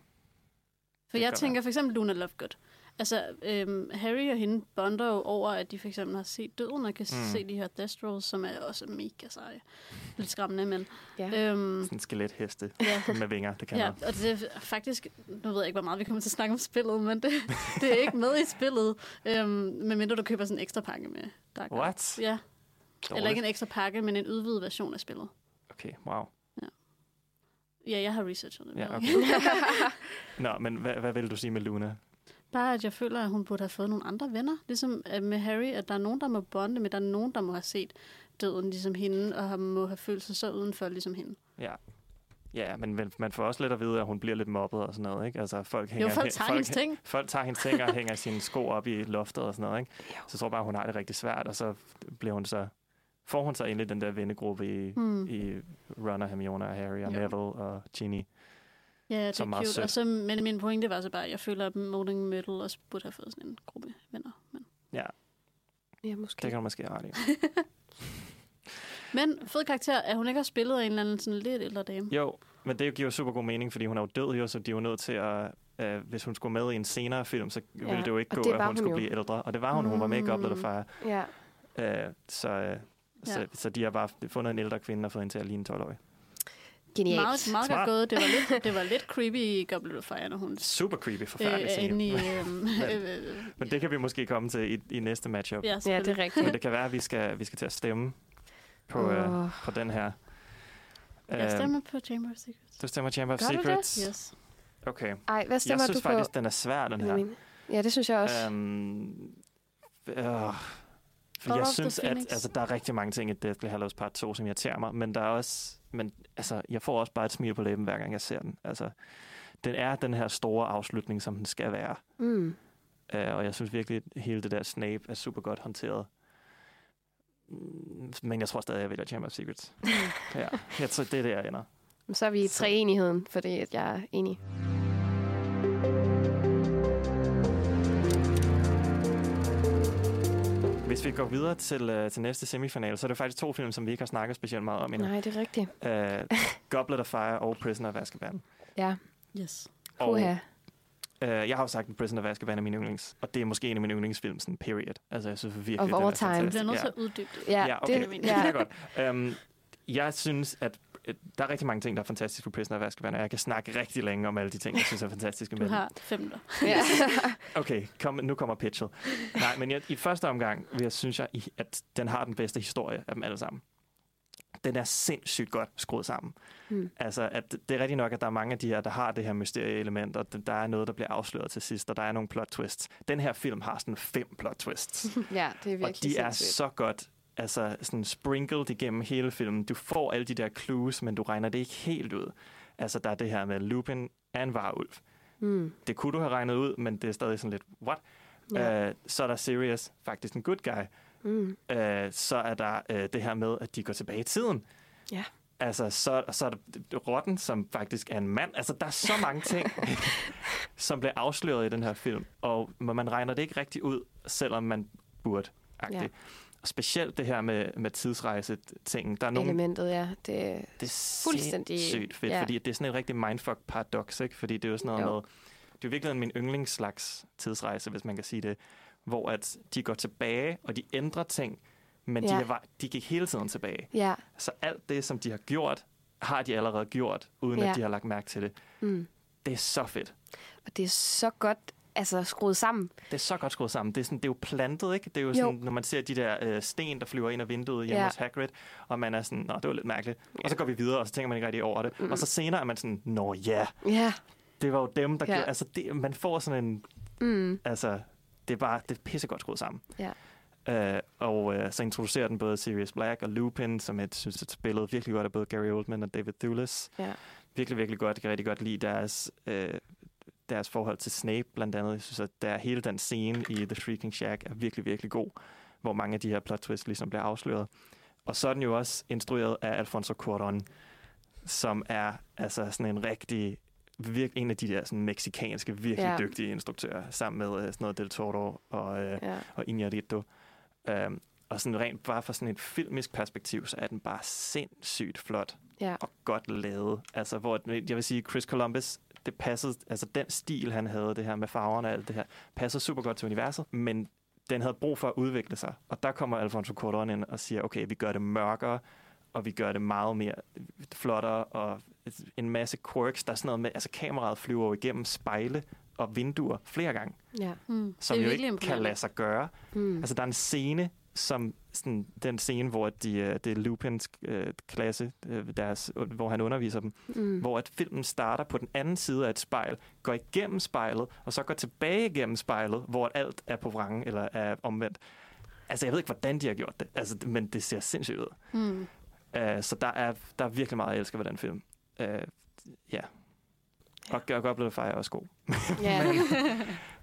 For jeg tænker for eksempel Luna Lovegood. Altså, øhm, Harry og hende bonder jo over, at de for eksempel har set døden, og kan Mm. se de her Death som er også mega seje. Lidt skræmmende, men... Ja. Øhm, Sådan en skeletheste Ja. med vinger, det kan ja, noget. og det er faktisk... Nu ved jeg ikke, hvor meget vi kommer til at snakke om spillet, men det, det er ikke med i spillet. Øhm, medmindre du køber sådan en ekstra pakke med Dark. What? Ja, eller ikke en Dårligt. ekstra pakke, men en udvidet version af spillet. Okay, wow. Ja, jeg har researchet det. Ja, okay. Nå, men hvad, hvad vil du sige med Luna? Bare at jeg føler, at hun burde have fået nogle andre venner. Ligesom øh, med Harry, at der er nogen, der må bonde, men der er nogen, der må have set døden ligesom hende, og har- må have følt sig så udenfor ligesom hende. Ja. Ja, men man får også lidt at vide, at hun bliver lidt mobbet og sådan noget, ikke? Altså, folk hænger, folk tager hendes ting. Folk tager hendes ting og hænger sine sko op i loftet og sådan noget, ikke? Så jeg tror bare, hun har det rigtig svært, og så bliver hun så får hun så egentlig den der vennegruppe i, Hmm. i Ron og Hermione og Harry og Jo. Neville og Ginny. Ja, det Som er meget cute. Og så, men min pointe var så bare, at jeg føler, at Molding Middle også burde have fået sådan en gruppe venner. Men, Ja, ja, måske. det kan du måske have ret i. men fed karakter, at hun ikke har spillet af en eller anden sådan lidt ældre dame. Jo, men det giver jo super god mening, fordi hun er jo død jo, så de er jo nødt til at... Øh, hvis hun skulle med i en senere film, så Ja, ville det jo ikke og gå, at hun, hun skulle jo. blive ældre. Og det var hun. Hun var med i Goblet of Mm. Fire. Ja. Øh, så, øh, så, Ja. så de har bare fundet en ældre kvinde og fået hende til at ligne 12-årig. Genialt. Meget, meget Smart. godt gået. Det var lidt, det var lidt creepy i Goblet of Fire, når hun Super creepy, øh, forfærdelig er scene. i... Øh, øh, øh, Men det kan vi måske komme til i, i næste matchup. ja, Ja, det er rigtigt. Men det kan være, at vi skal, vi skal til at stemme på, øh, Åh. på den her. Jeg stemmer på Chamber of Secrets. Du stemmer Chamber of Gør du det? Secrets? Yes. Okay. Ej, hvad Jeg stemmer synes du faktisk, på? den er svær, den her. Ja, det synes jeg også. Øhm, øh, for jeg synes, at altså, der er rigtig mange ting i Deathly Hallows Part 2, som irriterer mig, men der er også, men, altså, jeg får også bare et smil på læben, hver gang jeg ser den. Altså, den er den her store afslutning, som den skal være. Mm. Øh, og jeg synes virkelig, at hele det der Snape er super godt håndteret. Mm, Men jeg tror stadig, jeg vælger Chamber of Secrets. ja, jeg tror, det er det, jeg ender. Så er vi i treenigheden, fordi at jeg er enig. Hvis vi går videre til, uh, til næste semifinal, så er det faktisk to film, som vi ikke har snakket specielt meget om endnu. Nej, det er rigtigt. Uh, Goblet of Fire og Prisoner of Azkaban. Ja, Yes. Og uh, jeg har jo sagt, at Prisoner of Azkaban er min yndlings, og det er måske en af mine yndlingsfilm, sådan period. Altså, jeg synes virkelig, Of all er time. Fantastisk. bliver nødt Ja. uddybe det. Ja, Ja, okay. det, Det ja. er godt. Um, jeg synes, at øh, der er rigtig mange ting, der er fantastiske på Prisoner of Azkaban, og jeg kan snakke rigtig længe om alle de ting, jeg synes er fantastiske Du med den. har fem minutter. ja. Okay, kom, nu kommer pitchet. Nej, men jeg, i første omgang vil jeg synes, jeg, at den har den bedste historie af dem alle sammen. Den er sindssygt godt skruet sammen. Mm. Altså, at det er rigtigt nok, at der er mange af de her, der har det her mysterie-element, og der er noget, der bliver afsløret til sidst, og der er nogle plot twists. Den her film har sådan fem plot twists, ja, det er og virkelig de er sindssygt. så godt altså sådan sprinkled igennem hele filmen. Du får alle de der clues, men du regner det ikke helt ud. Altså, der er det her med Lupin er en varulv. Mm. Det kunne du have regnet ud, men det er stadig sådan lidt, what? Ja. Øh, så er der Sirius, faktisk en good guy. Mm. Øh, så er der øh, det her med, at de går tilbage i tiden. Ja. Altså, så, så er der Rotten, som faktisk er en mand. Altså, der er så mange ting, som bliver afsløret i den her film. Og man regner det ikke rigtig ud, selvom man burde. Ja. Ja. Specielt det her med, med tidsrejse-tingen. Der er nogle, Elementet, ja. Det, det er Fuldstændig, sindssygt fedt, ja. fordi det er sådan et rigtig mindfuck-paradoks, ikke? Fordi det er jo sådan noget Jo. med... Det er virkelig min yndlingsslags tidsrejse, hvis man kan sige det, hvor at de går tilbage, og de ændrer ting, men Ja. de, er, de gik hele tiden tilbage. ja. Så alt det, som de har gjort, har de allerede gjort, uden Ja. at de har lagt mærke til det. Mm. Det er så fedt. Og det er så godt altså, skruet sammen. Det er så godt skruet sammen. Det er, sådan, det er jo plantet, ikke? Det er jo, Jo. sådan, når man ser de der øh, sten, der flyver ind af vinduet hjemme Ja. hos Hagrid, og man er sådan, nå, det var lidt mærkeligt. Og så går vi videre, og så tænker man ikke rigtig over det. Mm. Og så senere er man sådan, nå ja, Ja. det var jo dem, der Ja. gjorde... Altså, det, man får sådan en... Mm. Altså, det er bare det er pissegodt skruet sammen. Ja. Uh, og uh, så introducerer den både Sirius Black og Lupin, som jeg synes er spillet virkelig godt af både Gary Oldman og David Thewlis. Ja. Virkelig, virkelig godt. Jeg kan rigtig godt lide deres, uh, deres forhold til Snape, blandt andet. Jeg synes, at der hele den scene i The Shrieking Shack er virkelig, virkelig god, hvor mange af de her plot twists ligesom bliver afsløret. Og så er den jo også instrueret af Alfonso Cuarón, som er altså sådan en rigtig virk, en af de der sådan, meksikanske, virkelig Ja. dygtige instruktører, sammen med uh, sådan noget Del Toro og, uh, Ja. og Iñárritu. Um, og sådan rent bare fra sådan et filmisk perspektiv, så er den bare sindssygt flot Ja. og godt lavet. Altså, hvor jeg vil sige, Chris Columbus, det passede, altså den stil, han havde, det her med farverne og alt det her, passede super godt til universet, men den havde brug for at udvikle sig. Og der kommer Alfonso Cuarón ind og siger, okay, vi gør det mørkere, og vi gør det meget mere flottere, og en masse quirks. Der er sådan noget med, altså kameraet flyver jo igennem spejle og vinduer flere gange, Ja. Mm. som det jo virkelig ikke kan lade sig gøre. Mm. Altså, der er en scene, som sådan, den scene, hvor de, øh, det er Lupins øh, klasse, øh, deres, hvor han underviser dem, Mm. hvor at filmen starter på den anden side af et spejl, går igennem spejlet, og så går tilbage igennem spejlet, hvor alt er på vrangen eller er omvendt. Altså, jeg ved ikke, hvordan de har gjort det, altså, men det ser sindssygt ud. Mm. Uh, så der er, der er virkelig meget, jeg elsker ved den film. Uh, ja. Og ja. Goblet of Fire er også god. Ja.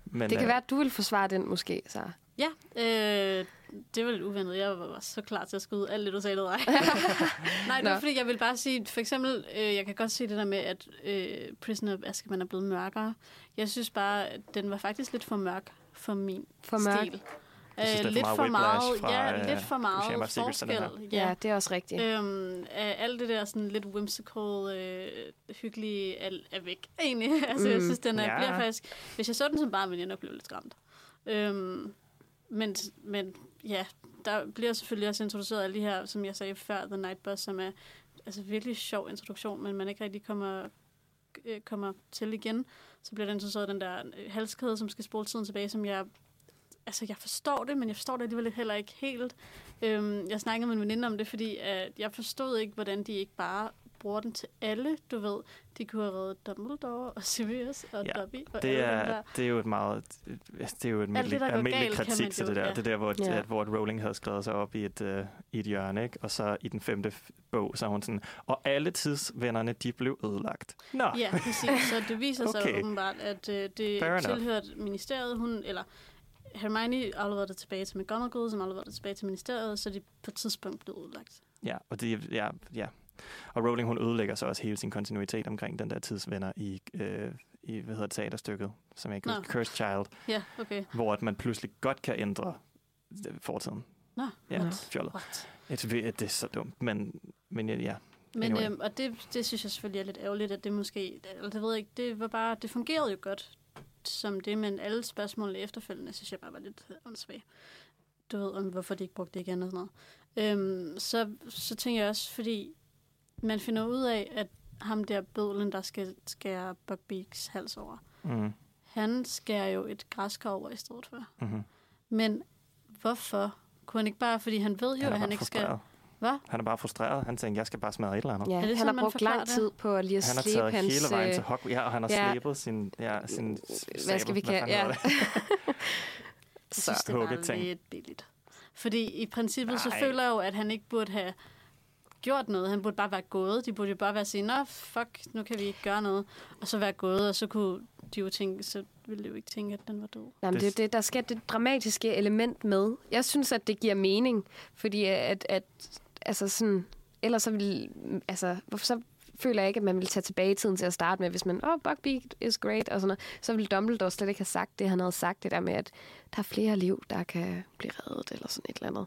Men, det kan øh, være, at du vil forsvare den måske, så. Ja, øh, det var lidt uventet. Jeg var så klar til at skyde alt det, du sagde, var. Nej, det var Nå. fordi, jeg vil bare sige, for eksempel, øh, jeg kan godt se det der med, at øh, Prisoner of Azkaban er blevet mørkere. Jeg synes bare, at den var faktisk lidt for mørk for min For mørk? stil. Jeg synes, Øh, lidt for meget fra, ja, øh, lidt for meget her. forskel. Ja, det er også rigtigt. Øhm, alt det der sådan lidt whimsical, øh, hyggelige er, er væk, egentlig. altså, mm. jeg synes, den er, Ja. bliver faktisk... Hvis jeg så den som barn, ville jeg nok blive lidt skræmt. Øhm, men, men ja, der bliver selvfølgelig også introduceret alle de her, som jeg sagde før, The Night Bus, som er altså virkelig sjov introduktion, men man ikke rigtig kommer, øh, kommer til igen. Så bliver der introduceret den der øh, halskæde, som skal spole tiden tilbage, som jeg altså, jeg forstår det, men jeg forstår det alligevel heller ikke helt. Øhm, jeg snakkede med en veninde om det, fordi at jeg forstod ikke, hvordan de ikke bare bruger den til alle, du ved. De kunne have reddet Dumbledore og Sirius og Ja, Dobby og det alle dem er, der. det er jo et meget det er jo et det, almindeligt, der går almindeligt galt, kritik til det der. ja. Det er der, hvor, Ja. ja. hvor Rowling havde skrevet sig op i et, uh, i et hjørne, ikke? og så i den femte bog, så hun sådan, og alle tidsvennerne, de blev ødelagt. Nå, Ja, præcis. Så det viser sig Okay. åbenbart, at øh, det Fair enough. tilhørte ministeriet. Hun, eller Hermione afleverede det tilbage til McGonagall, som afleverede det tilbage til ministeriet, så de på et tidspunkt blev udlagt. ja, og det, ja, ja. Og Rowling, hun ødelægger så også hele sin kontinuitet omkring den der tidsvenner i, øh, i hvad hedder teaterstykket, som jeg ikke Cursed Child, Ja, okay. hvor at man pludselig godt kan ændre øh, fortiden. Nå, Ja, what? fjollet. What? Et, det er så dumt, men, men ja, ja. Men Anyway. øhm, og det, det synes jeg selvfølgelig er lidt ærgerligt, at det måske, eller det ved jeg ikke, det var bare, det fungerede jo godt som det, men alle spørgsmålene efterfølgende, synes jeg bare var lidt åndssvagt. Du ved, om hvorfor de ikke brugte det igen og sådan noget. Øhm, så, så tænker jeg også, fordi man finder ud af, at ham der bødlen, der skal skære Buckbeaks hals over, Mm, han skærer jo et græskar over i stedet for. mm-hmm. Men hvorfor? Kunne han ikke bare, fordi han ved jo, Han at han ikke skal... frustreret. Hvad? Han er bare frustreret. Han tænker, jeg skal bare smadre et eller andet. Ja, Er det han sådan, har man brugt lang tid på at lige at Han har taget hans... hele vejen øh, til Hogwarts. Ja, og han har ja. slæbet sin, ja, sin Hvad skal vi kalde- ja. Jeg synes, det var lidt billigt. Fordi i princippet, så Nej. føler jeg jo, at han ikke burde have gjort noget. Han burde bare være gået. De burde jo bare være sige, nå, fuck, nu kan vi ikke gøre noget. Og så være gået, og så kunne de jo tænke, så ville de jo ikke tænke, at den var død. Jamen, det er Det- der skal det dramatiske element med. Jeg synes, at det giver mening, fordi at, at altså sådan, ellers så vil, altså, hvorfor så føler jeg ikke, at man vil tage tilbage i tiden til at starte med, hvis man, åh, oh, Buckbeak is great, og sådan noget, så vil Dumbledore slet ikke have sagt det, han havde sagt, det der med, at der er flere liv, der kan blive reddet, eller sådan et eller andet.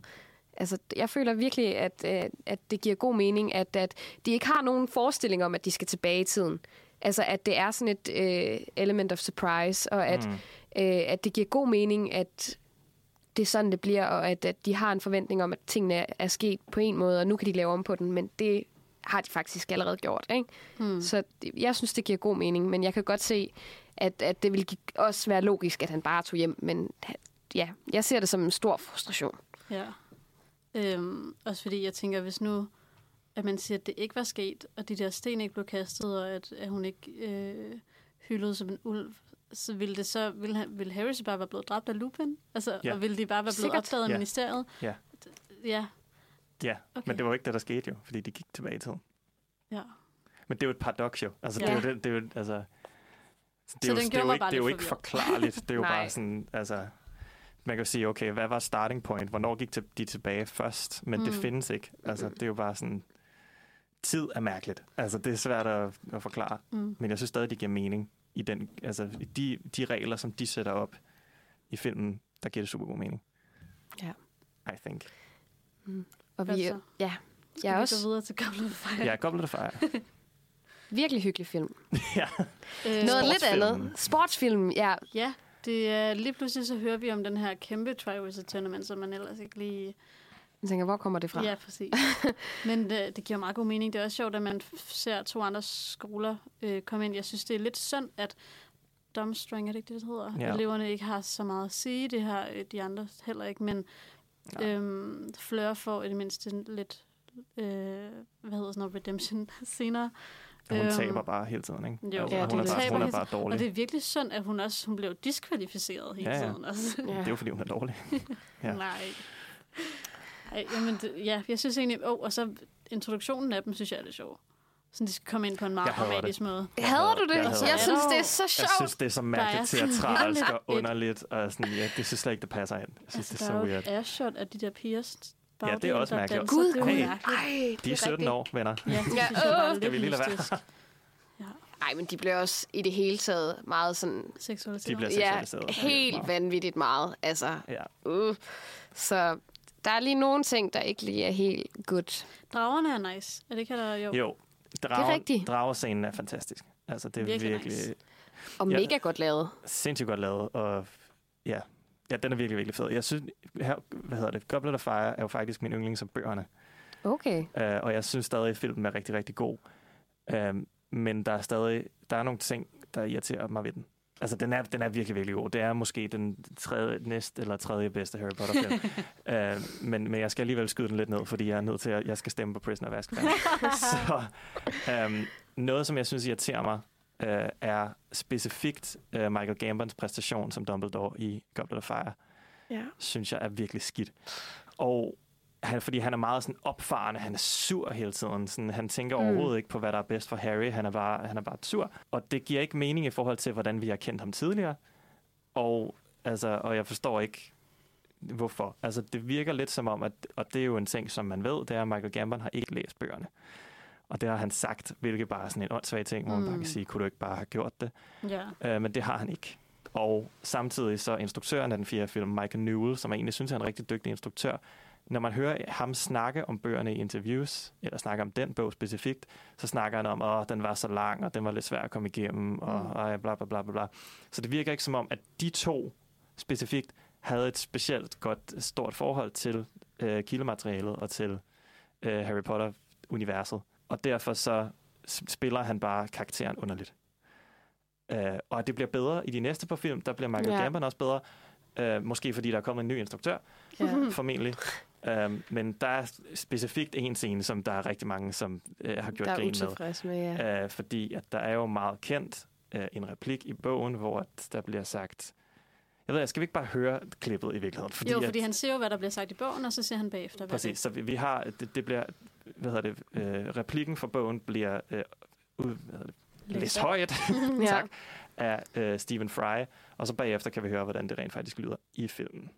Altså, jeg føler virkelig, at, øh, at det giver god mening, at, at de ikke har nogen forestilling om, at de skal tilbage i tiden. Altså, at det er sådan et øh, element of surprise, og at, Mm. øh, at det giver god mening, at det er sådan, det bliver, og at, at de har en forventning om, at tingene er, er sket på en måde, og nu kan de lave om på den, men det har de faktisk allerede gjort. Ikke? Hmm. Så jeg synes, det giver god mening, men jeg kan godt se, at, at det ville også være logisk, at han bare tog hjem. Men ja, jeg ser det som en stor frustration. Ja. Øhm, også fordi jeg tænker, hvis nu, at man siger, at det ikke var sket, og de der sten ikke blev kastet, og at, at hun ikke øh, hyldede som en ulv, så ville det så, ville, han, ville Harry så bare være blevet dræbt af Lupin? Altså, Ja. og ville de bare være blevet Sikkert. opdaget af Ja. ministeriet? Ja. Ja, Ja, Okay. men det var ikke det, der skete jo, fordi de gik tilbage i tiden. ja. Men det er jo et paradoks jo. Altså, det Ja. er jo, det, det er jo, altså, det Så er jo, den det er gjorde jo ikke, bare det er jo ikke forklarligt. Det er jo bare sådan, altså, man kan jo sige, okay, hvad var starting point? Hvornår gik de tilbage først? Men mm. det Mm. findes ikke. Altså, det er jo bare sådan, tid er mærkeligt. Altså, det er svært at, at forklare. Mm. Men jeg synes stadig, det giver mening i den, altså, de, de regler, som de sætter op i filmen, der giver det super god mening. Ja. I think. Og Hvad vi, så? ja, Skal jeg vi også gå videre til Goblet of Fire? Ja, Goblet of Fire. virkelig hyggelig film. ja. Øh, Noget lidt andet. Sportsfilm, ja. Ja, det er lige pludselig så hører vi om den her kæmpe Triwizard Tournament, som man ellers ikke lige... Jeg tænker, hvor kommer det fra? Ja, præcis. Men det, det giver meget god mening. Det er også sjovt, at man ser to andre skoler øh, komme ind. Jeg synes, det er lidt synd, at Dumbstring, er det ikke det, det hedder? Ja. Eleverne ikke har så meget at sige. Det har øh, de andre heller ikke. Men Nej. øhm, Fleur får i det mindste lidt... Øh, hvad hedder sådan noget? Redemption senere. Og hun Øhm, taber bare hele tiden, ikke? Jo, altså, ja, hun, er det bare, hun er bare dårlig. Og det er virkelig synd, at hun også hun blev diskvalificeret hele Ja, ja. tiden. Altså. Ja. Det er jo, fordi hun er dårlig. Ja. Nej. Ej, jamen, det, ja, jeg synes egentlig... Oh, og så introduktionen af dem, synes jeg er lidt sjov. Sådan, de skal komme ind på en meget Jeg hader dramatisk måde. Hader du det? Jeg Jeg, hader jeg synes, det er så Jeg sjovt. synes, det er så mærkeligt Der er teatralsk og lidt- underligt. Og sådan, ja, det synes slet ikke, det passer ind. Jeg synes, Altså, det der er er så jo weird. et airshot af de der Ja, det er også mærkeligt. Gud, det er jo Hey. Ej, De er 17 år, venner. Ja, det Ja, synes jeg var øh. lidt Skal vi lige lade være? mystisk. Ej, men de bliver også i det hele taget meget sådan... Seksualiseret. De bliver Ja, seksualiseret. helt Meget. vanvittigt meget. Altså, Ja. uh. Så der er lige nogle ting, der ikke lige er helt good. Dragerne er nice. Er det ikke, der jo? Jo, drager, rigtigt. dragescenen er fantastisk. Altså, det er Virkelig virkelig, nice. Og Ja. mega godt lavet. sindssygt godt lavet. Og ja, ja, den er virkelig, virkelig fed. Jeg synes, her, hvad hedder det, Goblet of Fire er jo faktisk min yndling som bøgerne. Okay. Uh, og jeg synes stadig, at filmen er rigtig, rigtig god. Uh, men der er stadig der er nogle ting, der irriterer mig ved den. Altså, den er, den er virkelig, virkelig god. Det er måske den tredje, næst eller tredje bedste Harry Potter-film. uh, men, men jeg skal alligevel skyde den lidt ned, fordi jeg er nødt til at jeg skal stemme på Prisoner of Azkaban. Så um, noget, som jeg synes irriterer mig, uh, er specifikt uh, Michael Gambons præstation som Dumbledore i Goblet of Fire Ja. synes jeg er virkelig skidt. Og han, fordi han er meget sådan opfarende, han er sur hele tiden. Sådan, han tænker Mm. overhovedet ikke på, hvad der er bedst for Harry. Han er, bare, han er bare sur. Og det giver ikke mening i forhold til, hvordan vi har kendt ham tidligere. Og, altså, og jeg forstår ikke, hvorfor. Altså, det virker lidt som om, at, og det er jo en ting, som man ved, det er, at Michael Gambon har ikke læst bøgerne. Og det har han sagt, hvilket bare er sådan en åndssvag ting, hvor man bare Mm. kan sige, kunne du ikke bare have gjort det? Ja. Øh, men det har han ikke. Og samtidig så instruktøren af den fjerde film, Michael Newell, som jeg egentlig synes er en rigtig dygtig instruktør, når man hører ham snakke om bøgerne i interviews, eller snakke om den bog specifikt, så snakker han om, at den var så lang, og den var lidt svær at komme igennem, og Mm. ej, bla, bla, bla, bla, bla. Så det virker ikke som om, at de to specifikt havde et specielt godt, stort forhold til øh, kildematerialet og til øh, Harry Potter-universet. Og derfor så spiller han bare karakteren underligt. Uh, og det bliver bedre i de næste par film. Der bliver Michael Ja. Gambon også bedre. Uh, måske fordi der er kommet en ny instruktør, Ja. formentlig. Um, men der er specifikt en scene, som der er rigtig mange, som uh, har gjort grin med. med, ja. Uh, fordi at der er jo meget kendt uh, en replik i bogen, hvor der bliver sagt... Jeg ved, jeg skal vi ikke bare høre klippet i virkeligheden? Fordi jo, fordi at, han ser jo, hvad der bliver sagt i bogen, og så ser han bagefter, hvad Præcis, så vi, vi har... Det, det bliver... Hvad hedder det? Uh, replikken fra bogen bliver... Uh, ud, hvad hedder det? Læst højt Ja. tak, af uh, Stephen Fry. Og så bagefter kan vi høre, hvordan det rent faktisk lyder i filmen.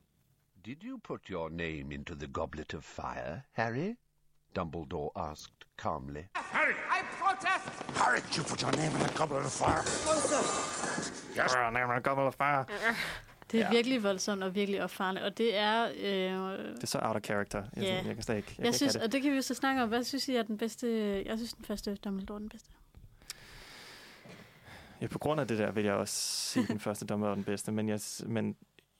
Did you put your name into the goblet of fire, Harry? Dumbledore asked calmly. Harry, I protest! Harry, you put your name in a goblet of fire. Yes, name Goblet of Fire. Det er Ja. virkelig voldsomt og virkelig opfarende, og det er... Øh, Det er så out of character. Jeg, Ja. yeah. jeg kan slet ikke... Jeg, jeg, kan synes, ikke have og det kan vi jo så snakke om. Hvad synes I er den bedste... Jeg synes, den første Dumbledore er den bedste. det. Ja, på grund af det der vil jeg også sige den første Dumbledore er den bedste, men jeg, men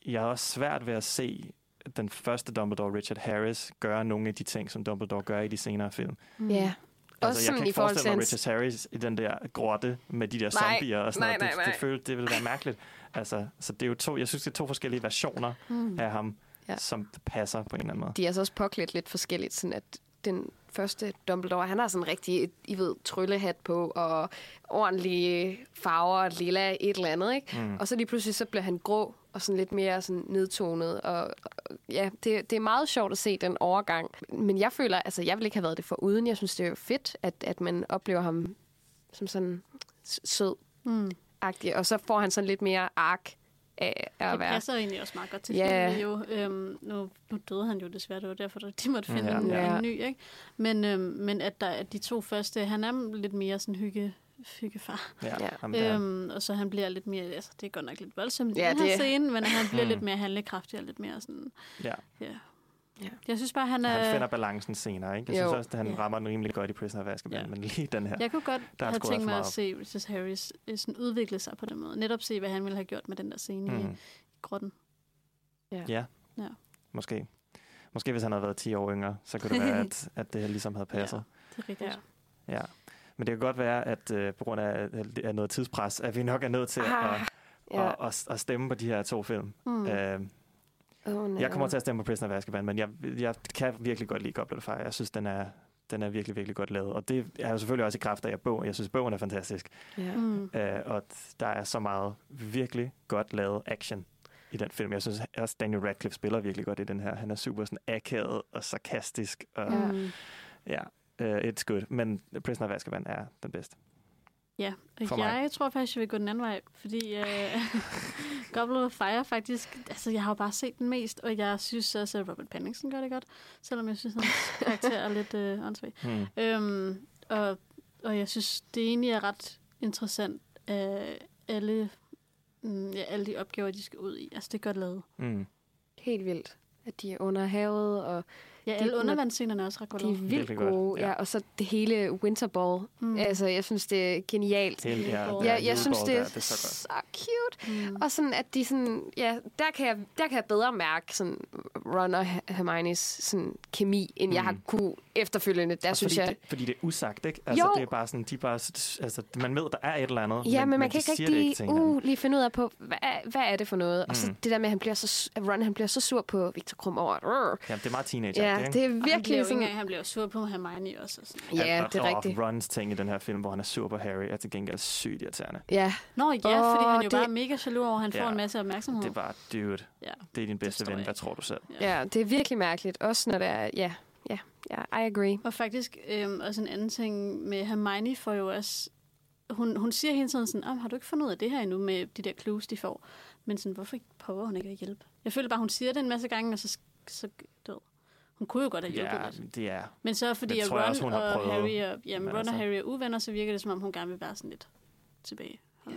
jeg har også svært ved at se den første Dumbledore, Richard Harris, gøre nogle af de ting, som Dumbledore gør i de senere film. Ja. Altså, jeg sådan kan ikke forestille mig Richard Harris i den der grotte med de der Nej, zombier og sådan nej, noget. nej, Det, nej. det, føles, det vil være mærkeligt. Altså, så det er jo to, jeg synes, det er to forskellige versioner Mm. af ham, Ja. som passer på en eller anden måde. De er altså også påklædt lidt forskelligt, sådan at den første Dumbledore, han har sådan rigtig, I ved, tryllehat på, og ordentlige farver, lilla, et eller andet, ikke? Mm. Og så lige pludselig, så bliver han grå, og sådan lidt mere sådan nedtonet, og, og ja, det, det er meget sjovt at se den overgang. Men jeg føler, altså jeg vil ikke have været det for uden. Jeg synes, det er jo fedt, at, at man oplever ham som sådan sød Mm. Agtig, og så får han sådan lidt mere ark af at Det være... passer egentlig også meget godt til Ja. filmen jo. Øhm, nu, nu døde han jo desværre, det var derfor, de måtte finde Ja. en, Ja. en ny. Ikke? Men, øhm, men at, der, at de to første, han er lidt mere sådan hygge, hyggefar. Ja, Ja. jamen, det øhm, og så han bliver lidt mere, altså det er godt nok lidt voldsomt i Ja, den her det- scene, men han bliver Mm. lidt mere handlekraftig og lidt mere sådan, Ja. ja. Ja. Jeg synes bare, han er... Han finder balancen senere, ikke? Jeg Jo. synes også, at han Ja. rammer den rimelig godt i Prisoner of Azkaban, Ja. men lige den her, Jeg kunne godt der er have tænkt mig at se Richard Harris øh, sådan udvikle sig på den måde. Netop se, hvad han ville have gjort med den der scene mm. i, i grotten. Ja. Ja, Ja. måske. Måske hvis han havde været 10 år yngre, så kunne det være, at, at det her ligesom havde passet. Det er rigtigt. Ja. Ja. Men det kan godt være, at øh, på grund af, af noget tidspres, at vi nok er nødt til Ah, at, ja. at, at, at stemme på de her to film. Mm. Øh, Oh, jeg kommer til at stemme på Prisoner of Azkaban, men jeg, jeg kan virkelig godt lide Goblet of Fire. Jeg synes, den er, den er virkelig, virkelig godt lavet. Og det er jo selvfølgelig også i kraft af at bog. Jeg synes, bogen er fantastisk. Ja. Mm. Øh, og der er så meget virkelig godt lavet action i den film. Jeg synes også, Daniel Radcliffe spiller virkelig godt i den her. Han er super sådan akavet og sarkastisk. Og, Ja. ja, uh, it's good. Men Prisoner of Azkaban er den bedste. Ja, og For mig. jeg tror faktisk, jeg vil gå den anden vej, fordi øh, Goblet of Fire faktisk, altså jeg har jo bare set den mest, og jeg synes også, at Robert Pattinson gør det godt, selvom jeg synes, at hans karakter er lidt øh, åndssvag. Hmm. Øhm, og, og jeg synes, det egentlig er ret interessant, øh, alle, mm, ja, alle de opgaver, de skal ud i. Altså, det er godt lavet. Mm. Helt vildt, at de er under havet, og... Ja, de- alle undervandsscenerne er også ret godt De er vildt godt, gode, ja. ja. Og så det hele Winterball. Mm. Altså, jeg synes, det er genialt. Hele- ja, ja, jeg, jeg synes, det er, der, det er så så cute. Mm. Og sådan, at de sådan... Ja, der kan jeg, der kan jeg bedre mærke sådan Ron og Her- Hermione's sådan, kemi, end mm. jeg har kunne efterfølgende. Der Også synes fordi, jeg... det, fordi det er usagt, ikke? Altså, Jo. det er bare sådan, de bare, altså, man ved, der er et eller andet, Ja, men, men man kan ikke rigtig ikke uh, lige finde ud af på, hvad, er- hvad er det for noget? Og så Mm. det der med, at han bliver så, at Ron han bliver så sur på Victor Krum over, at, "Rrr." Ja, det er meget teenager. Ja, ikke? det er Og han bliver virkelig sådan... engang, han bliver sur på Hermione også. Og sådan. Ja, og, det er rigtigt. Rons ting i den her film, hvor han er sur på Harry, er til gengæld sygt irriterende. Ja. Nå ja, fordi han jo det- bare er mega jaloux over, han får Ja. en masse opmærksomhed. Det er bare, dude, Ja, det er din bedste ven. Hvad tror du selv? Ja, det er virkelig mærkeligt. Også når det er... Ja, ja, ja I agree. Og faktisk øhm, også en anden ting med Hermione får jo også... Hun, hun siger hele tiden sådan, oh, har du ikke fundet ud af det her endnu med de der clues, de får? Men sådan, hvorfor prøver hun ikke at hjælpe? Jeg føler bare, hun siger det en masse gange, og så, så hun kunne jo godt have hjulpet Ja, lidt. det er... Men så fordi det jeg Ron også, hun har og prøvet. Harry, og, jamen, Men Ron altså- og Harry er uvenner, så virker det, som om hun gerne vil være sådan lidt tilbage. Ja.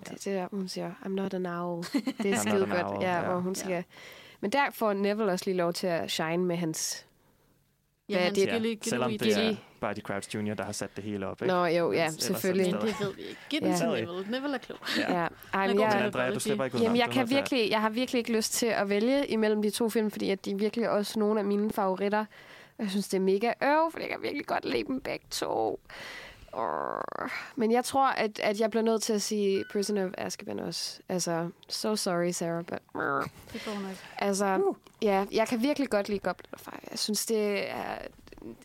Det, det der, hun siger, I'm not an owl. Det er skide godt. Ja, ja. hvor hun skal... Men der får Neville også lige lov til at shine med hans... Ja, Hvad er hans det? gilly- Selvom gilly- det er Gilly. Barty Crouch Jr., der har sat det hele op. Ikke? Nå, jo, ja, Ellers det selvfølgelig. Men det ved vi ikke. Giv den Ja. til Neville. Neville er klog. Ja. Ja, ej, Jeg men jeg, Andrea, du slipper ikke. Jamen, jeg, kan virkelig, jeg har virkelig ikke lyst til at vælge imellem de to film, fordi at de er virkelig også nogle af mine favoritter. Jeg synes, det er mega øv, fordi jeg kan virkelig godt lide dem begge to. Men jeg tror, at, at jeg bliver nødt til at sige Prisoner of Azkaban også. Altså, so sorry, Sarah, but... Det går nok. Altså, uh. ja, jeg kan virkelig godt lide Goblet of Fire. Jeg synes, det er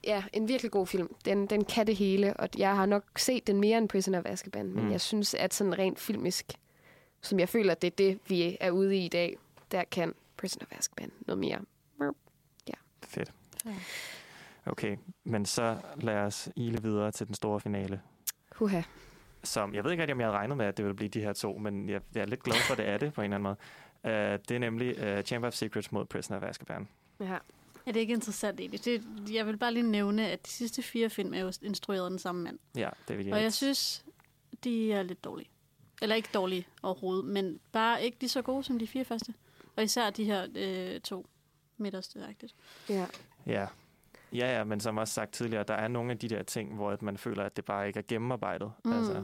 ja, en virkelig god film. Den, den kan det hele, og jeg har nok set den mere end Prisoner of Azkaban, men Mm. jeg synes, at sådan rent filmisk, som jeg føler, at det er det, vi er ude i i dag, der kan Prisoner of Azkaban noget mere. Fedt. Ja. Okay, men så lad os ile videre til den store finale. Huha. Som, jeg ved ikke rigtig, om jeg havde regnet med, at det ville blive de her to, men jeg, jeg er lidt glad for, at det er det på en eller anden måde. Uh, det er nemlig uh, Chamber of Secrets mod Prisoner of Azkaban. Ja. Er det ikke interessant egentlig? Det, jeg vil bare lige nævne, at de sidste fire film er jo instrueret af den samme mand. Ja, David Og jeg Yates. synes, de er lidt dårlige. Eller ikke dårlige overhovedet, men bare ikke lige så gode som de fire første. Og især de her øh, to midterste. Ja. Ja. Ja, ja, men som også sagt tidligere, der er nogle af de der ting, hvor at man føler, at det bare ikke er gennemarbejdet. Mm. Altså,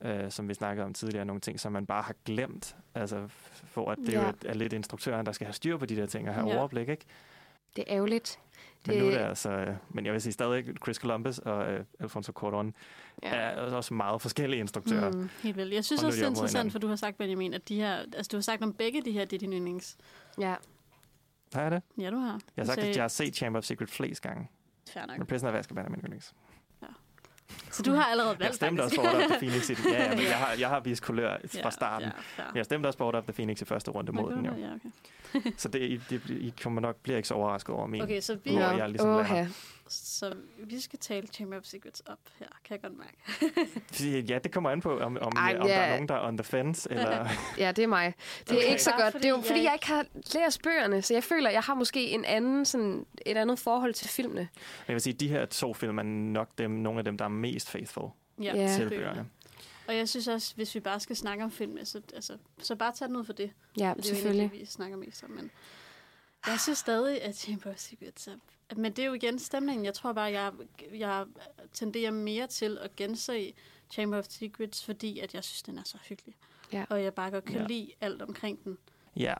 øh, som vi snakkede om tidligere, nogle ting, som man bare har glemt. Altså, for at det Ja. jo er lidt instruktøren, der skal have styr på de der ting og have Ja. overblik, ikke? Det er ærgerligt. Men nu er det altså... øh, Men jeg vil sige stadig, Chris Columbus og øh, Alfonso Cuarón Ja. er også meget forskellige instruktører. Mm, helt vildt. Jeg synes også, de det er interessant, hinanden. for du har sagt, Benjamin, at de her, altså du har sagt om begge de her, det er dine yndlings. Ja. Har jeg det? Ja, du har. Jeg har sagt, sagde- at jeg har set Chamber of Secret flest gange. Fair nok. Men Prisoner of Azkaban er min yndlings. Så du har allerede Jeg valgt, stemte også faktisk. for Order of the Phoenix i det. Ja, ja, men jeg har, jeg har vist kulør fra Ja, starten. ja. Men jeg stemte også på Order of the Phoenix i første runde mod den jo. Ja, okay. Så det, I, det, I kommer nok, bliver ikke så overrasket over min. Okay, så vi, hvor jeg ligesom lander. Så vi skal tale Chamber of Secrets op her, kan jeg godt mærke. Ja, det kommer an på, om, om, Ej, Ej, om der ja. er nogen, der er on the fence, eller... Ja, det er mig. Det er Okay. ikke så godt. fordi det er jo jeg fordi, jeg ikke- ikke har læst bøgerne, så jeg føler, jeg har måske en anden, sådan, et andet forhold til filmene. Men jeg vil sige, de her to film er nok dem, nogle af dem, der er mest faithful Ja, Ja. til bøgerne. bøgerne. Og jeg synes også, hvis vi bare skal snakke om film, så, altså, så bare tag den ud for det. Ja, det er jo egentlig selvfølgelig. det, vi snakker mest om. Men jeg synes stadig, at Chamber of Secrets er... Men det er jo igen stemningen. Jeg tror bare, jeg, jeg tenderer mere til at gense Chamber of Secrets, fordi at jeg synes, den er så hyggelig. Ja. Og jeg bare godt kan Ja. lide alt omkring den. Ja,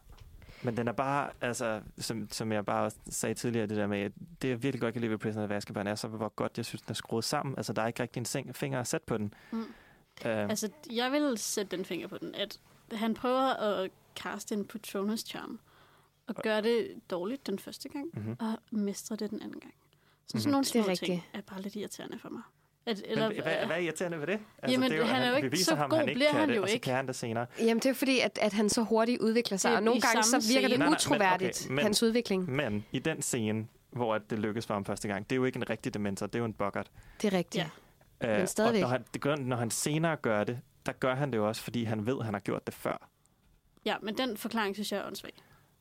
men den er bare, altså, som, som jeg bare sagde tidligere, det der med, at det jeg virkelig godt kan lide ved Prisoner of Azkaban, er så, hvor godt jeg synes, den er skruet sammen. Altså, der er ikke rigtig en seng, finger at sætte på den. Mm. Uh, Altså, jeg vil sætte den finger på den, at han prøver at kaste en Patronus charm, og gøre det dårligt den første gang, Mhm. og mestre det den anden gang. Så Mhm. sådan nogle Det er små rigtigt. ting er bare lidt irriterende for mig. At, men, hvad, hvad er irriterende ved det? Altså, Jamen, det han er jo ikke så ham, god han ikke bliver han det, jo og så ikke. kan han det senere. Jamen, det er jo fordi, at, at han så hurtigt udvikler sig, Det er og nogle gange så virker det scene. Nej, nej, men utroværdigt, okay, men- hans udvikling. Men i den scene, hvor det lykkes for ham første gang, det er jo ikke en rigtig dementor, det er jo en boggart. Det er rigtigt. Ja. Øh, Men stadigvæk. Og når han, det gør, når han senere gør det, der gør han det jo også, fordi han ved, at han har gjort det før. Ja, men den forklaring synes jeg er åndssvag.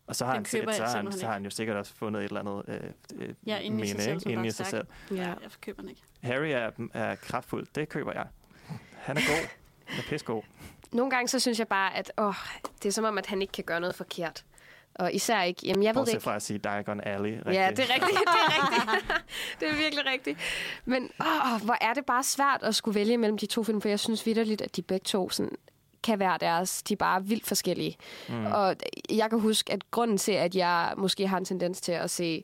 Og så har, han, køber sikkert, så, har han, så har han jo sikkert også fundet et eller andet øh, øh, Ja, inde i sig mene, selv, ikke? som inde bare i sig selv. Ja, jeg køber den ikke. Harry er, er kraftfuld, det køber jeg. Han er god. Han er pissegod. Nogle gange så synes jeg bare, at åh, det er som om, at han ikke kan gøre noget forkert. Og især ikke, jamen jeg ved det Bortset ikke. fra at sige Diagon Alley. Rigtig. Ja, det er rigtigt. Det er rigtigt. det er virkelig rigtigt. Men åh, hvor er det bare svært at skulle vælge mellem de to film, for jeg synes vidderligt, at de begge to sådan, kan være deres. De er bare vildt forskellige. Mm. Og jeg kan huske, at grunden til, at jeg måske har en tendens til at se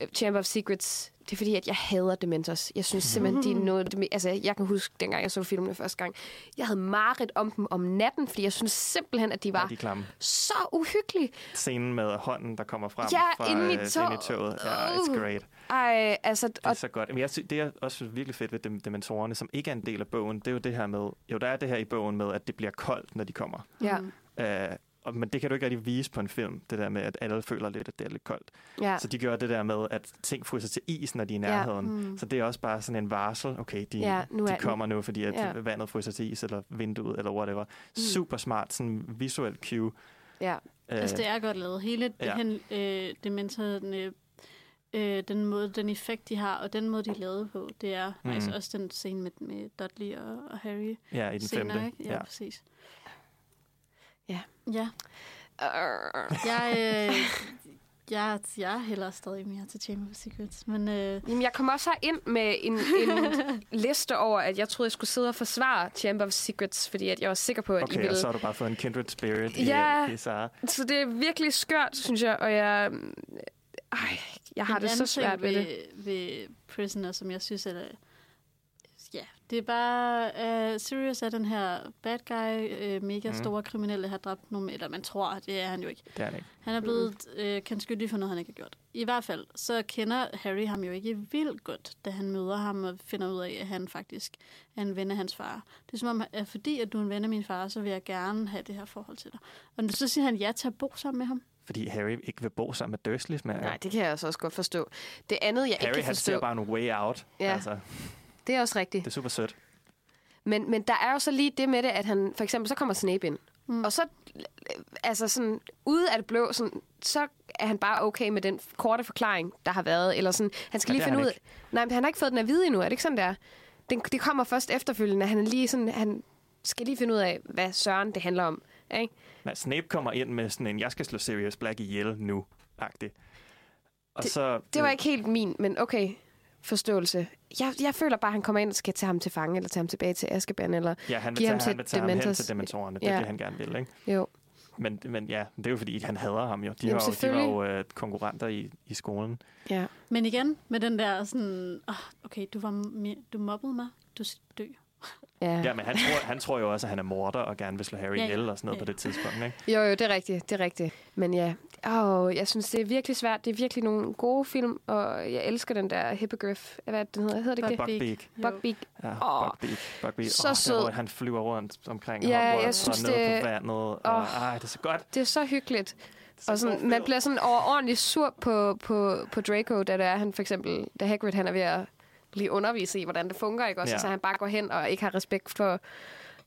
øh, Chamber of Secrets, det er fordi, at jeg hader Dementors. Jeg synes simpelthen, de er noget... det me- Altså, jeg kan huske, dengang jeg så filmene første gang, jeg havde mareridt om dem om natten, fordi jeg synes simpelthen, at de Ja, var de er klamme. så uhyggelige. Scenen med hånden, der kommer frem Ja, fra inde i øh, tog- inde i toget. Ja, it's great. Ej, altså... Det er så godt. Men jeg synes, det er også virkelig fedt ved dem- dementorerne, som ikke er en del af bogen. Det er jo det her med... Jo, der er det her i bogen med, at det bliver koldt, når de kommer. Ja. Øh, og, men det kan du ikke rigtig vise på en film, det der med, at alle føler lidt, at det er lidt koldt. Ja. Så de gør det der med, at ting fryser til is, når de er i Ja. nærheden. Mm. Så det er også bare sådan en varsel. Okay, de, Ja, nu er de den. kommer nu, fordi at Ja. vandet fryser til is, eller vinduet, eller whatever. Super smart, sådan visuel cue. Ja. Øh, Altså, det er godt lavet. Hele ja. ja. hen, øh, dementorerne, øh, den måde, den effekt, de har, og den måde, de lavet på, det er mm. altså også den scene med, med Dudley og, og Harry. Ja, i den senere, femte. Ikke? Ja, Ja. ja, præcis. Ja. Ja. Jeg, øh, jeg, jeg hælder stadig mere til Chamber of Secrets, men øh, Jamen, jeg kom også her ind med en, en liste over, at jeg troede, jeg skulle sidde og forsvare Chamber of Secrets, fordi at jeg var sikker på, at I Okay, ville... og så har du bare fået en kindred spirit i, Ja. i Sarah. Så det er virkelig skørt, synes jeg, og jeg... Ej, jeg har en det så svært ting ved ved, det. ved Prisoner, som jeg synes er... Ja, det er bare... Uh, Sirius er den her bad guy, uh, mega Mhm. store kriminelle, har dræbt nogle... Eller man tror, det er han jo ikke. Det er han ikke. Han er blevet øh, kendt skyldig for noget, han ikke har gjort. I hvert fald, så kender Harry ham jo ikke vildt godt, da han møder ham og finder ud af, at han faktisk er en ven af hans far. Det er som om, at fordi at du er en ven af min far, så vil jeg gerne have det her forhold til dig. Og så siger han ja til at bo sammen med ham. Fordi Harry ikke vil bo sammen med Dursleys med. Nej, det kan jeg altså også godt forstå. Det andet, jeg Harry, ikke kan han forstå, bare en way out. Ja. Altså, det er også rigtigt. det er super sødt. Men, men der er jo så lige det med det, at han, for eksempel, så kommer Snape ind. Mm. Og så, altså sådan, ude af det blå, sådan, så er han bare okay med den korte forklaring, der har været. Eller sådan, han skal Ja, lige finde han ud af... Nej, men han har ikke fået den at vide endnu, er det ikke sådan, der? Den, det kommer først efterfølgende. Han er lige sådan, han skal lige finde ud af, hvad Søren det handler om. Ikke? Nej, Snape kommer ind med sådan en, jeg skal slå Sirius Black ihjel nu, agtig. Og Det- så, Det var ikke helt min, men okay, forståelse. Jeg, jeg føler bare, at han kommer ind og skal tage ham til fange, eller tage ham tilbage til Azkaban, eller Ja, han vil give tage, ham han til vil tage ham hen til dementorerne. Det Ja. er det, han gerne vil, ikke? Jo. Men, men ja, det er jo fordi, han hader ham jo. De, Jamen, var, jo, de var jo øh, konkurrenter i, i skolen. Ja. Men igen, med den der sådan, oh, okay, du, var du mobbede mig, du skal dø. Ja. Ja, men han tror, han tror jo også, at han er morder og gerne vil slå Harry Ja, ja. ihjel og sådan noget Ja, på det tidspunkt. Ikke? Jo, jo, det er rigtigt, det er rigtigt. Men ja, åh, jeg synes, det er virkelig svært. Det er virkelig nogle gode film, og jeg elsker den der hippogriff. Hvad er det, den hedder? Hedder det ikke Buckbeak. Buckbeak. Ja, Åh, Buckbeak. Buckbeak. så Åh, sød. Der, han flyver rundt omkring Ja, Hogwarts jeg synes, og ned det- på vandet. Og, Åh. ej, det er så godt. Det er så hyggeligt. Og sådan, man bliver sådan overordentligt sur på, på, på Draco, da det er, han for eksempel, da Hagrid han er ved at blive undervise i, hvordan det fungerer, ikke også? Ja. Ja. Så han bare går hen og ikke har respekt for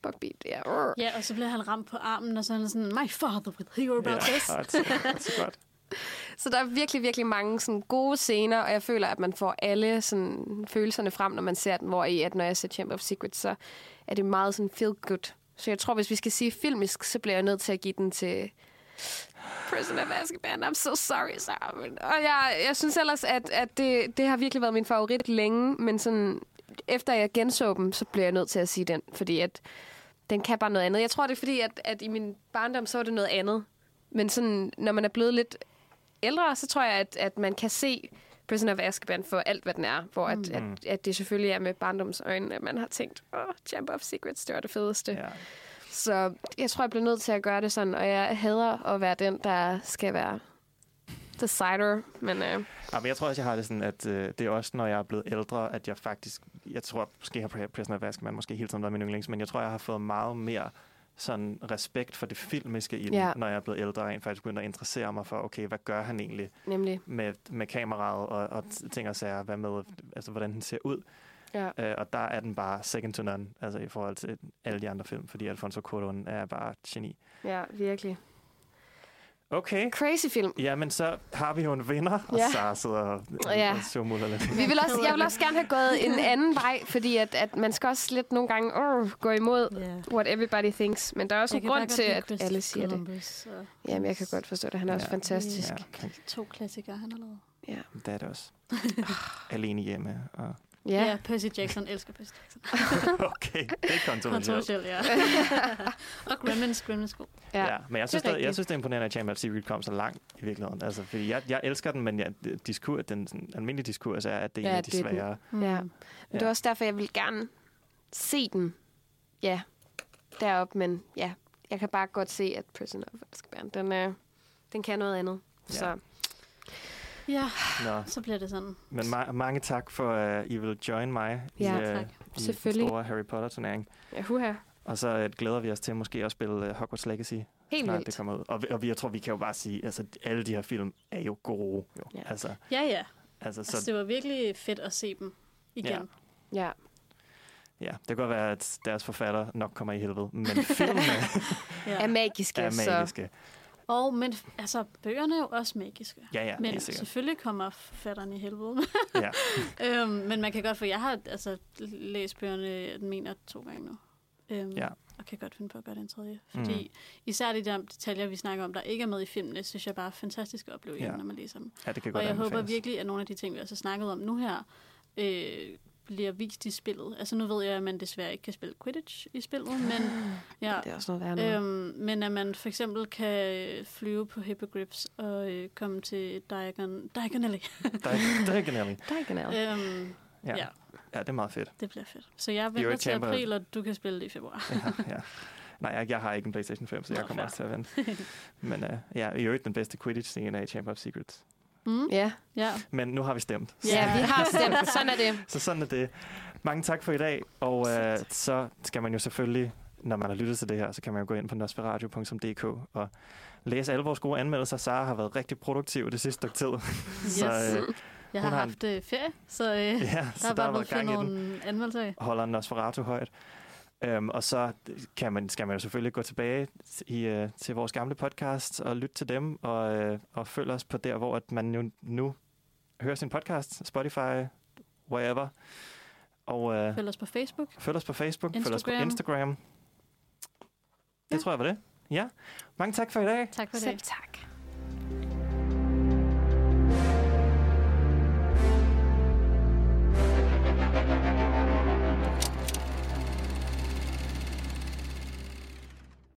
Buckbeak. Ja. Ja, og så bliver han ramt på armen, og så er han sådan, my father would hear about Ja, this. og det er så- det er så godt. Så der er virkelig, virkelig mange sådan, gode scener, og jeg føler, at man får alle sådan, følelserne frem, når man ser den, hvor i, at når jeg ser Chamber of Secrets, så er det meget sådan feel good. Så jeg tror, hvis vi skal sige filmisk, så bliver jeg nødt til at give den til Prison of Azkaban. I'm so sorry, Sarah. Og jeg, jeg synes ellers, at, at det, det har virkelig været min favorit længe, men sådan, efter jeg genså dem, så bliver jeg nødt til at sige den, fordi at den kan bare noget andet. Jeg tror, det er fordi, at, at i min barndom, så var det noget andet. Men sådan, når man er blevet lidt ældre, så tror jeg, at, at man kan se Prison of Azkaban for alt, hvad den er. Hvor at, Mm. at, at det selvfølgelig er med barndomsøjne, at man har tænkt, åh, oh, Chamber of Secrets, det var det fedeste. Ja. Så jeg tror, jeg bliver nødt til at gøre det sådan, og jeg hader at være den, der skal være decider. Men øh, Ja, men jeg tror også, jeg har det sådan, at øh, det er også, når jeg er blevet ældre, at jeg faktisk, jeg tror, måske har Prisoner of Azkaban måske hele tiden været min yndlings, men jeg tror, jeg har fået meget mere sådan respekt for det filmiske i Ja. når jeg er blevet ældre, og rent faktisk begynder at interessere mig for, okay, hvad gør han egentlig Nemlig. med, med kameraet og, og ting og sager, hvad med, altså hvordan den ser ud. Ja. Øh, og der er den bare second to none, altså i forhold til alle de andre film, fordi Alfonso Cuarón er bare geni. ja, virkelig. Okay. Crazy film. Ja, men så har vi jo en vinder, og Ja. så sidder og, Ja. og lidt. Vi vil også, jeg vil også gerne have gået en anden vej, fordi at, at man skal også lidt nogle gange uh, gå imod Yeah. what everybody thinks. Men der er også Jeg en grund til, at Christopher alle siger Columbus, det. og- Jamen, jeg kan godt forstå det. Han er også fantastisk. Ja, okay. To klassikere, han har lavet. Ja. Det er det også. Alene hjemme. Og... Ja. ja, Percy Jackson elsker Percy Jackson. Okay, det er kontroversielt. Kontroversielt, ja. og Gremlins, Gremlins god. Ja, ja, men jeg synes, det er jeg synes, det er imponerende, at Chamber of Secret kom så langt i virkeligheden. Altså, fordi jeg, jeg elsker den, men jeg, diskur, den sådan, almindelige diskurs er, at det er en af de det er den. svære. Ja. Men det er også derfor, jeg vil gerne se den. Ja, derop, men ja, jeg kan bare godt se, at Prison of Azkaban, den, øh, den kan noget andet. Ja. Så Ja, Nå. så bliver det sådan. Men ma- mange tak for, at uh, I vil join mig Ja, i, uh, tak. i Selvfølgelig. den store Harry Potter-turnering. ja, huha. Og så uh, glæder vi os til måske at spille uh, Hogwarts Legacy, Helt snart vildt. det kommer ud. Og, vi- og vi, jeg tror, vi kan jo bare sige, altså alle de her film er jo gode. Jo. Ja. Altså, Ja, ja. altså, Altså, så, det var virkelig fedt at se dem igen. Ja. ja, det kan godt være, at deres forfatter nok kommer i helvede, men filmene Ja. Er magiske, er så... Og, men altså, bøgerne er jo også magiske. Ja, ja, men selvfølgelig kommer forfatteren i helvede. Ja. øhm, men man kan godt, for jeg har altså, læst bøgerne, jeg mener, to gange nu. Øhm, Ja. Og kan godt finde på at gøre det en tredje. Fordi mm. især de der detaljer, vi snakker om, der ikke er med i filmene, synes jeg bare er fantastisk at opleve, Ja. når man læser dem. Ja, det kan og godt jeg håber anbefales. virkelig, at nogle af de ting, vi også har snakket om nu her, øh, bliver vist i spillet. Altså nu ved jeg, at man desværre ikke kan spille Quidditch i spillet, men, ja, Det er også noget værre øhm, men at man for eksempel kan flyve på hippogriffs og øh, komme til Diagon, Diagonally. Di- Diagonally. Diagonally. øhm, Ja. ja. ja. ja, det er meget fedt. det bliver fedt. Så jeg er venter til april, og du kan spille det i februar. Ja, ja. Nej, jeg, jeg har ikke en PlayStation 5, så jeg Nå, kommer fair. også til at vente. Men uh, ja, i øvrigt den bedste Quidditch-scene er i Chamber of Secrets. Mm. Ja. ja. Men nu har vi stemt. Ja, vi har stemt. Sådan er det. Så sådan er det. Mange tak for i dag, og uh, så skal man jo selvfølgelig, når man har lyttet til det her, så kan man jo gå ind på nosferadio.dk og læse alle vores gode anmeldelser. Sara har været rigtig produktiv det sidste stykke tid. så øh, Jeg har har en- haft øh, ferie, så øh, ja, der så har der har bare været gang i nogle anmeldelser af. holder Nosferatu højt. Um, og så kan man, skal man jo selvfølgelig gå tilbage i, uh, til vores gamle podcast og lytte til dem, og, uh, og følge os på der, hvor at man jo nu hører sin podcast, Spotify, wherever. Og uh, Følg os på Facebook. følg os på Facebook, følg os på Instagram. Instagram. Det tror jeg var det. Ja. Mange tak for i dag. Tak for Selv det. tak.